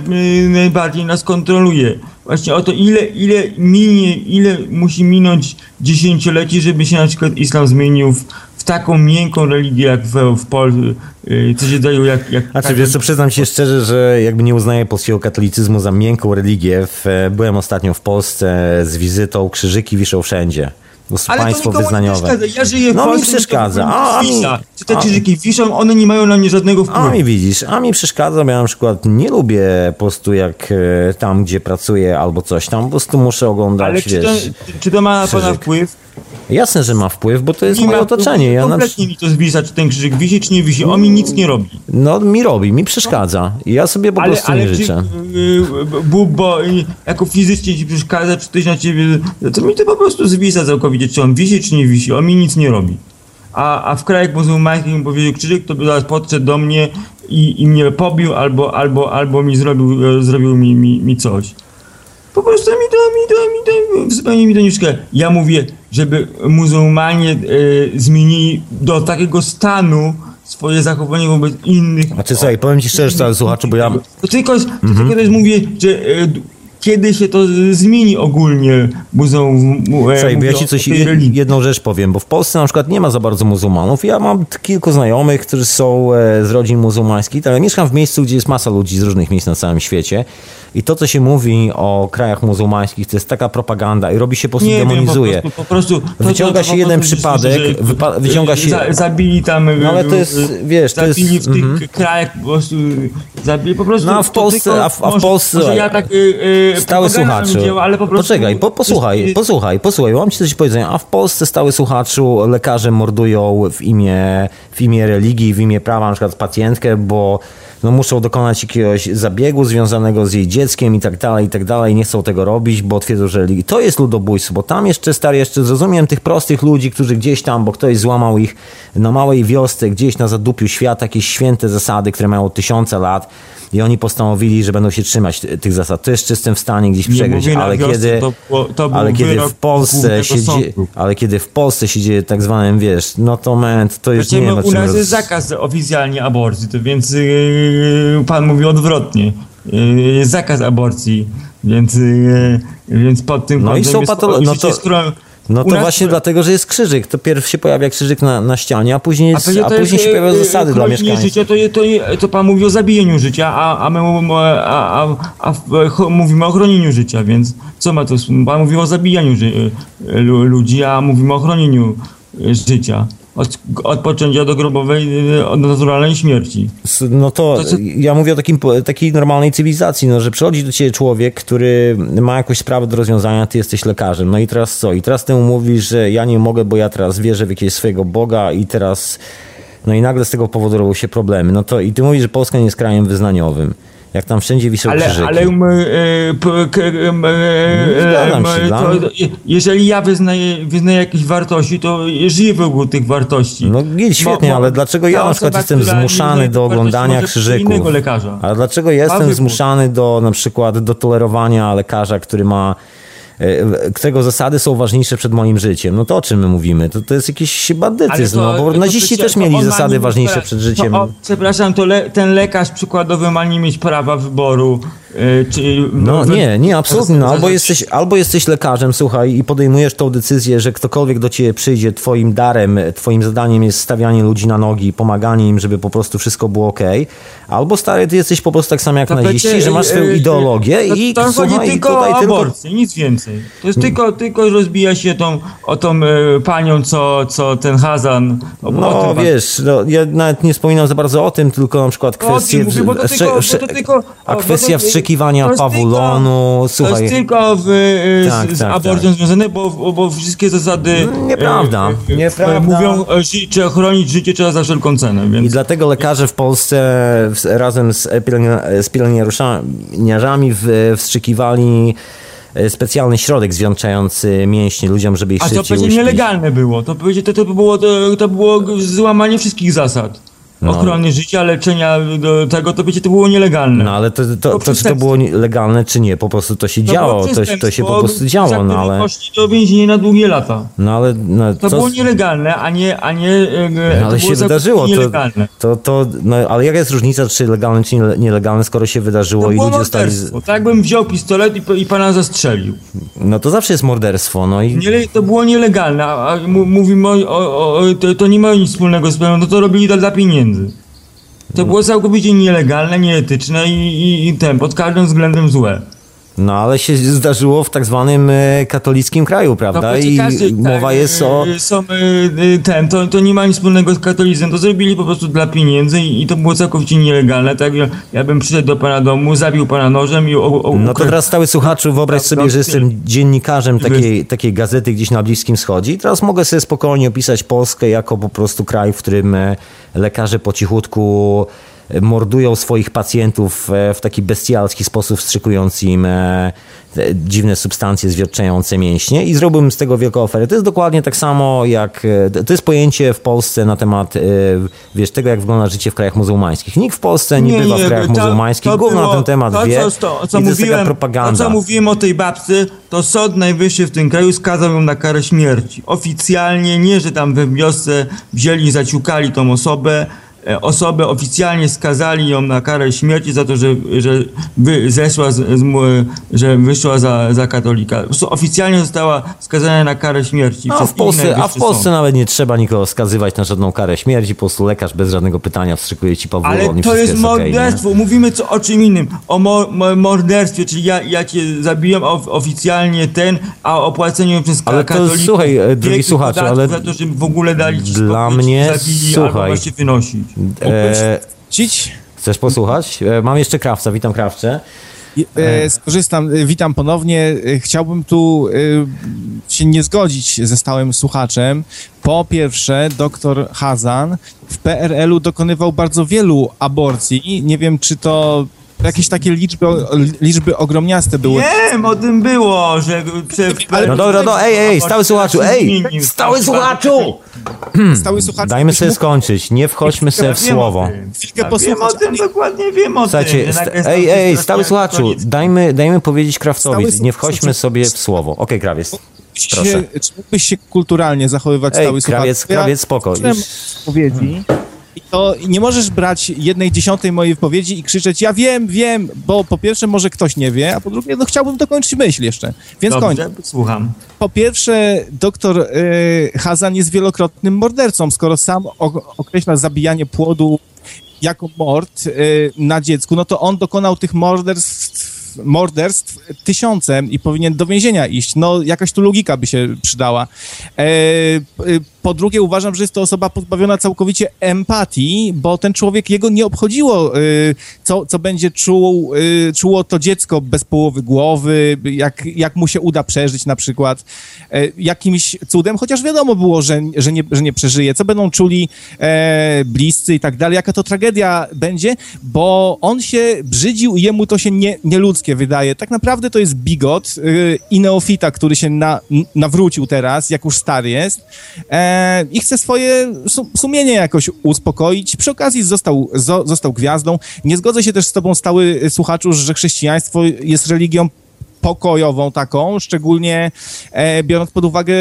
najbardziej nas kontroluje. Właśnie o to, ile, ile minie, ile musi minąć dziesięcioleci, żeby się na przykład islam zmienił w, w taką miękką religię jak w, w Polsce, y, co się dają jak... jak Znaczy, wiesz co, przyznam się szczerze, że jakby nie uznaję polskiego katolicyzmu za miękką religię. W, byłem ostatnio w Polsce z wizytą, krzyżyki wiszą wszędzie. Prostu Ale państwo to nie wyznaniowe. przeszkadza. Ja żyję w No mi przeszkadza. to A, a mi. Czy te a- krzyżyki wiszą, one nie mają na mnie żadnego a wpływu. mi widzisz, a mi przeszkadza, bo ja na przykład nie lubię po prostu jak e, tam, gdzie pracuję albo coś tam, po prostu muszę oglądać, Ale czy to, czy to ma na pana wpływ? Jasne, że ma wpływ, bo to jest Nie moje otoczenie. Ja na, Kompletnie mi to zwisa, czy ten krzyżyk wisi, czy nie wisi. On mi nic nie robi. no mi robi, mi przeszkadza. Ja sobie po Ale, prostu ale nie czy życzę. y, Bóg, bo y, jako fizycznie ci przeszkadza, czy ktoś na ciebie, to mi to po prostu zwisa całkowicie, czy on wisi, czy nie wisi. On mi nic nie robi. A, a w krajach muzułmańskich mi powiedział krzyżyk, to by zaraz podszedł do mnie i, i mnie pobił, albo, albo, albo mi zrobił, e, zrobił mi, mi, mi coś. Po prostu mi to, mi to, mi to, zupełnie mi to nie szkoda. Ja mówię, żeby muzułmanie e, zmienili do takiego stanu swoje zachowanie wobec innych. Znaczy słuchaj, powiem ci szczerze, cały słuchaczu, bo ja... To tylko, to Mhm. tylko też mówię, że d- kiedy się to zmieni ogólnie muzeum e, Słuchaj, ja ci coś, jedną rzecz powiem, bo w Polsce na przykład nie ma za bardzo muzułmanów. Ja mam kilku znajomych, którzy są e, z rodzin muzułmańskich, ale mieszkam w miejscu, gdzie jest masa ludzi z różnych miejsc na całym świecie. I to, co się mówi o krajach muzułmańskich, to jest taka propaganda i robi się po prostu Nie wiem, po demonizuje. prostu, po prostu Wyciąga to, się jeden przypadek, wyciąga się- Za, zabili tam. No ale to jest, e, wiesz, to jest- Zabili w tych mhm. krajach po prostu. Zabili po prostu. No, a w Polsce- a w- a w może, Polsce- Może ja tak. e, Stały słuchaczu. Dzieła, ale po prostu, Poczekaj, po, posłuchaj, posłuchaj, posłuchaj, mam ci coś do powiedzenia. A w Polsce stały słuchaczu lekarze mordują w imię, w imię religii, w imię prawa, na przykład pacjentkę, bo no, muszą dokonać jakiegoś zabiegu związanego z jej dzieckiem i tak dalej, i tak dalej. Nie chcą tego robić, bo twierdzą, że. To jest ludobójstwo, bo tam jeszcze, stary, jeszcze zrozumiem tych prostych ludzi, którzy gdzieś tam, bo ktoś złamał ich na małej wiosce, gdzieś na zadupiu świata, jakieś święte zasady, które mają tysiące lat. I oni postanowili, że będą się trzymać ty- tych zasad. To jeszcze jestem w stanie gdzieś Nie przegryźć, ale wiosce, kiedy, to to ale kiedy w Polsce się dzieje, ale kiedy w Polsce się dzieje tak zwanym, wiesz, no to moment, to już nie Znaczy, wiem, no, u nas jest zakaz oficjalnie aborcji, to więc yy, pan mówi odwrotnie. Jest zakaz aborcji, więc, yy, więc pod tym No i są jest patolo- no to- No to nas- właśnie dlatego, że jest krzyżyk. To pierw się pojawia krzyżyk na, na ścianie, a później, jest, pewnie a później jest, się pojawiają zasady dla mieszkańców. życia, to, to, to pan mówi o zabijaniu życia, a, a my a, a, a, mówimy o chronieniu życia, więc co ma to? Pan mówi o zabijaniu ży, lu- ludzi, a mówimy o chronieniu życia. Od, od poczęcia do grobowej, od naturalnej śmierci. No to, To co- ja mówię o takim, takiej normalnej cywilizacji, no, że przychodzi do ciebie człowiek, który ma jakąś sprawę do rozwiązania, ty jesteś lekarzem. No i teraz co? I teraz ty mu mówisz, że ja nie mogę, bo ja teraz wierzę w jakiegoś swojego Boga i teraz... No i nagle z tego powodu robią się problemy. No to i ty mówisz, że Polska nie jest krajem wyznaniowym. Jak tam wszędzie wiszą Ale, krzyżyki. ale m, e, e, jeżeli ja wyznaję, wyznaję jakieś wartości, to żyję wokół tych wartości. No git, świetnie, Bo- bo ale dlaczego ja na przykład jestem nie zmuszany do oglądania krzyżyków? innego lekarza. Ale dlaczego ja jestem zmuszany do na przykład do tolerowania lekarza, który ma którego zasady są ważniejsze przed moim życiem. No to o czym my mówimy? To, to jest jakiś bandytyzm, no bo to naziści też mieli zasady nie- ważniejsze to- przed życiem. To, o, przepraszam, to le, ten lekarz przykładowy ma nie mieć prawa wyboru. E, czy, No w- nie, nie, absolutnie. No, albo, jesteś, albo jesteś lekarzem, słuchaj, i podejmujesz tą decyzję, że ktokolwiek do ciebie przyjdzie, twoim darem, twoim zadaniem jest stawianie ludzi na nogi, pomaganie im, żeby po prostu wszystko było ok. Albo stary, ty jesteś po prostu tak samo jak To naziści, będzie, że masz swoją e, ideologię to, i chodzi słuchaj, tylko tutaj o tylko... aborcję, nic więcej. To jest tylko, tylko rozbija się tą, o tą e, panią, co, co ten Hazan. O, o No tym wiesz, no, ja nawet nie wspominam za bardzo o tym, tylko na przykład No, o kwestie... mówię, tylko- tylko- a kwestia to- wstrzykiwania to pawulonu, To słuchaj... jest tylko w, e, Tak, z, z tak, aborcją tak. związane, bo, bo wszystkie zasady Nieprawda, e, e, nieprawda. mówią, e, ży- czy ochronić życie trzeba za wszelką cenę. I Więc dlatego lekarze w Polsce razem z, z pielęgniarzami wstrzykiwali e, specjalny środek zwieńczający mięśnie ludziom, żeby ich A to szybciej przecież uśpić. nielegalne było. To, będzie- to, to, było, to, to było złamanie wszystkich zasad. No. Ochrony życia, leczenia tego, to będzie to było nielegalne. No ale to, to, to, to czy to było legalne, czy nie? Po prostu to się To działo, to, to się po prostu działo, no ale... Poszli do więzienia na długie lata. No ale... No, To co było nielegalne, a nie... A nie e, No, to ale się wydarzyło. To, Nielegalne. to, to, no, ale jaka jest różnica, czy legalne, czy nie- nielegalne, skoro się wydarzyło To i ludzie zostali... Tak jakbym wziął pistolet i, i pana zastrzelił. No to zawsze jest morderstwo, no i... Nie, to było nielegalne, a a mówimy o, o, o to, to nie ma nic wspólnego z no to robili to dla pieniędzy. To było całkowicie nielegalne, nieetyczne i, i, i ten, pod każdym względem złe. No ale się zdarzyło w tak zwanym e, katolickim kraju, prawda? No, I poczekajcie, mowa tak, jest o... y, Są, y, ten, to, to nie ma nic wspólnego z katolicyzmem, to zrobili po prostu dla pieniędzy i, i to było całkowicie nielegalne, tak? Ja, ja bym przyszedł do pana domu, zabił pana nożem i... O, o, No to teraz stały słuchaczu, wyobraź sobie, że jestem dziennikarzem takiej, takiej gazety gdzieś na Bliskim Wschodzie i teraz mogę sobie spokojnie opisać Polskę jako po prostu kraj, w którym e, lekarze po cichutku e, mordują swoich pacjentów e, w taki bestialski sposób, wstrzykując im e, dziwne substancje zwierczające mięśnie i zrobiłbym z tego wielką ofertę. To jest dokładnie tak samo jak, e, to jest pojęcie w Polsce na temat, wiesz, tego jak wygląda życie w krajach muzułmańskich. Nikt w Polsce nie, bywa w krajach to- muzułmańskich, to gówno na ten temat to, wie Co, to, co i to jest taka mówiłem, propaganda. To, co mówiłem o tej babce, to Sąd Najwyższy w tym kraju skazał ją na karę śmierci. Oficjalnie, nie, że tam we wiosce wzięli, zaciukali tą osobę, osobę oficjalnie skazali ją na karę śmierci za to, że, że wy, zeszła z, z, że wyszła za, za katolika. Oficjalnie została skazana na karę śmierci. Przez w Polsce, a w Polsce nawet nie trzeba nikogo skazywać na żadną karę śmierci, po prostu lekarz bez żadnego pytania wstrzykuje ci powolnie. Ale to jest morderstwo. Mówimy co, o czym innym. O mo, mo, morderstwie, czyli ja, ja cię zabiłem of, oficjalnie ten, a opłaceniu przez Ale to katolików słuchaj, e, drogi słuchaczu, ale za to, że w ogóle dali ci dla mnie, zabili, słuchaj. albo właśnie wynosić. E, chcesz posłuchać? E, mam jeszcze krawca, witam krawcze. E, skorzystam, e, witam ponownie. Chciałbym tu się nie zgodzić ze stałym słuchaczem. Po pierwsze, doktor Hazan w PRL-u dokonywał bardzo wielu aborcji. Nie wiem, czy to jakieś takie liczby, liczby ogromniaste były. Wiem, o tym było, że... Prze, Ale- No dobra, no ej, ej, stały słuchaczu, ej, stały słuchaczu! Stały słuchacz. Dajmy sobie skończyć, nie wchodźmy sobie w słowo. Chwilkę posłuchać, Wiem o tym, dokładnie wiem o Słuchajcie, tym. ej, ej, stały słuchaczu, dajmy, dajmy powiedzieć krawcowi, nie wchodźmy słuchaczu- sobie w słowo. Okej, krawiec, Się, proszę. czy mógłbyś się kulturalnie zachowywać Ej, stały słuchacz? krawiec, krawiec, spoko. wypowiedzi i to nie możesz brać jednej dziesiątej mojej wypowiedzi i krzyczeć ja wiem, wiem, bo po pierwsze może ktoś nie wie, a po drugie no chciałbym dokończyć myśl jeszcze. Więc kończę. Dobrze, słucham. Po pierwsze, doktor y, Hazan jest wielokrotnym mordercą, skoro sam określa zabijanie płodu jako mord y, na dziecku, no to on dokonał tych morderstw morderstw tysiącem i powinien do więzienia iść. No, jakaś tu logika by się przydała. E, y, po drugie, uważam, że jest to osoba pozbawiona całkowicie empatii, bo ten człowiek, jego nie obchodziło, y, co, co będzie czuł, y, czuło to dziecko bez połowy głowy, jak, jak mu się uda przeżyć na przykład. E, jakimś cudem, chociaż wiadomo było, że, że, nie, że nie przeżyje. Co będą czuli e, bliscy i tak dalej, jaka to tragedia będzie, bo on się brzydził i jemu to się nie, nieludzkie wydaje. Tak naprawdę to jest bigot y, i neofita, który się na, nawrócił teraz, jak już stary jest e, i chce swoje su, sumienie jakoś uspokoić. Przy okazji został, zo, został gwiazdą. Nie zgodzę się też z tobą, stały słuchaczu, że chrześcijaństwo jest religią pokojową taką, szczególnie e, biorąc pod uwagę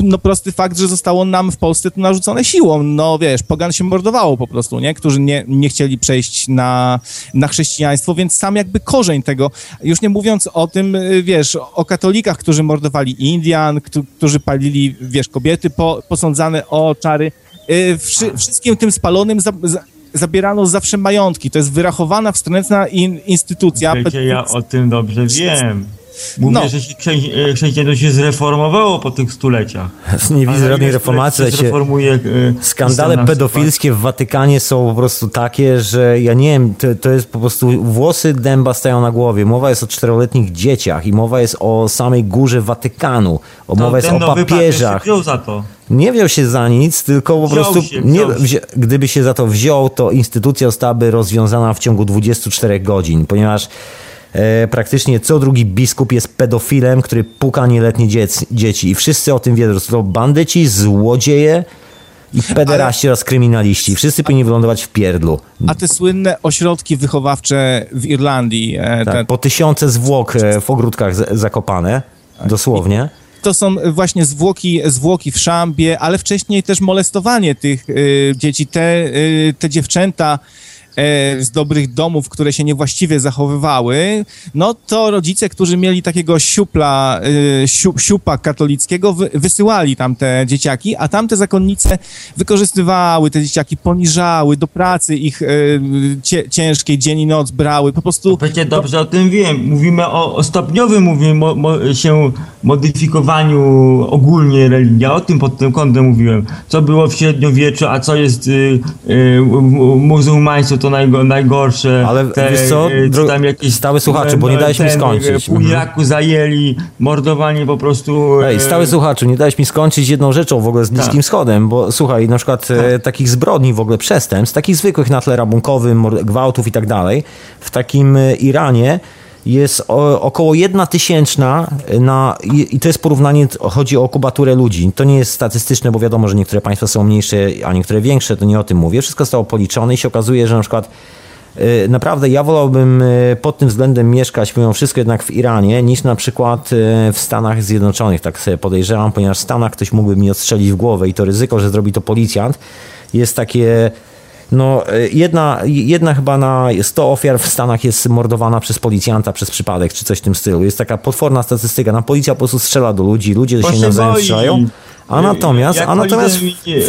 no, prosty fakt, że zostało nam w Polsce to narzucone siłą. No wiesz, pogan się mordowało po prostu, nie? Którzy nie, nie chcieli przejść na, na chrześcijaństwo, więc sam jakby korzeń tego, już nie mówiąc o tym, y, wiesz, o katolikach, którzy mordowali Indian, któ- którzy palili, wiesz, kobiety po, posądzane o czary. Y, wszy, wszystkim tym spalonym za, za, zabierano zawsze majątki. To jest wyrachowana, wstrętna in, instytucja. Wiecie, ja o tym dobrze wiem. Mówię, No. że się chrze- chrześcijaństwo się zreformowało po tych stuleciach. Nie widzę Ale żadnej reformacji, zreformuje, e, Skandale pedofilskie w Watykanie są po prostu takie, że ja nie wiem, to, to jest po prostu włosy dęba stają na głowie. Mowa jest o czteroletnich dzieciach i mowa jest o samej górze Watykanu. O, mowa jest o papież papieżach. wziął za to. Nie wziął się za nic, tylko po Wziął prostu się, nie, wzi- gdyby się za to wziął, to instytucja zostałaby rozwiązana w ciągu 24 godzin, ponieważ praktycznie co drugi biskup jest pedofilem, który puka nieletnie dziec, dzieci i wszyscy o tym wiedzą. To bandyci, złodzieje i pederaści oraz kryminaliści. Wszyscy powinni wylądować w pierdlu. A te słynne ośrodki wychowawcze w Irlandii, e, Tak, te, po tysiące zwłok e, w ogródkach z- zakopane, dosłownie. to są właśnie zwłoki, zwłoki w szambie, ale wcześniej też molestowanie tych y, dzieci. Te, y, te dziewczęta e, z dobrych domów, które się niewłaściwie zachowywały, no to rodzice, którzy mieli takiego siupla, e, siup, siupa katolickiego, wy, wysyłali tam te dzieciaki, a tamte zakonnice wykorzystywały te dzieciaki, poniżały, do pracy ich e, ciężkiej dzień i noc brały, po prostu... Przecież dobrze o tym wiem. Mówimy o, o stopniowym mówimy, mo, mo, się modyfikowaniu ogólnie religii. Ja o tym pod tym kątem mówiłem. Co było w średniowieczu, a co jest y, y, muzułmaństwo to najgo, najgorsze. Ale wiesz co, y, dro- tam jakieś, stały słuchaczu, bo nie dałeś mi ten, skończyć. Pół Mhm. Iraku zajęli, mordowanie po prostu... Ej, e, stały słuchaczu, nie dałeś mi skończyć jedną rzeczą w ogóle z Bliskim Tak. Wschodem, bo słuchaj, na przykład e, takich zbrodni w ogóle przestępstw, takich zwykłych na tle rabunkowym, gwałtów i tak dalej, w takim e, Iranie jest około jedna tysięczna na, i, to jest porównanie, chodzi o kubaturę ludzi. To nie jest statystyczne, bo wiadomo, że niektóre państwa są mniejsze, a niektóre większe, to nie o tym mówię. Wszystko zostało policzone i się okazuje, że na przykład E, Naprawdę ja wolałbym e, pod tym względem mieszkać mimo wszystko jednak w Iranie niż na przykład e, w Stanach Zjednoczonych, tak sobie podejrzewam, ponieważ w Stanach ktoś mógłby mi odstrzelić w głowę i to ryzyko, że zrobi to policjant jest takie no e, jedna, jedna chyba na 100 ofiar w Stanach jest mordowana przez policjanta przez przypadek, czy coś w tym stylu. Jest taka potworna statystyka. Na policja po prostu strzela do ludzi, ludzie Bo się nawzajem strzelają. A natomiast, a natomiast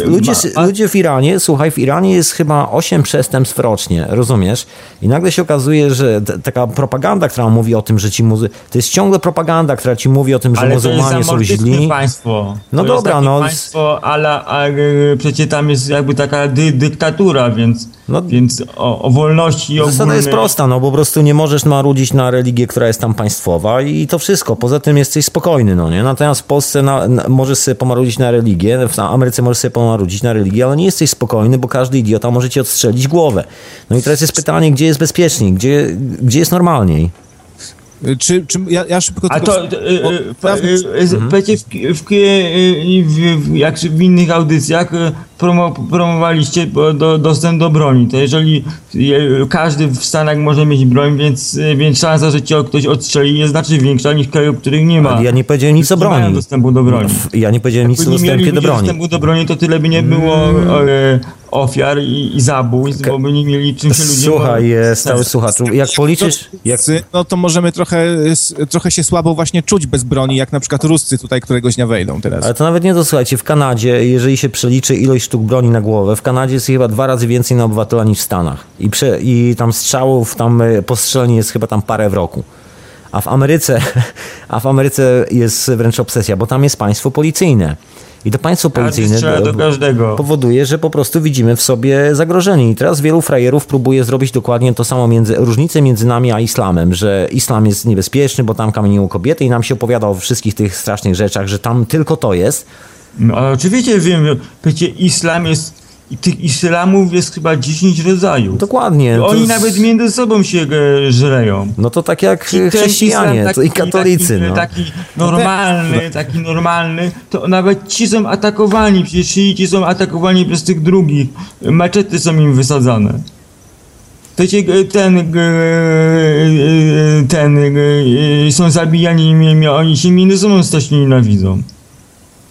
ludzie, ludzie w Iranie, słuchaj, w Iranie jest chyba 8 przestępstw rocznie, rozumiesz? I nagle się okazuje, że taka propaganda, która mówi o tym, że ci muzy... To jest ciągle propaganda, która ci mówi o tym, że Ale muzułmanie są źli. państwo. No to dobra, jest takie no. państwo, ale a, e, przecież tam jest jakby taka dy, dyktatura, więc, No. więc o, o wolności Zasada jest prosta, no po prostu nie możesz marudzić na religię, która jest tam państwowa i to wszystko. Poza tym jesteś spokojny, no nie? Natomiast w Polsce na, na, możesz sobie pomarudzić na religię, w Ameryce możesz sobie pomarudzić na religię, ale nie jesteś spokojny, bo każdy idiota może ci odstrzelić głowę. No i teraz jest pytanie, gdzie jest bezpieczniej, gdzie, gdzie jest normalniej? Czy, czy ja, ja szybko A to, e, e, e, e, wiecie, w, jak w innych audycjach e, promo, promowaliście do, dostęp do broni, to jeżeli każdy w Stanach może mieć broń, więc, e, więc szansa, że cię ktoś odstrzeli jest znacznie większa niż krajów, w których nie ma. Ale ja nie powiedziałem nic o nie broni. dostępu do broni. Ja nie powiedziałem nic o nie dostępie do broni. dostępu do broni, to tyle by nie było e, ofiar i, i zabójstw, bo by nie mieli czym się ludzie... Słuchaj, e, stały słuchaczu, jak policzysz... Jak, no to możemy trochę, s- trochę się słabo właśnie czuć bez broni, jak na przykład Ruscy tutaj któregoś dnia wejdą teraz. Ale to nawet nie to, słuchajcie, w Kanadzie, jeżeli się przeliczy ilość sztuk broni na głowę, w Kanadzie jest chyba dwa razy więcej na obywatela niż w Stanach. I, prze, i tam strzałów, tam e, postrzeleń jest chyba tam parę w roku. A w Ameryce, a w Ameryce jest wręcz obsesja, bo tam jest państwo policyjne. I to państwo policyjne do powoduje, że po prostu widzimy w sobie zagrożenie. I teraz wielu frajerów próbuje zrobić dokładnie to samo między, różnicę między nami a islamem, że islam jest niebezpieczny, bo tam kamienią kobiety i nam się opowiada o wszystkich tych strasznych rzeczach, że tam tylko to jest. No, ale oczywiście wiem, że przecież islam jest... I tych islamów jest chyba 10 rodzajów. Dokładnie. to Oni jest- nawet między sobą się e, żreją. No to tak jak Ten chrześcijanie, to i katolicy. Taki, no. taki normalny, taki normalny, to nawet ci są atakowani, przecież szyici są atakowani przez tych drugich. Maczety są im wysadzane. To ci, e, ten, e, e, ten, e, są zabijani, i oni się między sobą strasznie nienawidzą.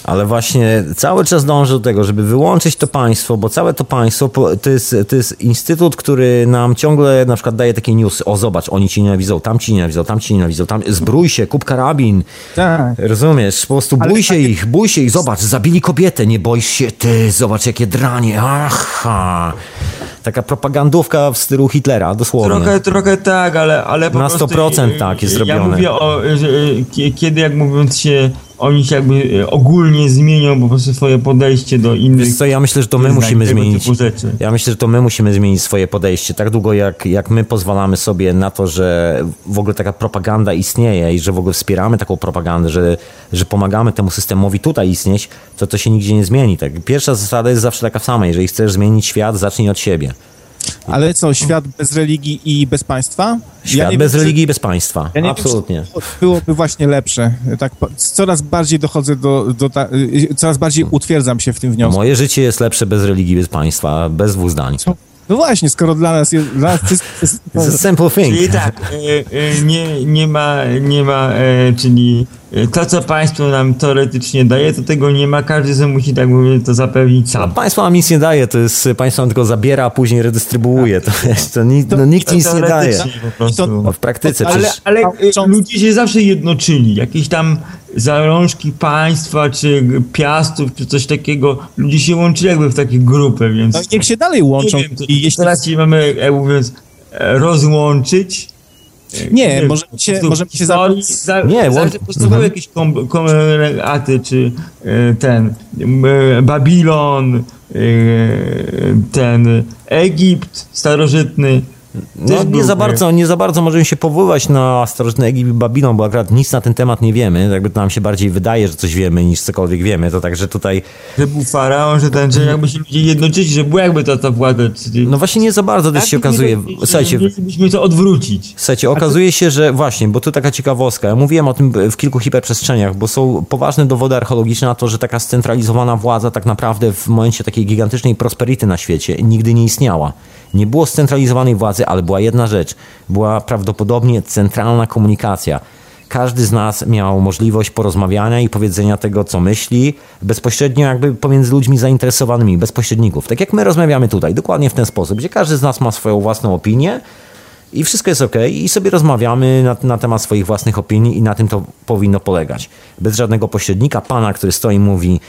Ale właśnie cały czas dążę do tego, żeby wyłączyć to państwo, bo całe to państwo to jest, to jest instytut, który nam ciągle na przykład daje takie newsy. O zobacz, oni ci nienawidzą, tam ci nienawidzą, tam ci nienawidzą, tam zbrój się, kup karabin. Tak. Rozumiesz? Po prostu Ale bój się ich, bój się ich. Zobacz, zabili kobietę, nie boisz się ty, zobacz jakie dranie, aha. Taka propagandówka w stylu Hitlera, dosłownie. Trochę, trochę tak, ale, ale po Na prostu... 100% e, tak jest Ja zrobione. mówię o, kie- kiedy jak mówiąc się, oni się jakby ogólnie zmienią po prostu swoje podejście do innych... Wiesz co, ja myślę, że to my musimy zmienić. Ja myślę, że to my musimy zmienić swoje podejście. Tak długo jak, jak my pozwalamy sobie na to, że w ogóle taka propaganda istnieje i że w ogóle wspieramy taką propagandę, że, że pomagamy temu systemowi tutaj istnieć, to to się nigdzie nie zmieni. Tak? Pierwsza zasada jest zawsze taka sama. Jeżeli chcesz zmienić świat, zacznij od siebie. Ale co, świat bez religii i bez państwa? Świat nie bez wiem, religii i bez państwa. Ja nie Absolutnie. Wiem, czy byłoby właśnie lepsze. Tak, coraz bardziej dochodzę do, do ta, y, coraz bardziej utwierdzam się w tym wniosku. Moje życie jest lepsze bez religii, bez państwa, bez dwóch zdań. No właśnie, skoro dla nas jest, dla nas jest, jest It's a simple thing. Czyli tak, e, e, nie, nie ma, nie ma, e, czyli y, to, co państwo nam teoretycznie daje, to tego nie ma, każdy sobie musi, tak mówię, to zapewnić sam. Państwo nam nic nie daje, to jest, państwo nam tylko zabiera, a później redystrybuuje. To, jest, to, ni- no, nikt To nic nie daje. prostu. No, w praktyce Ale, przecież... ale y, ludzie się zawsze jednoczyli. Jakieś tam zalążki państwa, czy piastów, czy coś takiego. Ludzie się łączyli jakby w takie grupy, więc... No, niech się dalej łączą. nie wiem, to, I jeśli teraz się mamy, jak mówiąc, e, rozłączyć. Nie, wiem, możemy po się- możemy się historii za- za, Nie, nie, łącz- zawsze powstawały jakieś kom, komregaty, czy e, ten Babilon, ten Egipt starożytny. No, nie za bardzo, nie za bardzo możemy się powoływać na starożytny Egipt i Babilon, bo akurat nic na ten temat nie wiemy. Jakby to nam się bardziej wydaje, że coś wiemy, niż cokolwiek wiemy. To także tutaj, Że był faraon, że ten, że jakby się ludzie jednoczyli, że była jakby ta, ta władza. Czy, no właśnie nie za bardzo też się okazuje. Słuchajcie, Mielibyśmy to odwrócić. Słuchajcie, okazuje się, że właśnie, bo tu taka ciekawostka. Ja mówiłem o tym w kilku hiperprzestrzeniach, bo są poważne dowody archeologiczne na to, że taka scentralizowana władza tak naprawdę w momencie takiej gigantycznej prosperity na świecie nigdy nie istniała. Nie było scentralizowanej władzy, ale była jedna rzecz. Była prawdopodobnie centralna komunikacja. Każdy z nas miał możliwość porozmawiania i powiedzenia tego, co myśli, bezpośrednio jakby pomiędzy ludźmi zainteresowanymi, bez pośredników. Tak jak my rozmawiamy tutaj, dokładnie w ten sposób, gdzie każdy z nas ma swoją własną opinię, i wszystko jest ok, i sobie rozmawiamy na, na temat swoich własnych opinii, i na tym to powinno polegać. Bez żadnego pośrednika, pana, który stoi i mówi,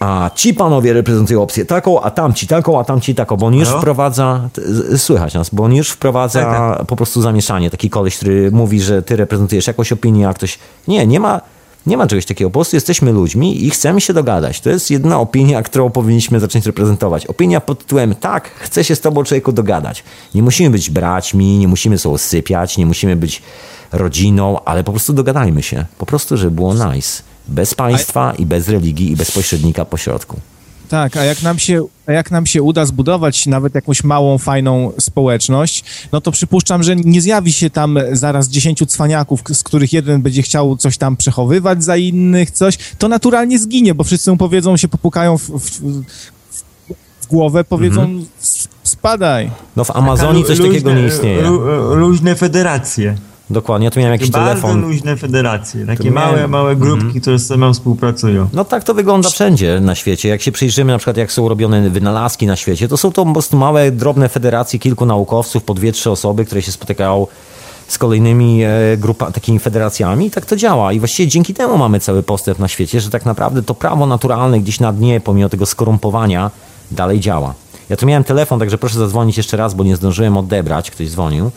a ci panowie reprezentują opcję taką, a tamci taką, a tamci taką, bo on już wprowadza, słychać nas, bo on już wprowadza Tak, po prostu zamieszanie. Taki koleś, który mówi, że ty reprezentujesz jakąś opinię, a ktoś. Nie, nie ma. Nie ma czegoś takiego. Po prostu jesteśmy ludźmi i chcemy się dogadać. To jest jedyna opinia, którą powinniśmy zacząć reprezentować. Opinia pod tytułem tak, chcę się z tobą człowieku dogadać. Nie musimy być braćmi, nie musimy sobie sypiać, nie musimy być rodziną, ale po prostu dogadajmy się. Po prostu, żeby było nice. Bez państwa i bez religii i bez pośrednika pośrodku. Tak, a jak nam się, a jak nam się uda zbudować nawet jakąś małą, fajną społeczność, no to przypuszczam, że nie zjawi się tam zaraz dziesięciu cwaniaków, z których jeden będzie chciał coś tam przechowywać za innych, coś. To naturalnie zginie, bo wszyscy mu powiedzą, się popukają w, w, w, w głowę, powiedzą Mhm. "S- spadaj. No w Amazonii coś Luźne- takiego nie istnieje. lu- Luźne federacje. Dokładnie, ja tu miałem jakiś Bardzo telefon. luźne federacje. Takie miałem- małe, małe grupki, które ze sobą współpracują. No tak to wygląda wszędzie na świecie. Jak się przyjrzymy na przykład jak są robione wynalazki na świecie, to są to po prostu małe, drobne federacje kilku naukowców, po dwie, trzy osoby, które się spotykają z kolejnymi e, grupa, takimi federacjami i tak to działa. I właściwie dzięki temu mamy cały postęp na świecie, że tak naprawdę to prawo naturalne gdzieś na dnie, pomimo tego skorumpowania, dalej działa. Ja tu miałem telefon, także proszę zadzwonić jeszcze raz, bo nie zdążyłem odebrać, ktoś dzwonił.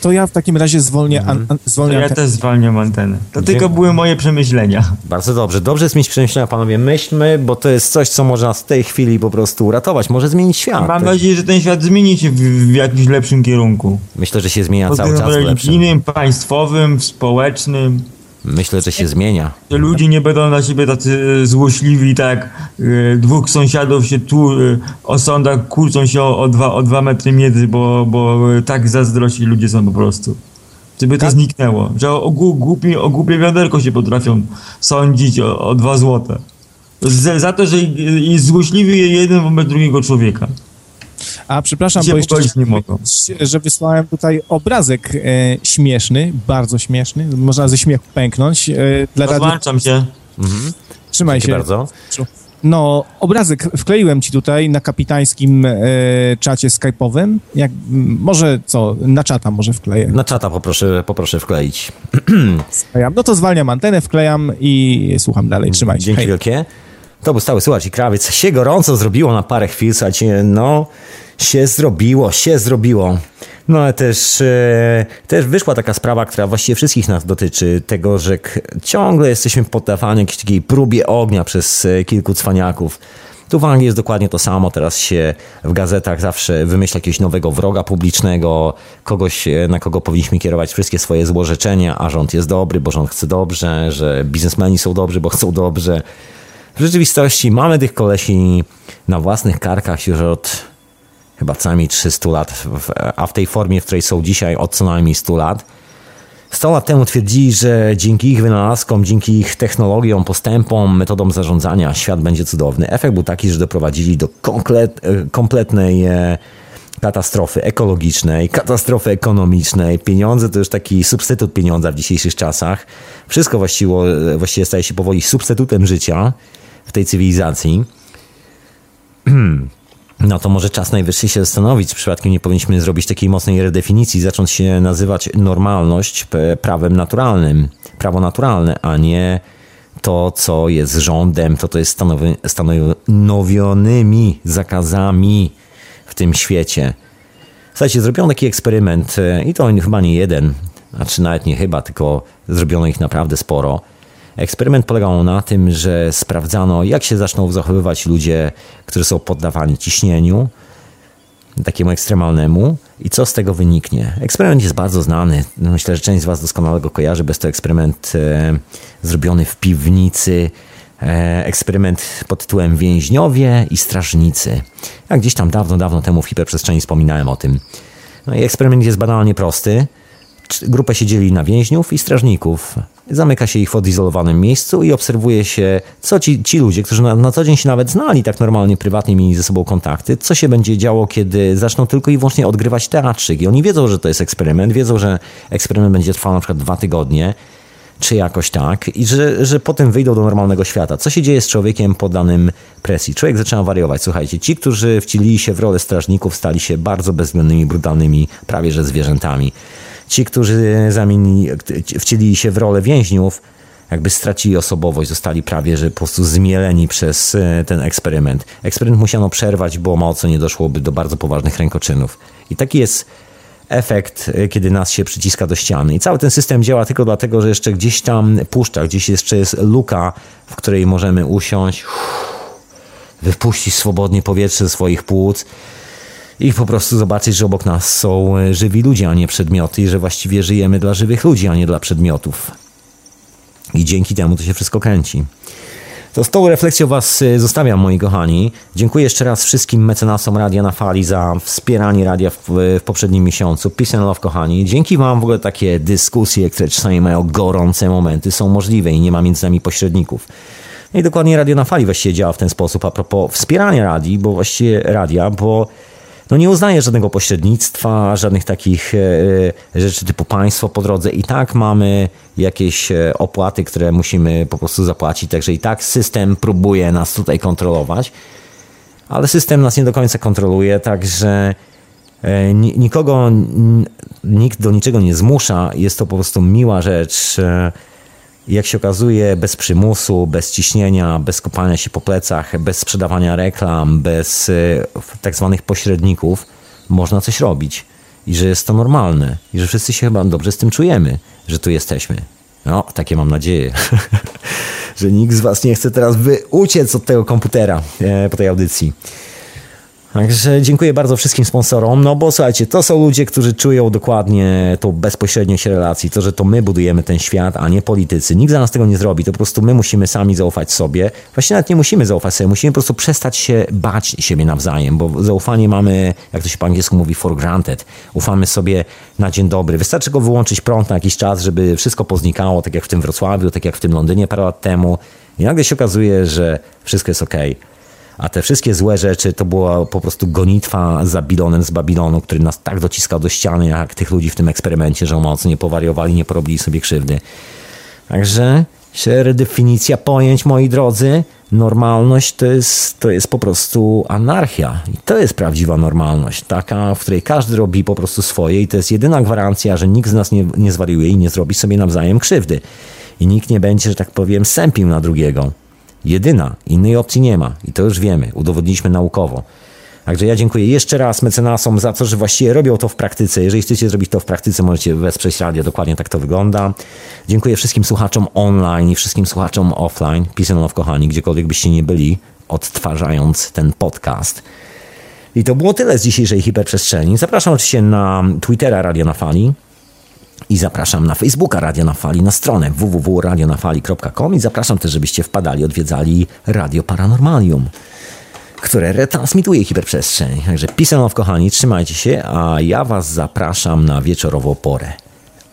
To ja w takim razie zwolnię, an, an, To zwolnię ja antenę. też zwalniam antenę. To Dziękuję. tylko były moje przemyślenia. Bardzo dobrze. Dobrze jest mieć przemyślenia, panowie. Myślmy, bo to jest coś, co może nas w tej chwili po prostu uratować. Może zmienić świat. Mam nadzieję, że ten świat zmieni się w, w jakimś lepszym kierunku. Myślę, że się zmienia Pod cały czas w lepszym. religijnym, państwowym, społecznym. Myślę, że się zmienia. Że ludzie nie będą na siebie tacy e, złośliwi, tak e, dwóch sąsiadów się tu e, o sądach kłócą się o, o, dwa, o dwa metry między, bo, bo tak zazdrośni ludzie są po prostu. Żeby to zniknęło. Że o, gł- głupi, o głupie wiaderko się potrafią sądzić o, o dwa złote. Z, za to, że jest złośliwy jeden wobec drugiego człowieka. A przepraszam, Się bo jeszcze nie mogą. że wysłałem tutaj obrazek e, śmieszny, bardzo śmieszny, można ze śmiechu pęknąć. E, dla. Rozłączam się. Trzymaj Dziękuję się. bardzo. No, obrazek wkleiłem ci tutaj na kapitańskim e, czacie skype'owym. Jak, m, może co, na czata może wkleję. Na czata poproszę, poproszę wkleić. No to zwalniam antenę, wklejam i słucham dalej. Trzymaj się. Dzięki Hej. wielkie. To był słuchacz i krawiec. Się gorąco zrobiło na parę chwil, słuchajcie, no się zrobiło, się zrobiło. No ale też, e, też wyszła taka sprawa, która właściwie wszystkich nas dotyczy, tego, że ciągle jesteśmy poddawani jakiejś takiej próbie ognia przez e, kilku cwaniaków. Tu w Anglii jest dokładnie to samo. Teraz się w gazetach zawsze wymyśla jakiegoś nowego wroga publicznego, kogoś, e, na kogo powinniśmy kierować wszystkie swoje złorzeczenia, a rząd jest dobry, bo rząd chce dobrze, że biznesmeni są dobrzy, bo chcą dobrze. W rzeczywistości mamy tych kolesi na własnych karkach już od chyba co najmniej 300 lat, a w tej formie, w której są dzisiaj od co najmniej 100 lat. 100 lat temu twierdzili, że dzięki ich wynalazkom, dzięki ich technologiom, postępom, metodom zarządzania świat będzie cudowny. Efekt był taki, że doprowadzili do komplet, kompletnej e, katastrofy ekologicznej, katastrofy ekonomicznej. Pieniądze to już taki substytut pieniądza w dzisiejszych czasach. Wszystko właściwie, właściwie staje się powoli substytutem życia w tej cywilizacji. No to może czas najwyższy się zastanowić, czy przypadkiem nie powinniśmy zrobić takiej mocnej redefinicji, zacząć się nazywać normalność prawem naturalnym, prawo naturalne, a nie to, co jest rządem, to, to jest stanowi, stanowionymi zakazami w tym świecie. Słuchajcie, zrobiono taki eksperyment e, i to chyba nie jeden, znaczy nawet nie chyba, tylko zrobiono ich naprawdę sporo. Eksperyment polegał na tym, że sprawdzano, jak się zaczną zachowywać ludzie, którzy są poddawani ciśnieniu, takiemu ekstremalnemu i co z tego wyniknie. Eksperyment jest bardzo znany. Myślę, że część z Was doskonale go kojarzy. Bez to eksperyment e, zrobiony w piwnicy. E, eksperyment pod tytułem Więźniowie i Strażnicy. Ja gdzieś tam dawno, dawno temu w hiperprzestrzeni wspominałem o tym. No i eksperyment jest banalnie prosty. Grupę się dzieli na więźniów i strażników. Zamyka się ich w odizolowanym miejscu i obserwuje się, co ci, ci ludzie, którzy na, na co dzień się nawet znali tak normalnie, prywatnie, mieli ze sobą kontakty, co się będzie działo, kiedy zaczną tylko i wyłącznie odgrywać teatrzyk. I oni wiedzą, że to jest eksperyment, wiedzą, że eksperyment będzie trwał na przykład dwa tygodnie, czy jakoś tak, i że, że potem wyjdą do normalnego świata. Co się dzieje z człowiekiem poddanym presji? Człowiek zaczyna wariować. Słuchajcie, ci, którzy wcielili się w rolę strażników, stali się bardzo bezwzględnymi, brutalnymi, prawie że zwierzętami. Ci, którzy wcielili się w rolę więźniów, jakby stracili osobowość, zostali prawie że po prostu zmieleni przez e, ten eksperyment. Eksperyment musiano przerwać, bo mało co nie doszłoby do bardzo poważnych rękoczynów. I taki jest efekt, e, kiedy nas się przyciska do ściany. I cały ten system działa tylko dlatego, że jeszcze gdzieś tam puszcza, gdzieś jeszcze jest luka, w której możemy usiąść, wypuścić swobodnie powietrze ze swoich płuc i po prostu zobaczyć, że obok nas są e, żywi ludzie, a nie przedmioty i że właściwie żyjemy dla żywych ludzi, a nie dla przedmiotów. I dzięki temu to się wszystko kręci. To z tą refleksją Was e, zostawiam, moi kochani. Dziękuję jeszcze raz wszystkim mecenasom Radia na Fali za wspieranie radia w, w poprzednim miesiącu. Peace and love, kochani. Dzięki Wam w ogóle takie dyskusje, które czasami mają gorące momenty, są możliwe i nie ma między nami pośredników. No i dokładnie Radio na Fali właściwie działa w ten sposób a propos wspierania radii, bo właściwie radia, bo no nie uznaje żadnego pośrednictwa, żadnych takich e, e, rzeczy typu państwo po drodze. I tak mamy jakieś e, opłaty, które musimy po prostu zapłacić, także i tak system próbuje nas tutaj kontrolować, ale system nas nie do końca kontroluje, także nikogo, nikt do niczego nie zmusza. Jest to po prostu miła rzecz jak się okazuje, bez przymusu, bez ciśnienia, bez kopania się po plecach, bez sprzedawania reklam, bez e, tak zwanych pośredników, można coś robić. I że jest to normalne. I że wszyscy się chyba dobrze z tym czujemy, że tu jesteśmy. No, takie mam nadzieję. że nikt z Was nie chce teraz wy uciec od tego komputera e, po tej audycji. Także dziękuję bardzo wszystkim sponsorom, no bo słuchajcie, to są ludzie, którzy czują dokładnie tą bezpośredniość relacji, to, że to my budujemy ten świat, a nie politycy. Nikt za nas tego nie zrobi, to po prostu my musimy sami zaufać sobie. Właśnie nawet nie musimy zaufać sobie, musimy po prostu przestać się bać siebie nawzajem, bo zaufanie mamy, jak to się po angielsku mówi, for granted. Ufamy sobie na dzień dobry. Wystarczy go wyłączyć prąd na jakiś czas, żeby wszystko poznikało, tak jak w tym Wrocławiu, tak jak w tym Londynie parę lat temu. I nagle się okazuje, że wszystko jest okej. Okay. A te wszystkie złe rzeczy to była po prostu gonitwa za Bilonem z Babilonu, który nas tak dociskał do ściany, jak tych ludzi w tym eksperymencie, że mocno nie powariowali, nie porobili sobie krzywdy. Także redefinicja pojęć, moi drodzy, normalność to jest, to jest po prostu anarchia. I to jest prawdziwa normalność, taka, w której każdy robi po prostu swoje i to jest jedyna gwarancja, że nikt z nas nie, nie zwariuje i nie zrobi sobie nawzajem krzywdy. I nikt nie będzie, że tak powiem, sępił na drugiego. Jedyna, innej opcji nie ma i to już wiemy, udowodniliśmy naukowo. Także ja dziękuję jeszcze raz mecenasom za to, że właściwie robią to w praktyce. Jeżeli chcecie zrobić to w praktyce, możecie wesprzeć radio, dokładnie tak to wygląda. Dziękuję wszystkim słuchaczom online i wszystkim słuchaczom offline. Peace and love, kochani, gdziekolwiek byście nie byli, odtwarzając ten podcast. I to było tyle z dzisiejszej hiperprzestrzeni. Zapraszam oczywiście na Twittera Radio na Fali, i zapraszam na Facebooka Radio na Fali, na stronę www.radionafali.com i zapraszam też, żebyście wpadali, odwiedzali Radio Paranormalium, które retransmituje hiperprzestrzeń. Także w kochani, trzymajcie się, a ja was zapraszam na wieczorową porę.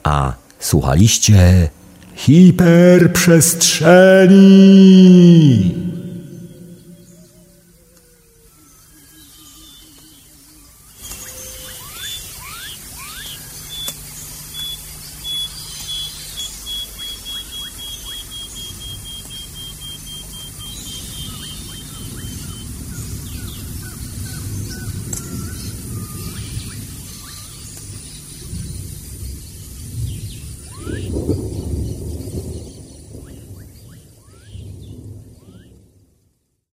A słuchaliście hiperprzestrzeni.